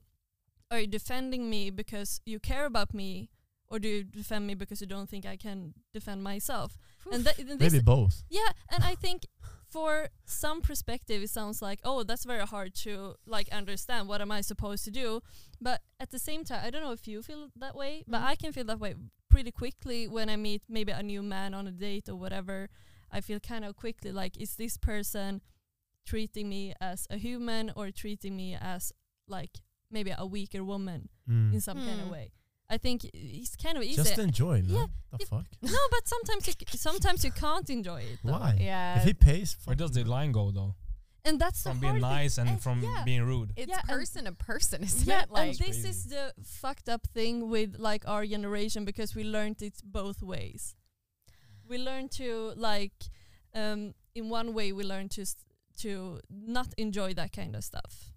[SPEAKER 4] are you defending me because you care about me, or do you defend me because you don't think I can defend myself? And, that, and this
[SPEAKER 2] Maybe both.
[SPEAKER 4] yeah, and I think for some perspective it sounds like oh that's very hard to like understand what am I supposed to do but at the same time I don't know if you feel that way but
[SPEAKER 3] Mhm.
[SPEAKER 4] I can feel that way pretty quickly when I meet maybe a new man on a date or whatever I feel kind of quickly like is this person treating me as a human or treating me as like maybe a weaker woman
[SPEAKER 2] Mm.
[SPEAKER 4] in some kind of
[SPEAKER 3] Mm.
[SPEAKER 4] way I think it's kind of easy
[SPEAKER 2] Just enjoy, man.
[SPEAKER 4] Yeah,
[SPEAKER 2] the
[SPEAKER 4] if-
[SPEAKER 2] fuck? (laughs)
[SPEAKER 4] no but sometimes you c- sometimes you can't enjoy it though.
[SPEAKER 2] Why?
[SPEAKER 3] yeah
[SPEAKER 2] If he pays,
[SPEAKER 5] Where does the line go though?
[SPEAKER 4] and that's
[SPEAKER 5] From
[SPEAKER 4] the
[SPEAKER 5] being
[SPEAKER 4] hard thing.
[SPEAKER 5] nice and
[SPEAKER 4] And
[SPEAKER 5] from
[SPEAKER 4] yeah.
[SPEAKER 5] being rude.
[SPEAKER 3] it's
[SPEAKER 4] Yeah,
[SPEAKER 3] person to person isn't
[SPEAKER 4] yeah,
[SPEAKER 3] it like
[SPEAKER 4] and this
[SPEAKER 5] Crazy.
[SPEAKER 4] is the fucked up thing with like our generation because we learned it both ways. We learned to like, um, in one way we learned to s- to not enjoy that kind of stuff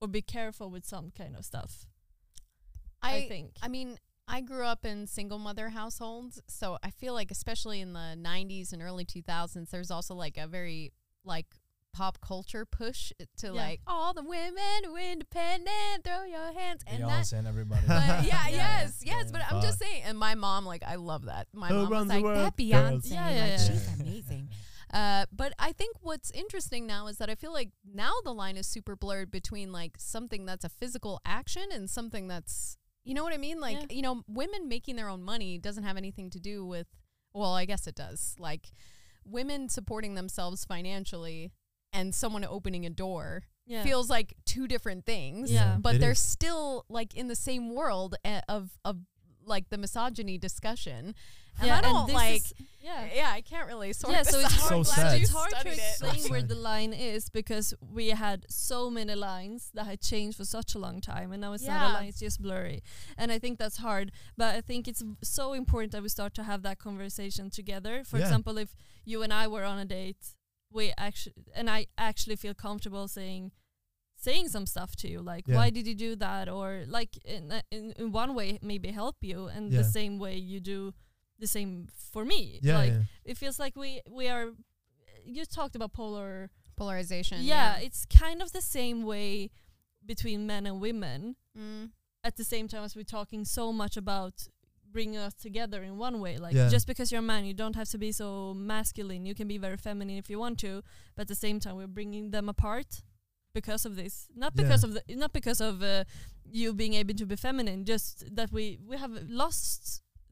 [SPEAKER 4] or be careful with some kind of stuff. I,
[SPEAKER 3] I
[SPEAKER 4] think.
[SPEAKER 3] I mean, I grew up in single mother households, so I feel like especially in the 90s and early 2000s there's also like a very like pop culture push to
[SPEAKER 4] Yeah.
[SPEAKER 3] like all the women who are independent, throw your hands and that
[SPEAKER 5] Beyonce and everybody.
[SPEAKER 3] but yeah, (laughs)
[SPEAKER 4] Yeah.
[SPEAKER 3] yes, yes. But I'm just saying, and my mom, like, I love that. My
[SPEAKER 2] Who
[SPEAKER 3] mom was like, that? Beyonce,
[SPEAKER 4] Yeah, yeah,
[SPEAKER 3] like,
[SPEAKER 4] yeah.
[SPEAKER 3] she's amazing. Uh, but I think what's interesting now is that I feel like now the line is super blurred between like something that's a physical action and something that's, you know what I mean? Like,
[SPEAKER 4] Yeah.
[SPEAKER 3] you know, women making their own money doesn't have anything to do with, well, I guess it does. Like, women supporting themselves financially and someone opening a door
[SPEAKER 4] yeah.
[SPEAKER 3] feels like two different things
[SPEAKER 4] Yeah.
[SPEAKER 3] but
[SPEAKER 2] it
[SPEAKER 3] they're
[SPEAKER 2] is.
[SPEAKER 3] still like in the same world uh, of of like the misogyny discussion and
[SPEAKER 4] yeah,
[SPEAKER 3] i don't
[SPEAKER 4] this
[SPEAKER 3] like
[SPEAKER 4] is- yeah.
[SPEAKER 3] yeah i can't really sort
[SPEAKER 4] yeah,
[SPEAKER 3] this
[SPEAKER 4] so (laughs) it's
[SPEAKER 3] out.
[SPEAKER 2] So
[SPEAKER 4] hard,
[SPEAKER 2] sad.
[SPEAKER 4] it's hard to explain
[SPEAKER 2] So
[SPEAKER 4] where the line is because we had so many lines that had changed for such a long time, and now it's not a line; it's just blurry. And I think that's hard. But I think it's so important that we start to have that conversation together. For
[SPEAKER 2] Yeah.
[SPEAKER 4] example, if you and I were on a date, we actually and I actually feel comfortable saying saying some stuff to you like
[SPEAKER 2] Yeah.
[SPEAKER 4] why did you do that or like in, a- in in one way maybe help you and
[SPEAKER 2] Yeah.
[SPEAKER 4] the same way you do the same for me
[SPEAKER 2] Yeah,
[SPEAKER 4] like
[SPEAKER 2] yeah.
[SPEAKER 4] it feels like we we are you talked about polar
[SPEAKER 3] polarization
[SPEAKER 4] yeah, it's kind of the same way between men and women
[SPEAKER 3] Mm.
[SPEAKER 4] at the same time as we're talking so much about bringing us together in one way like
[SPEAKER 2] Yeah.
[SPEAKER 4] just because you're a man you don't have to be so masculine you can be very feminine if you want to but at the same time we're bringing them apart because of this not
[SPEAKER 2] Yeah.
[SPEAKER 4] because of the not because of uh, you being able to be feminine just that we we have lost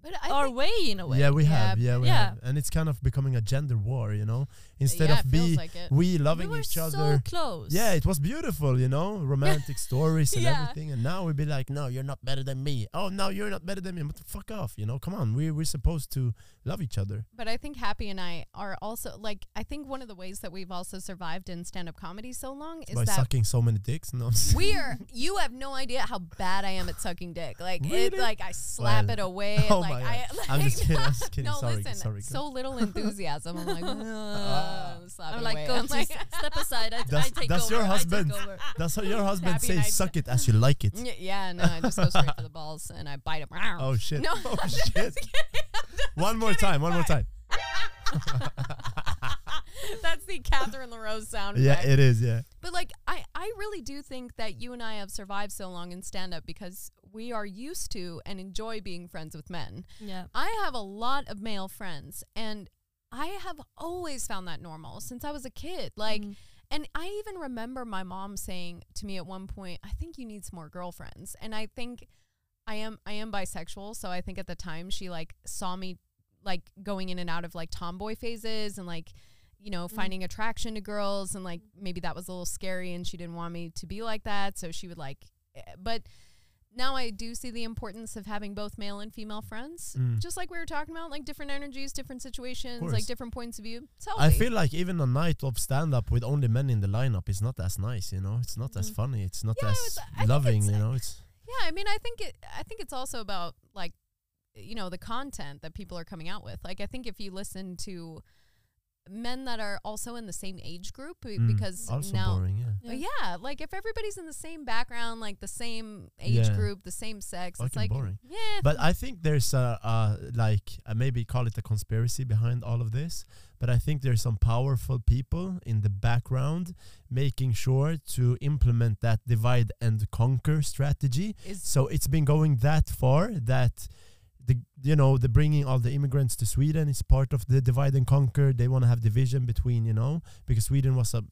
[SPEAKER 3] But I
[SPEAKER 4] our way in a way.
[SPEAKER 2] Yeah, we
[SPEAKER 3] Yeah,
[SPEAKER 2] have. Yeah, we
[SPEAKER 4] yeah.
[SPEAKER 2] have. And it's kind of becoming a gender war, you know. Instead
[SPEAKER 3] yeah,
[SPEAKER 2] of
[SPEAKER 3] it feels
[SPEAKER 2] be
[SPEAKER 3] like it.
[SPEAKER 2] we
[SPEAKER 4] we
[SPEAKER 2] loving
[SPEAKER 4] were
[SPEAKER 2] each
[SPEAKER 4] so
[SPEAKER 2] other.
[SPEAKER 4] close.
[SPEAKER 2] Yeah, it was beautiful, you know, (laughs) romantic stories and
[SPEAKER 3] Yeah.
[SPEAKER 2] everything. And now we'd be like, no, you're not better than me. Oh, no, you're not better than me. But fuck off, you know. Come on, we we're supposed to love each other.
[SPEAKER 3] But I think Happy and I are also like I think one of the ways that we've also survived in stand up comedy so long is
[SPEAKER 2] by
[SPEAKER 3] that
[SPEAKER 2] sucking so many dicks. No,
[SPEAKER 3] we (laughs) are you have no idea how bad I am at sucking dick. Like it like I slap
[SPEAKER 2] Well,
[SPEAKER 3] it away. (laughs)
[SPEAKER 2] oh
[SPEAKER 3] like
[SPEAKER 2] my
[SPEAKER 3] I
[SPEAKER 2] God. I'm just kidding, I'm (laughs) just kidding.
[SPEAKER 3] No,
[SPEAKER 2] Sorry,
[SPEAKER 3] listen,
[SPEAKER 2] sorry,
[SPEAKER 3] so little enthusiasm. I'm like, (laughs) uh, slap
[SPEAKER 4] I'm like,
[SPEAKER 3] away.
[SPEAKER 4] go
[SPEAKER 3] I'm like,
[SPEAKER 4] step (laughs) aside. I,
[SPEAKER 2] Does-
[SPEAKER 4] I take
[SPEAKER 2] does
[SPEAKER 4] over.
[SPEAKER 2] your husband- That's how your husband
[SPEAKER 3] Happy
[SPEAKER 2] says, suck it as you like it.
[SPEAKER 3] "Mm, yeah, no, I just go straight for the balls and I bite him.
[SPEAKER 2] Oh, shit.
[SPEAKER 3] No,
[SPEAKER 2] oh,
[SPEAKER 3] I'm just
[SPEAKER 2] shit.
[SPEAKER 3] just
[SPEAKER 2] One more time, one more time.
[SPEAKER 3] That's the Kathryn LaRose sound.
[SPEAKER 2] Yeah,
[SPEAKER 3] effect.
[SPEAKER 2] it is, yeah.
[SPEAKER 3] But like I, I really do think that you and I have survived so long in stand up because we are used to and enjoy being friends with men.
[SPEAKER 4] Yeah.
[SPEAKER 3] I have a lot of male friends and I have always found that normal since I was a kid. Like
[SPEAKER 4] Mhm.
[SPEAKER 3] and I even remember my mom saying to me at one point, I think you need some more girlfriends. And I think I am I am bisexual, so I think at the time she like saw me like going in and out of like tomboy phases and like you know finding attraction to girls and like maybe that was a little scary and she didn't want me to be like that so she would like eh, but now I do see the importance of having both male and female friends
[SPEAKER 2] Mm.
[SPEAKER 3] just like we were talking about like different energies different situations like different points of view it's
[SPEAKER 2] I feel like even a night of stand up with only men in the lineup is not as nice, you know? It's not as
[SPEAKER 4] Mhm.
[SPEAKER 2] funny. It's not
[SPEAKER 3] Yeah,
[SPEAKER 2] as
[SPEAKER 3] it's-
[SPEAKER 2] loving, you know? It's
[SPEAKER 3] Yeah, I mean, I think it. I think it's also about like, you know, the content that people are coming out with. Like, I think if you listen to men that are also in the same age group, be-
[SPEAKER 2] mm,
[SPEAKER 3] because
[SPEAKER 2] also
[SPEAKER 3] now,
[SPEAKER 2] boring, yeah.
[SPEAKER 3] Uh, yeah. like if everybody's in the same background, like the same age
[SPEAKER 2] Yeah.
[SPEAKER 3] group, the same sex, it's like,
[SPEAKER 2] boring.
[SPEAKER 3] yeah.
[SPEAKER 2] But I think there's a, uh like uh, maybe call it a conspiracy behind all of this. But I think there's some powerful people in the background making sure to implement that divide and conquer strategy.
[SPEAKER 3] is
[SPEAKER 2] So it's been going that far that the you know the bringing all the immigrants to Sweden is part of the divide and conquer. They want to have division between you know because Sweden was a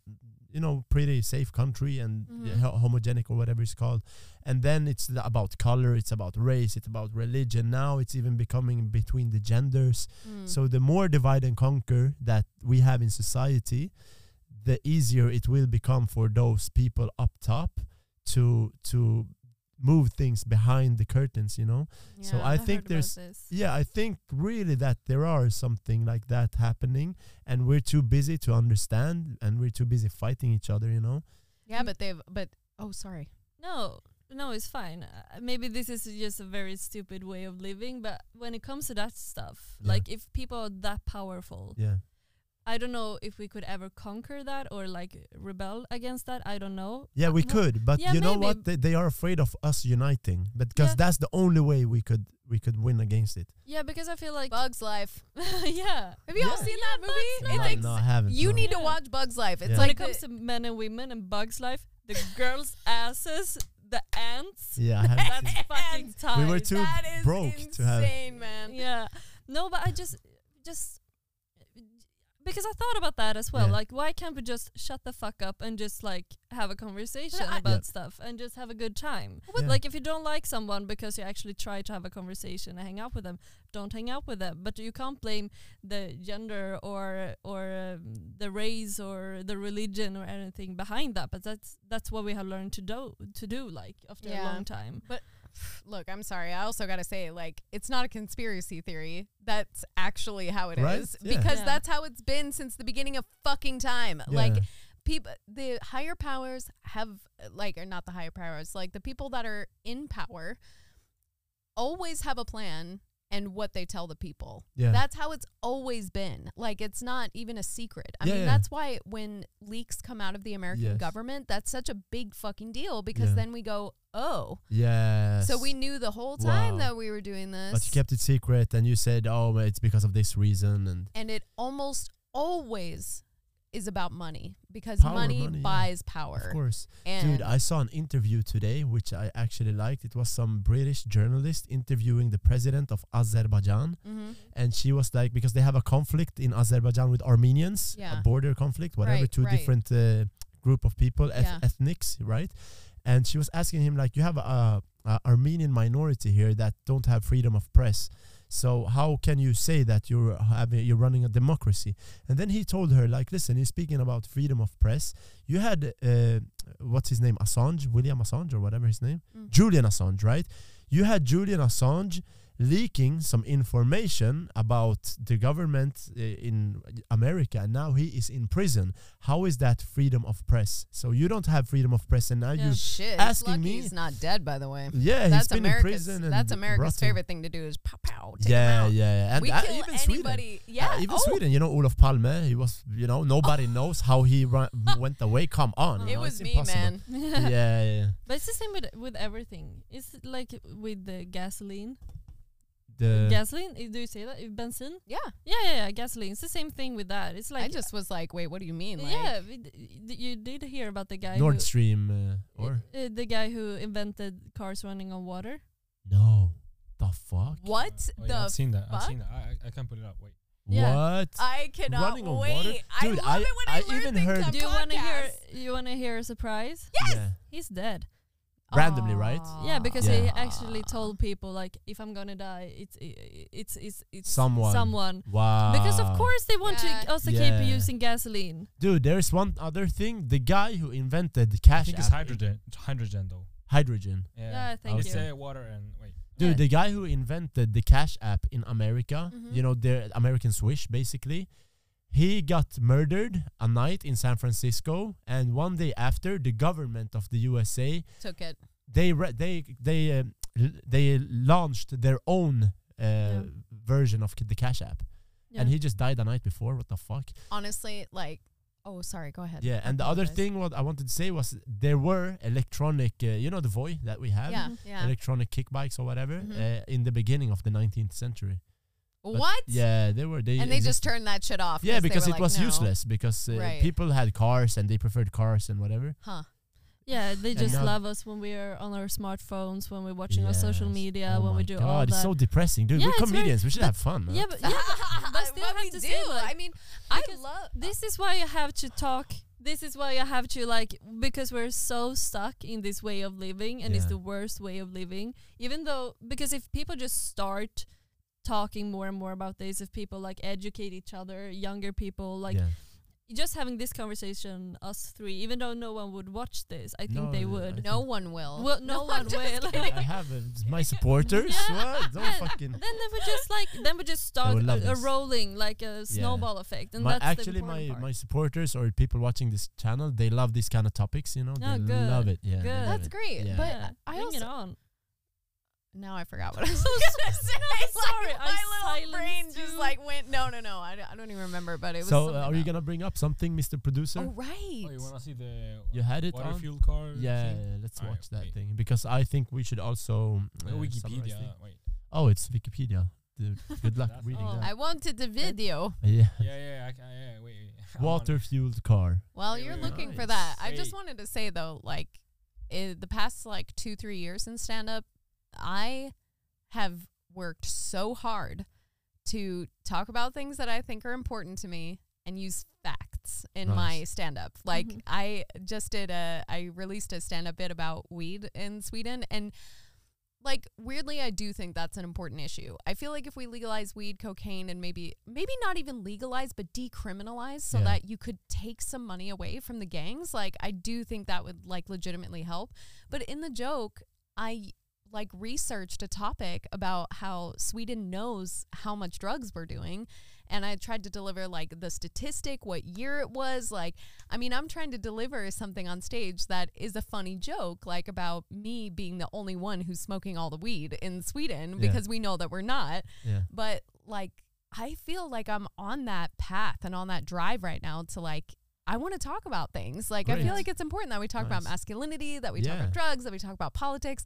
[SPEAKER 2] you know pretty safe country and
[SPEAKER 3] Mhm.
[SPEAKER 2] homogenic or whatever it's called. And then it's about color, it's about race, it's about religion. Now it's even becoming between the genders.
[SPEAKER 3] mm,
[SPEAKER 2] So the more divide and conquer that we have in society, the easier it will become for those people up top to to move things behind the curtains, you know? yeah, so
[SPEAKER 3] yeah.
[SPEAKER 2] I think there's- Yeah, I think really that there are something like that happening and we're too busy to understand and we're too busy fighting each other, you know?
[SPEAKER 3] yeah, but they've, but oh, sorry.
[SPEAKER 4] No, no, it's fine. Uh, maybe this is just a very stupid way of living, but when it comes to that stuff,
[SPEAKER 2] Yeah.
[SPEAKER 4] like if people are that powerful,
[SPEAKER 2] Yeah.
[SPEAKER 4] I don't know if we could ever conquer that or like rebel against that. I don't know.
[SPEAKER 2] Yeah, we could, but
[SPEAKER 4] yeah,
[SPEAKER 2] you know
[SPEAKER 4] maybe.
[SPEAKER 2] what? They, they are afraid of us uniting, but because
[SPEAKER 4] Yeah.
[SPEAKER 2] that's the only way we could we could win against it.
[SPEAKER 4] Yeah, because I feel like
[SPEAKER 3] Bugs Life. (laughs)
[SPEAKER 4] yeah.
[SPEAKER 3] Have you all seen
[SPEAKER 4] Yeah,
[SPEAKER 3] that movie?
[SPEAKER 2] No,
[SPEAKER 3] ex-
[SPEAKER 2] no, I haven't.
[SPEAKER 3] you
[SPEAKER 2] no.
[SPEAKER 3] need to watch Bugs Life. It's
[SPEAKER 2] Yeah.
[SPEAKER 4] when it comes to men and women and Bugs Life, the (laughs) girls' asses, the ants.
[SPEAKER 2] Yeah, I (laughs)
[SPEAKER 4] That's
[SPEAKER 2] seen
[SPEAKER 4] fucking tight.
[SPEAKER 2] We were too
[SPEAKER 3] that is
[SPEAKER 2] broke
[SPEAKER 3] insane,
[SPEAKER 2] to have-
[SPEAKER 3] man.
[SPEAKER 4] Yeah. No, but I just just because I thought about that as well.
[SPEAKER 2] Yeah.
[SPEAKER 4] Like, why can't we just shut the fuck up and just like have a conversation
[SPEAKER 3] I-
[SPEAKER 4] about
[SPEAKER 2] Yeah.
[SPEAKER 4] stuff and just have a good time?
[SPEAKER 2] Yeah.
[SPEAKER 4] Like, if you don't like someone because you actually try to have a conversation and hang out with them, don't hang out with them. But you can't blame the gender or or um, the race or the religion or anything behind that. But that's that's what we have learned to do to do like after
[SPEAKER 3] Yeah.
[SPEAKER 4] a long time.
[SPEAKER 3] Look, I'm sorry. I also got to say, like, it's not a conspiracy theory. That's actually how it is
[SPEAKER 2] Right? Yeah.
[SPEAKER 3] because
[SPEAKER 4] Yeah.
[SPEAKER 3] that's how it's been since the beginning of fucking time. Like, people, the higher powers have, like, or not the higher powers, like the people that are in power always have a plan and what they tell the people.
[SPEAKER 2] Yeah.
[SPEAKER 3] That's how it's always been. Like it's not even a secret. I
[SPEAKER 2] Yeah,
[SPEAKER 3] mean,
[SPEAKER 2] yeah.
[SPEAKER 3] that's why when leaks come out of the American
[SPEAKER 2] Yes.
[SPEAKER 3] government, that's such a big fucking deal because
[SPEAKER 2] Yeah.
[SPEAKER 3] then we go, "Oh,
[SPEAKER 2] Yeah.
[SPEAKER 3] so we knew the whole time
[SPEAKER 2] Wow.
[SPEAKER 3] that we were doing this."
[SPEAKER 2] But you kept it secret and you said, oh, it's because of this reason. And
[SPEAKER 3] and it almost always is about money because
[SPEAKER 2] Power,
[SPEAKER 3] money,
[SPEAKER 2] money, yeah.
[SPEAKER 3] buys power.
[SPEAKER 2] of course.
[SPEAKER 3] And
[SPEAKER 2] Dude, I saw an interview today, which I actually liked. It was some British journalist interviewing the president of Azerbaijan.
[SPEAKER 3] Mhm.
[SPEAKER 2] And she was like, because they have a conflict in Azerbaijan with Armenians,
[SPEAKER 3] Yeah.
[SPEAKER 2] a border conflict, whatever,
[SPEAKER 3] Right,
[SPEAKER 2] two
[SPEAKER 3] right.
[SPEAKER 2] different uh, group of people, eth-
[SPEAKER 3] Yeah.
[SPEAKER 2] ethnics, right? And she was asking him, like, you have a, a Armenian minority here that don't have freedom of press. So how can you say that you're having you're running a democracy? And then he told her like, listen, he's speaking about freedom of press. You had uh, what's his name, Assange, William Assange or whatever his name,
[SPEAKER 3] Mm.
[SPEAKER 2] Julian Assange, right? You had Julian Assange leaking some information about the government uh, in America, and now he is in prison. How is that freedom of press? So you don't have freedom of press, and now
[SPEAKER 4] Yeah.
[SPEAKER 2] you,
[SPEAKER 3] Shit,
[SPEAKER 2] asking
[SPEAKER 3] it's lucky
[SPEAKER 2] me-
[SPEAKER 3] he's not dead. By the way,
[SPEAKER 2] yeah, he's
[SPEAKER 3] that's
[SPEAKER 2] been in prison. And
[SPEAKER 3] That's America's
[SPEAKER 2] rotting.
[SPEAKER 3] favorite thing to do is pow pow. Take 'em
[SPEAKER 2] Yeah,
[SPEAKER 3] out.
[SPEAKER 2] yeah, yeah, and
[SPEAKER 3] we
[SPEAKER 2] uh,
[SPEAKER 3] kill
[SPEAKER 2] even Sweden.
[SPEAKER 3] Yeah,
[SPEAKER 2] Uh, even
[SPEAKER 3] oh,
[SPEAKER 2] Sweden, you know, Olof Palme, he was, you know, nobody knows how he run, (laughs) went away. Come on,
[SPEAKER 3] It
[SPEAKER 2] know,
[SPEAKER 3] was me,
[SPEAKER 2] impossible.
[SPEAKER 3] man. (laughs)
[SPEAKER 2] Yeah, yeah.
[SPEAKER 4] But it's the same with with everything. It's like with the gasoline.
[SPEAKER 2] The
[SPEAKER 4] gasoline, eh, do you say that? Eh, Benzene?
[SPEAKER 3] Yeah,
[SPEAKER 4] Yeah, yeah, yeah, gasoline. It's the same thing with that. It's like
[SPEAKER 3] I just was like, wait, what do you mean? Like,
[SPEAKER 4] yeah, we d- d- you did hear about the guy
[SPEAKER 2] Nord Stream, uh, or
[SPEAKER 4] uh, the guy who invented cars running on water.
[SPEAKER 2] no, the fuck?
[SPEAKER 3] What
[SPEAKER 5] Oh, yeah,
[SPEAKER 3] the?
[SPEAKER 5] I've seen that. I've seen that. I, I, I can't put it up. Wait.
[SPEAKER 4] Yeah.
[SPEAKER 2] What?
[SPEAKER 3] I cannot
[SPEAKER 2] Running on
[SPEAKER 3] wait.
[SPEAKER 2] water?
[SPEAKER 3] I
[SPEAKER 2] Dude,
[SPEAKER 3] love
[SPEAKER 2] I-
[SPEAKER 3] it when I,
[SPEAKER 2] I
[SPEAKER 3] learn
[SPEAKER 2] even
[SPEAKER 3] things
[SPEAKER 2] heard-
[SPEAKER 4] Do you want to hear? You want to hear a surprise?
[SPEAKER 2] Yeah.
[SPEAKER 4] He's dead.
[SPEAKER 2] Randomly, right?
[SPEAKER 4] Yeah, because he actually told people like, if I'm gonna die, it's it's it's it's
[SPEAKER 2] Someone.
[SPEAKER 4] someone.
[SPEAKER 2] Wow.
[SPEAKER 4] Because of course they want
[SPEAKER 3] Yeah.
[SPEAKER 4] to also
[SPEAKER 2] Yeah.
[SPEAKER 4] keep using gasoline.
[SPEAKER 2] Dude, there's one other thing. The guy who invented the
[SPEAKER 5] I
[SPEAKER 2] cash
[SPEAKER 5] think it's
[SPEAKER 2] app-
[SPEAKER 5] hydrogen. It's hydrogen though.
[SPEAKER 2] Hydrogen.
[SPEAKER 5] Yeah.
[SPEAKER 4] Yeah, thank
[SPEAKER 5] it's
[SPEAKER 4] you.
[SPEAKER 5] uh, water and wait.
[SPEAKER 2] Dude,
[SPEAKER 4] Yeah.
[SPEAKER 2] the guy who invented the Cash app in America,
[SPEAKER 3] Mhm.
[SPEAKER 2] you know, the American Swish, basically, he got murdered a night in San Francisco, and one day after, the government of the USA
[SPEAKER 3] Took it.
[SPEAKER 2] they re- they they um, l- they launched their own uh, version of the Cash app,
[SPEAKER 4] Yeah.
[SPEAKER 2] and he just died the night before. What the fuck?
[SPEAKER 3] Honestly, like, oh, sorry. Go ahead.
[SPEAKER 2] Yeah, and the other thing what I wanted to say was there were electronic, uh, you know, the Voi that we have.
[SPEAKER 3] Yeah, yeah.
[SPEAKER 2] Electronic kick bikes or whatever
[SPEAKER 3] Mhm.
[SPEAKER 2] uh, in the beginning of the 19th century. But
[SPEAKER 3] what?
[SPEAKER 2] Yeah, they were. They
[SPEAKER 3] and they just turned that shit off.
[SPEAKER 2] Yeah, because it
[SPEAKER 3] like,
[SPEAKER 2] was
[SPEAKER 3] no.
[SPEAKER 2] useless because uh,
[SPEAKER 3] Right.
[SPEAKER 2] people had cars and they preferred cars and whatever.
[SPEAKER 3] Huh.
[SPEAKER 4] Yeah, they just love us when we are on our smartphones, when we're watching our social media,
[SPEAKER 2] Oh
[SPEAKER 4] when we
[SPEAKER 2] my
[SPEAKER 4] do
[SPEAKER 2] God,
[SPEAKER 4] all
[SPEAKER 2] it's so depressing, dude.
[SPEAKER 4] Yeah,
[SPEAKER 2] We're comedians. we should have fun. man.
[SPEAKER 4] yeah, but, yeah, but, (laughs) but still
[SPEAKER 3] But
[SPEAKER 4] have
[SPEAKER 3] we
[SPEAKER 4] to
[SPEAKER 3] do.
[SPEAKER 4] say like,
[SPEAKER 3] I mean, I love
[SPEAKER 4] this is why you have to talk. This is why you have to like because we're so stuck in this way of living, and it's the worst way of living. Even though because if people just start talking more and more about this, if people like educate each other, younger people, like
[SPEAKER 2] yeah.
[SPEAKER 4] just having this conversation, us three, even though no one would watch this, I think
[SPEAKER 2] No,
[SPEAKER 4] they would.
[SPEAKER 2] think-
[SPEAKER 3] no one will.
[SPEAKER 4] Well, no (laughs)
[SPEAKER 3] I'm
[SPEAKER 4] one will.
[SPEAKER 2] I have uh, my supporters.
[SPEAKER 4] Yeah. (laughs)
[SPEAKER 2] What? Don't fucking.
[SPEAKER 4] then they would just like then we just start a, a rolling like a snowball effect, and
[SPEAKER 2] My,
[SPEAKER 4] that's the
[SPEAKER 2] actually, my,
[SPEAKER 4] part.
[SPEAKER 2] my supporters or people watching this channel, they love these kind of topics. You know,
[SPEAKER 4] Oh,
[SPEAKER 2] they
[SPEAKER 4] good.
[SPEAKER 2] love it. Yeah,
[SPEAKER 4] Good.
[SPEAKER 3] That's
[SPEAKER 2] it.
[SPEAKER 3] great.
[SPEAKER 2] Yeah.
[SPEAKER 3] But
[SPEAKER 4] yeah,
[SPEAKER 3] I
[SPEAKER 4] bring it
[SPEAKER 3] also
[SPEAKER 4] on.
[SPEAKER 3] Now I forgot what (laughs) I was
[SPEAKER 4] so
[SPEAKER 3] gonna (laughs) say. (laughs)
[SPEAKER 4] sorry,
[SPEAKER 3] Like,
[SPEAKER 4] I
[SPEAKER 3] my little brain
[SPEAKER 4] silenced
[SPEAKER 3] just like went. No, no, no. I, don't- I don't even remember. But it was.
[SPEAKER 2] So, uh, are you gonna bring up something, Mr. Producer?
[SPEAKER 3] Oh right.
[SPEAKER 5] Oh, you wanna see the
[SPEAKER 2] You had it
[SPEAKER 5] water
[SPEAKER 2] on?
[SPEAKER 5] fueled car?
[SPEAKER 2] Yeah,
[SPEAKER 5] thing?
[SPEAKER 2] yeah, let's
[SPEAKER 5] Alright,
[SPEAKER 2] watch that
[SPEAKER 5] wait.
[SPEAKER 2] thing because I think we should also
[SPEAKER 5] Uh, Wikipedia. Wait.
[SPEAKER 2] Oh, it's Wikipedia. Dude, good luck
[SPEAKER 5] That's
[SPEAKER 2] reading
[SPEAKER 4] all.
[SPEAKER 2] that.
[SPEAKER 3] I wanted the video.
[SPEAKER 2] Yeah.
[SPEAKER 5] Yeah, yeah, I, yeah. Wait, wait. I'm
[SPEAKER 2] Water fueled car.
[SPEAKER 3] Well,
[SPEAKER 5] Wait,
[SPEAKER 3] you're
[SPEAKER 5] wait,
[SPEAKER 3] looking
[SPEAKER 2] wait.
[SPEAKER 3] for that. I just wanted to say though, like, i the past like two, three years in stand up, I have worked so hard to talk about things that I think are important to me and use facts in my
[SPEAKER 2] Nice.
[SPEAKER 3] stand up. Like,
[SPEAKER 4] Mhm.
[SPEAKER 3] I just did a, I released a stand up bit about weed in Sweden and like weirdly i do think that's an important issue i feel like if we legalize weed cocaine and maybe maybe not even legalize but decriminalize so
[SPEAKER 2] Yeah.
[SPEAKER 3] that you could take some money away from the gangs like i do think that would like legitimately help but in the joke i like researched a topic about how sweden knows how much drugs we're doing and i tried to deliver like the statistic what year it was like I mean, I'm trying to deliver something on stage that is a funny joke, like about me being the only one who's smoking all the weed in Sweden
[SPEAKER 2] Yeah.
[SPEAKER 3] because we know that we're not.
[SPEAKER 2] Yeah.
[SPEAKER 3] But like, I feel like I'm on that path and on that drive right now to like, I want to talk about things. Like, I feel like it's important that we talk about masculinity, that we talk about drugs, that we talk about politics.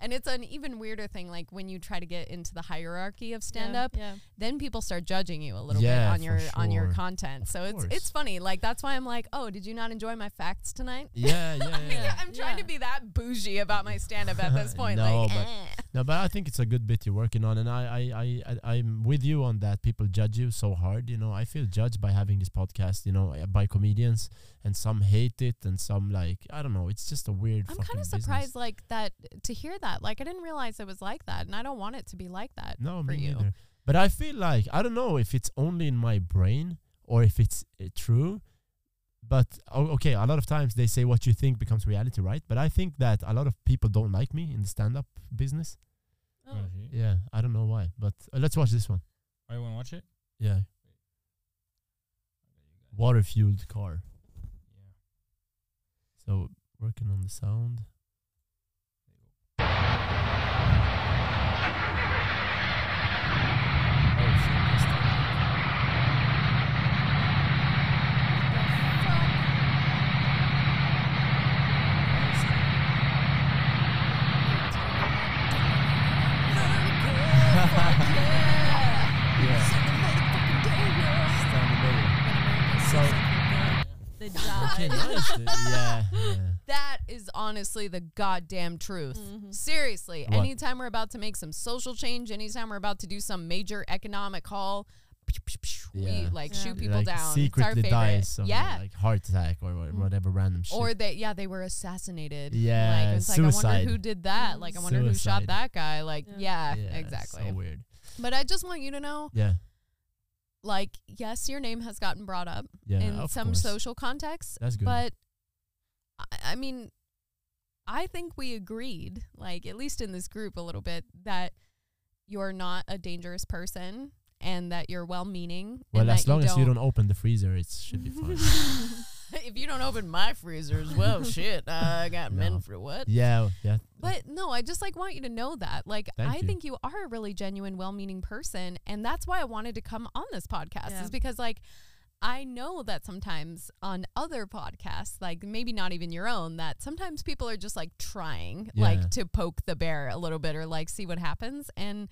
[SPEAKER 3] And it's an even weirder thing, like when you try to get into the hierarchy of stand up,
[SPEAKER 4] Yeah.
[SPEAKER 3] then people start judging you a little
[SPEAKER 2] Yeah,
[SPEAKER 3] bit on
[SPEAKER 2] for
[SPEAKER 3] your on your content.
[SPEAKER 2] Of
[SPEAKER 3] so it's
[SPEAKER 2] course.
[SPEAKER 3] it's funny. Like that's why I'm like, oh, did you not enjoy my facts tonight?
[SPEAKER 2] Yeah, yeah, (laughs) yeah.
[SPEAKER 4] Yeah.
[SPEAKER 3] I'm trying to be that bougie about my stand up at this (laughs) point.
[SPEAKER 2] No,
[SPEAKER 3] like,
[SPEAKER 2] but
[SPEAKER 3] eh.
[SPEAKER 2] No, but I think it's a good bit you're working on, and I, I, I, I, I'm with you on that. People judge you so hard, you know. I feel judged by having this podcast, you know, uh, by comedians, and some hate it, and some like I don't know. It's just a weird.
[SPEAKER 3] I'm kind of
[SPEAKER 2] business.
[SPEAKER 3] surprised, like that, to hear that. Like, I didn't realize it was like that, and I don't want it to be like that.
[SPEAKER 2] No,
[SPEAKER 3] for
[SPEAKER 2] me
[SPEAKER 3] you.
[SPEAKER 2] neither. But I feel like I don't know if it's only in my brain or if it's uh, true. But o- okay, a lot of times they say what you think becomes reality, right? But I think that a lot of people don't like me in the stand-up business.
[SPEAKER 4] Oh.
[SPEAKER 5] Okay.
[SPEAKER 2] Yeah, I don't know why, but uh, let's watch this one.
[SPEAKER 5] Oh, you want to watch it?
[SPEAKER 2] Yeah, water-fueled car. So working on the sound. Oh, shit, that's the- Yeah. Stand
[SPEAKER 3] They
[SPEAKER 2] Okay,
[SPEAKER 3] died.
[SPEAKER 2] nice. dude. (laughs) yeah, yeah.
[SPEAKER 3] That is honestly the goddamn truth.
[SPEAKER 4] Mhm.
[SPEAKER 3] Seriously,
[SPEAKER 2] What?
[SPEAKER 3] anytime we're about to make some social change, anytime we're about to do some major economic haul, we
[SPEAKER 2] Yeah.
[SPEAKER 3] like
[SPEAKER 4] Yeah.
[SPEAKER 3] shoot people
[SPEAKER 2] like
[SPEAKER 3] down.
[SPEAKER 2] secretly
[SPEAKER 3] it's our favorite.
[SPEAKER 2] dies
[SPEAKER 3] yeah.
[SPEAKER 2] like heart attack or wha-
[SPEAKER 4] Mm.
[SPEAKER 2] whatever random shit.
[SPEAKER 3] or they yeah they were assassinated.
[SPEAKER 2] Yeah,
[SPEAKER 3] like it's like I
[SPEAKER 2] suicide.
[SPEAKER 3] wonder who did that. Like I wonder who shot that guy. Like
[SPEAKER 4] Yeah.
[SPEAKER 3] yeah,
[SPEAKER 2] yeah,
[SPEAKER 3] exactly.
[SPEAKER 2] So weird.
[SPEAKER 3] But I just want you to know,
[SPEAKER 2] Yeah,
[SPEAKER 3] like yes, your name has gotten brought up
[SPEAKER 2] yeah.
[SPEAKER 3] in some
[SPEAKER 2] course.
[SPEAKER 3] social contexts,
[SPEAKER 2] That's good.
[SPEAKER 3] but I, I mean, I think we agreed, like at least in this group a little bit, that you're not a dangerous person and that you're well-meaning.
[SPEAKER 2] well,
[SPEAKER 3] and
[SPEAKER 2] as
[SPEAKER 3] that
[SPEAKER 2] long
[SPEAKER 3] you
[SPEAKER 2] as you don't open the freezer, it should be fine. (laughs) (laughs) (laughs)
[SPEAKER 3] if you don't open my freezer as well, (laughs) shit, I got
[SPEAKER 2] No.
[SPEAKER 3] men for what?
[SPEAKER 2] yeah, yeah.
[SPEAKER 3] But no, I just like want you to know that. Like
[SPEAKER 2] Thank
[SPEAKER 3] I
[SPEAKER 2] you.
[SPEAKER 3] think you are a really genuine, well-meaning person, and that's why I wanted to come on this podcast.
[SPEAKER 4] Yeah.
[SPEAKER 3] Is because like I know that sometimes on other podcasts, like maybe not even your own, that sometimes people are just like trying
[SPEAKER 2] Yeah.
[SPEAKER 3] like to poke the bear a little bit or like see what happens and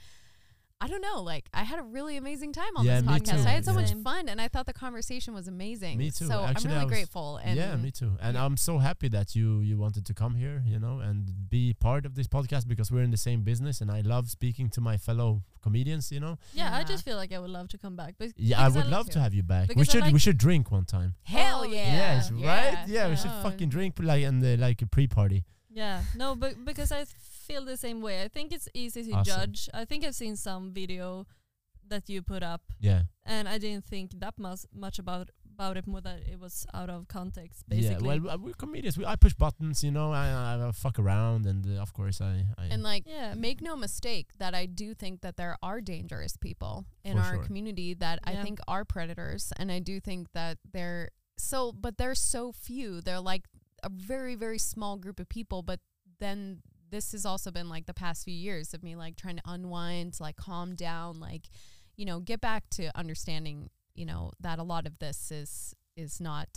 [SPEAKER 3] I don't know, like I had a really amazing time on
[SPEAKER 2] Yeah,
[SPEAKER 3] this podcast.
[SPEAKER 2] too.
[SPEAKER 3] I had so much fun and I thought the conversation was amazing.
[SPEAKER 2] Me too.
[SPEAKER 3] So
[SPEAKER 2] Actually,
[SPEAKER 3] I'm really
[SPEAKER 2] was-
[SPEAKER 3] grateful and
[SPEAKER 2] yeah, me too. And
[SPEAKER 3] yeah.
[SPEAKER 2] I'm so happy that you you wanted to come here, you know, and be part of this podcast because we're in the same business, and I love speaking to my fellow comedians, you know.
[SPEAKER 4] Yeah, I just feel like I would love to come back. But
[SPEAKER 2] Yeah, I
[SPEAKER 4] because
[SPEAKER 2] would
[SPEAKER 4] like
[SPEAKER 2] love to have you back. We
[SPEAKER 4] Because I
[SPEAKER 2] should we should drink one time.
[SPEAKER 3] Hell
[SPEAKER 4] Oh,
[SPEAKER 3] yeah.
[SPEAKER 2] yes, right? Yeah,
[SPEAKER 3] yeah.
[SPEAKER 2] we should fucking drink like and like a pre-party.
[SPEAKER 4] Yeah, no, but because I feel the same way. I think it's easy to
[SPEAKER 2] Awesome.
[SPEAKER 4] judge. I think I've seen some video that you put up,
[SPEAKER 2] Yeah.
[SPEAKER 4] and I didn't think that much much about about it more that it was out of context. Basically,
[SPEAKER 2] Yeah, well, we're comedians. We, I push buttons, you know. I, I, I fuck around, and uh, of course, I. I
[SPEAKER 3] And like,
[SPEAKER 4] Yeah.
[SPEAKER 3] make no mistake that I do think that there are dangerous people in
[SPEAKER 2] For
[SPEAKER 3] our
[SPEAKER 2] sure.
[SPEAKER 3] community that I think are predators, and I do think that they're so, but they're so few. They're like a very, very small group of people. But then this has also been like the past few years of me like trying to unwind, like calm down, like you know, get back to understanding, you know, that a lot of this is is not.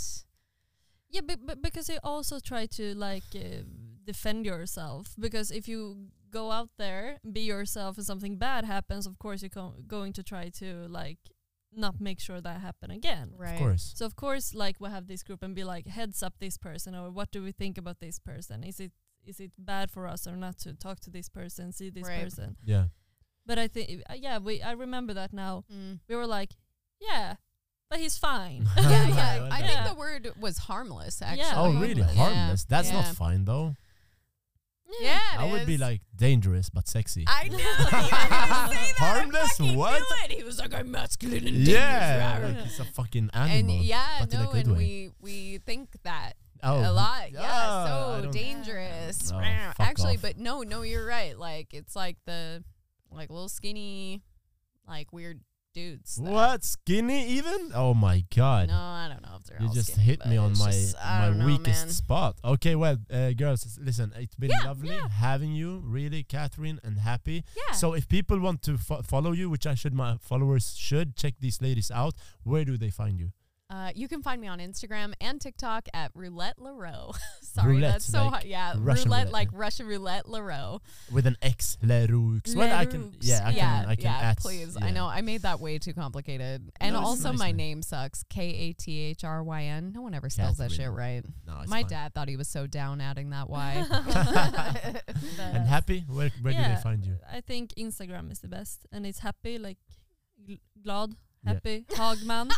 [SPEAKER 4] yeah, but, but because you also try to like uh, defend yourself. Because if you go out there, be yourself, and something bad happens, of course you're co- going to try to like not make sure that happen again.
[SPEAKER 3] Right.
[SPEAKER 2] of course.
[SPEAKER 4] So of course, like we have this group and be like, heads up this person, or what do we think about this person? Is it is it bad for us or not to talk to this person, see this
[SPEAKER 3] Right.
[SPEAKER 4] person?
[SPEAKER 2] Yeah.
[SPEAKER 4] But I think, uh, yeah, we I remember that now.
[SPEAKER 3] Mm.
[SPEAKER 4] We were like, yeah, but he's fine. (laughs) (laughs)
[SPEAKER 3] yeah, yeah.
[SPEAKER 2] Well
[SPEAKER 3] I think the word was harmless. Actually.
[SPEAKER 4] Yeah,
[SPEAKER 2] Oh, really?
[SPEAKER 4] harmless.
[SPEAKER 2] Harmless. That's not fine though.
[SPEAKER 3] Yeah, it
[SPEAKER 2] I would be like dangerous but sexy.
[SPEAKER 3] I knew you were gonna say that. (laughs)
[SPEAKER 2] Harmless?
[SPEAKER 3] fucking
[SPEAKER 2] What?
[SPEAKER 3] Knew it. He was like, I'm masculine and
[SPEAKER 2] yeah,
[SPEAKER 3] dangerous.
[SPEAKER 2] like it's a fucking
[SPEAKER 3] and
[SPEAKER 2] animal.
[SPEAKER 3] yeah,
[SPEAKER 2] but in a
[SPEAKER 3] no,
[SPEAKER 2] good
[SPEAKER 3] and
[SPEAKER 2] way.
[SPEAKER 3] we we think that
[SPEAKER 2] oh,
[SPEAKER 3] a lot. Yeah,
[SPEAKER 2] ah, I
[SPEAKER 3] so dangerous.
[SPEAKER 2] Oh,
[SPEAKER 3] Actually,
[SPEAKER 2] off.
[SPEAKER 3] but no, no, you're right. Like it's like the like little skinny, like weird dudes. that-
[SPEAKER 2] What skinny even? Oh my god!
[SPEAKER 3] No, I don't know if they're
[SPEAKER 2] You just
[SPEAKER 3] skinny,
[SPEAKER 2] hit me on my
[SPEAKER 3] just-
[SPEAKER 2] my
[SPEAKER 3] know,
[SPEAKER 2] weakest
[SPEAKER 3] man.
[SPEAKER 2] spot. Okay, well, uh, girls, listen, it's been
[SPEAKER 3] Yeah,
[SPEAKER 2] lovely
[SPEAKER 3] yeah.
[SPEAKER 2] having you, really, Kathryn, and happy.
[SPEAKER 3] Yeah.
[SPEAKER 2] So, if people want to fo- follow you, which I should, my followers should check these ladies out. Where do they find you?
[SPEAKER 3] Uh, you can find me on Instagram and TikTok at Roulette Laro. (laughs) Sorry,
[SPEAKER 2] Roulette,
[SPEAKER 3] that's so
[SPEAKER 2] like
[SPEAKER 3] hard. Yeah,
[SPEAKER 2] Russian
[SPEAKER 3] roulette,
[SPEAKER 2] roulette.
[SPEAKER 3] like Russian roulette Laro.
[SPEAKER 2] With an X, Leroux. Well, I can, yeah, I
[SPEAKER 3] yeah,
[SPEAKER 2] can, I can
[SPEAKER 3] yeah,
[SPEAKER 2] add,
[SPEAKER 3] please.
[SPEAKER 2] yeah.
[SPEAKER 3] I know I made that way too complicated. And
[SPEAKER 2] No,
[SPEAKER 3] also
[SPEAKER 2] nice,
[SPEAKER 3] my
[SPEAKER 2] man.
[SPEAKER 3] name sucks. K A T H R Y N. No one ever spells that shit right.
[SPEAKER 2] No, it's
[SPEAKER 3] My
[SPEAKER 2] fine.
[SPEAKER 3] dad thought he was so down adding that Y. (laughs) (laughs)
[SPEAKER 2] And happy? Where, where do they find you?
[SPEAKER 4] I think Instagram is the best, and it's happy, like gl- glad,
[SPEAKER 2] Yeah.
[SPEAKER 4] happy, Hagman,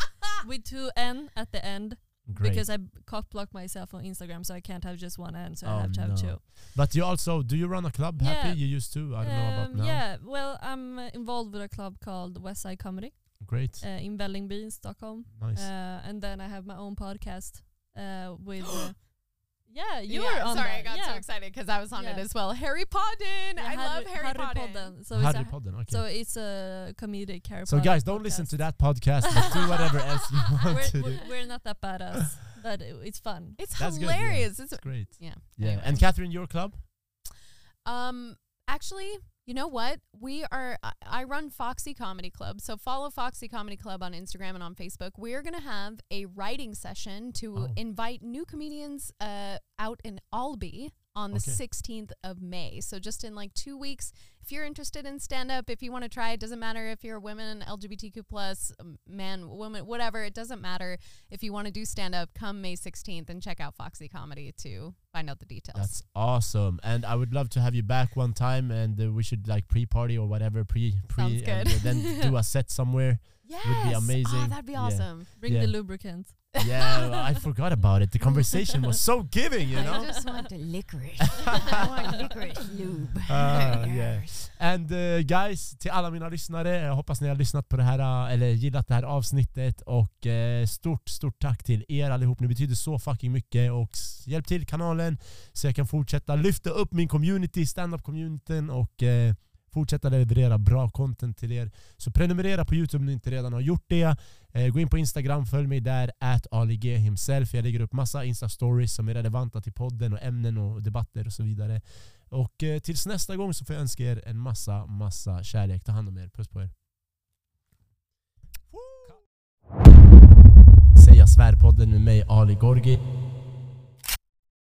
[SPEAKER 4] with two N at the end,
[SPEAKER 2] Great.
[SPEAKER 4] because I cock blocked myself on Instagram, so I can't have just one N, so
[SPEAKER 2] Oh,
[SPEAKER 4] I have to have two.
[SPEAKER 2] but you also, do you run a club,
[SPEAKER 4] Yeah.
[SPEAKER 2] Happy? You used to? I don't know about
[SPEAKER 4] Um,
[SPEAKER 2] now.
[SPEAKER 4] Yeah, well, I'm uh, involved with a club called West Side Comedy
[SPEAKER 2] Great.
[SPEAKER 4] uh, in Vällingby, in Stockholm,
[SPEAKER 2] nice.
[SPEAKER 4] uh, and then I have my own podcast uh, with. (gasps) Yeah, you
[SPEAKER 3] yeah,
[SPEAKER 4] were on
[SPEAKER 3] sorry,
[SPEAKER 4] that.
[SPEAKER 3] I got
[SPEAKER 4] yeah.
[SPEAKER 3] so excited because I was on it as well. Harry Podden.
[SPEAKER 4] Yeah,
[SPEAKER 3] I love Harry,
[SPEAKER 4] Harry
[SPEAKER 3] Podden.
[SPEAKER 4] Podden. So it's
[SPEAKER 2] Harry
[SPEAKER 4] a,
[SPEAKER 2] Podden, okay.
[SPEAKER 4] So it's a comedic Harry
[SPEAKER 2] So
[SPEAKER 4] Potter
[SPEAKER 2] guys, don't listen to that podcast, do whatever (laughs) else you want
[SPEAKER 4] we're,
[SPEAKER 2] to do.
[SPEAKER 4] we're, we're not that badass, but it- it's fun.
[SPEAKER 3] It's
[SPEAKER 2] That's good, yeah.
[SPEAKER 3] hilarious. It's
[SPEAKER 2] It's great.
[SPEAKER 3] yeah.
[SPEAKER 2] Yeah.
[SPEAKER 3] Anyway.
[SPEAKER 2] And Kathryn, your club?
[SPEAKER 3] Um, actually, you know what? We are. I, run Foxy Comedy Club, so follow Foxy Comedy Club on Instagram and on Facebook. We're gonna have a writing session to
[SPEAKER 2] Oh.
[SPEAKER 3] invite new comedians uh, out in Alby on the
[SPEAKER 2] Okay.
[SPEAKER 3] 16th of May. So just in like two weeks. If you're interested in stand up, if you want to try, it doesn't matter if you're a woman, LGBTQ plus, man, woman, whatever. It doesn't matter. If you want to do stand up, come May 16th and check out Foxy Comedy to find out the details.
[SPEAKER 2] That's awesome. And I would love to have you back one time and uh, we should like pre-party or whatever, pre pre
[SPEAKER 3] Sounds
[SPEAKER 2] and
[SPEAKER 3] good.
[SPEAKER 2] uh, then do a set somewhere.
[SPEAKER 3] yes.
[SPEAKER 2] be
[SPEAKER 3] Oh,
[SPEAKER 2] amazing.
[SPEAKER 3] that'd be
[SPEAKER 2] Yeah.
[SPEAKER 3] awesome.
[SPEAKER 4] Bring
[SPEAKER 2] Yeah.
[SPEAKER 4] the lubricant.
[SPEAKER 2] Yeah, well, I forgot about it. The conversation was so giving, you know.
[SPEAKER 3] I just want the licorice. (laughs) I want licorice lube.
[SPEAKER 2] Ah, yeah. And uh, guys, till alla mina lyssnare, jag hoppas ni har lyssnat på det här, uh, eller gillat det här avsnittet och uh, stort, stort tack till er allihop. Ni betyder så fucking mycket och s- hjälp till kanalen så jag kan fortsätta lyfta upp min community, standup communityn och eh, fortsätta leverera bra content till er. Så prenumerera på Youtube om ni inte redan har gjort det. Eh, gå in på Instagram, följ mig där, at AliG himself. Jag lägger upp massa Insta-stories som är relevanta till podden och ämnen och debatter och så vidare. Och eh, tills nästa gång så får jag önska er en massa, massa kärlek. Ta hand om er. Puss på er. Säga svärpodden med mig Ali Gorgi.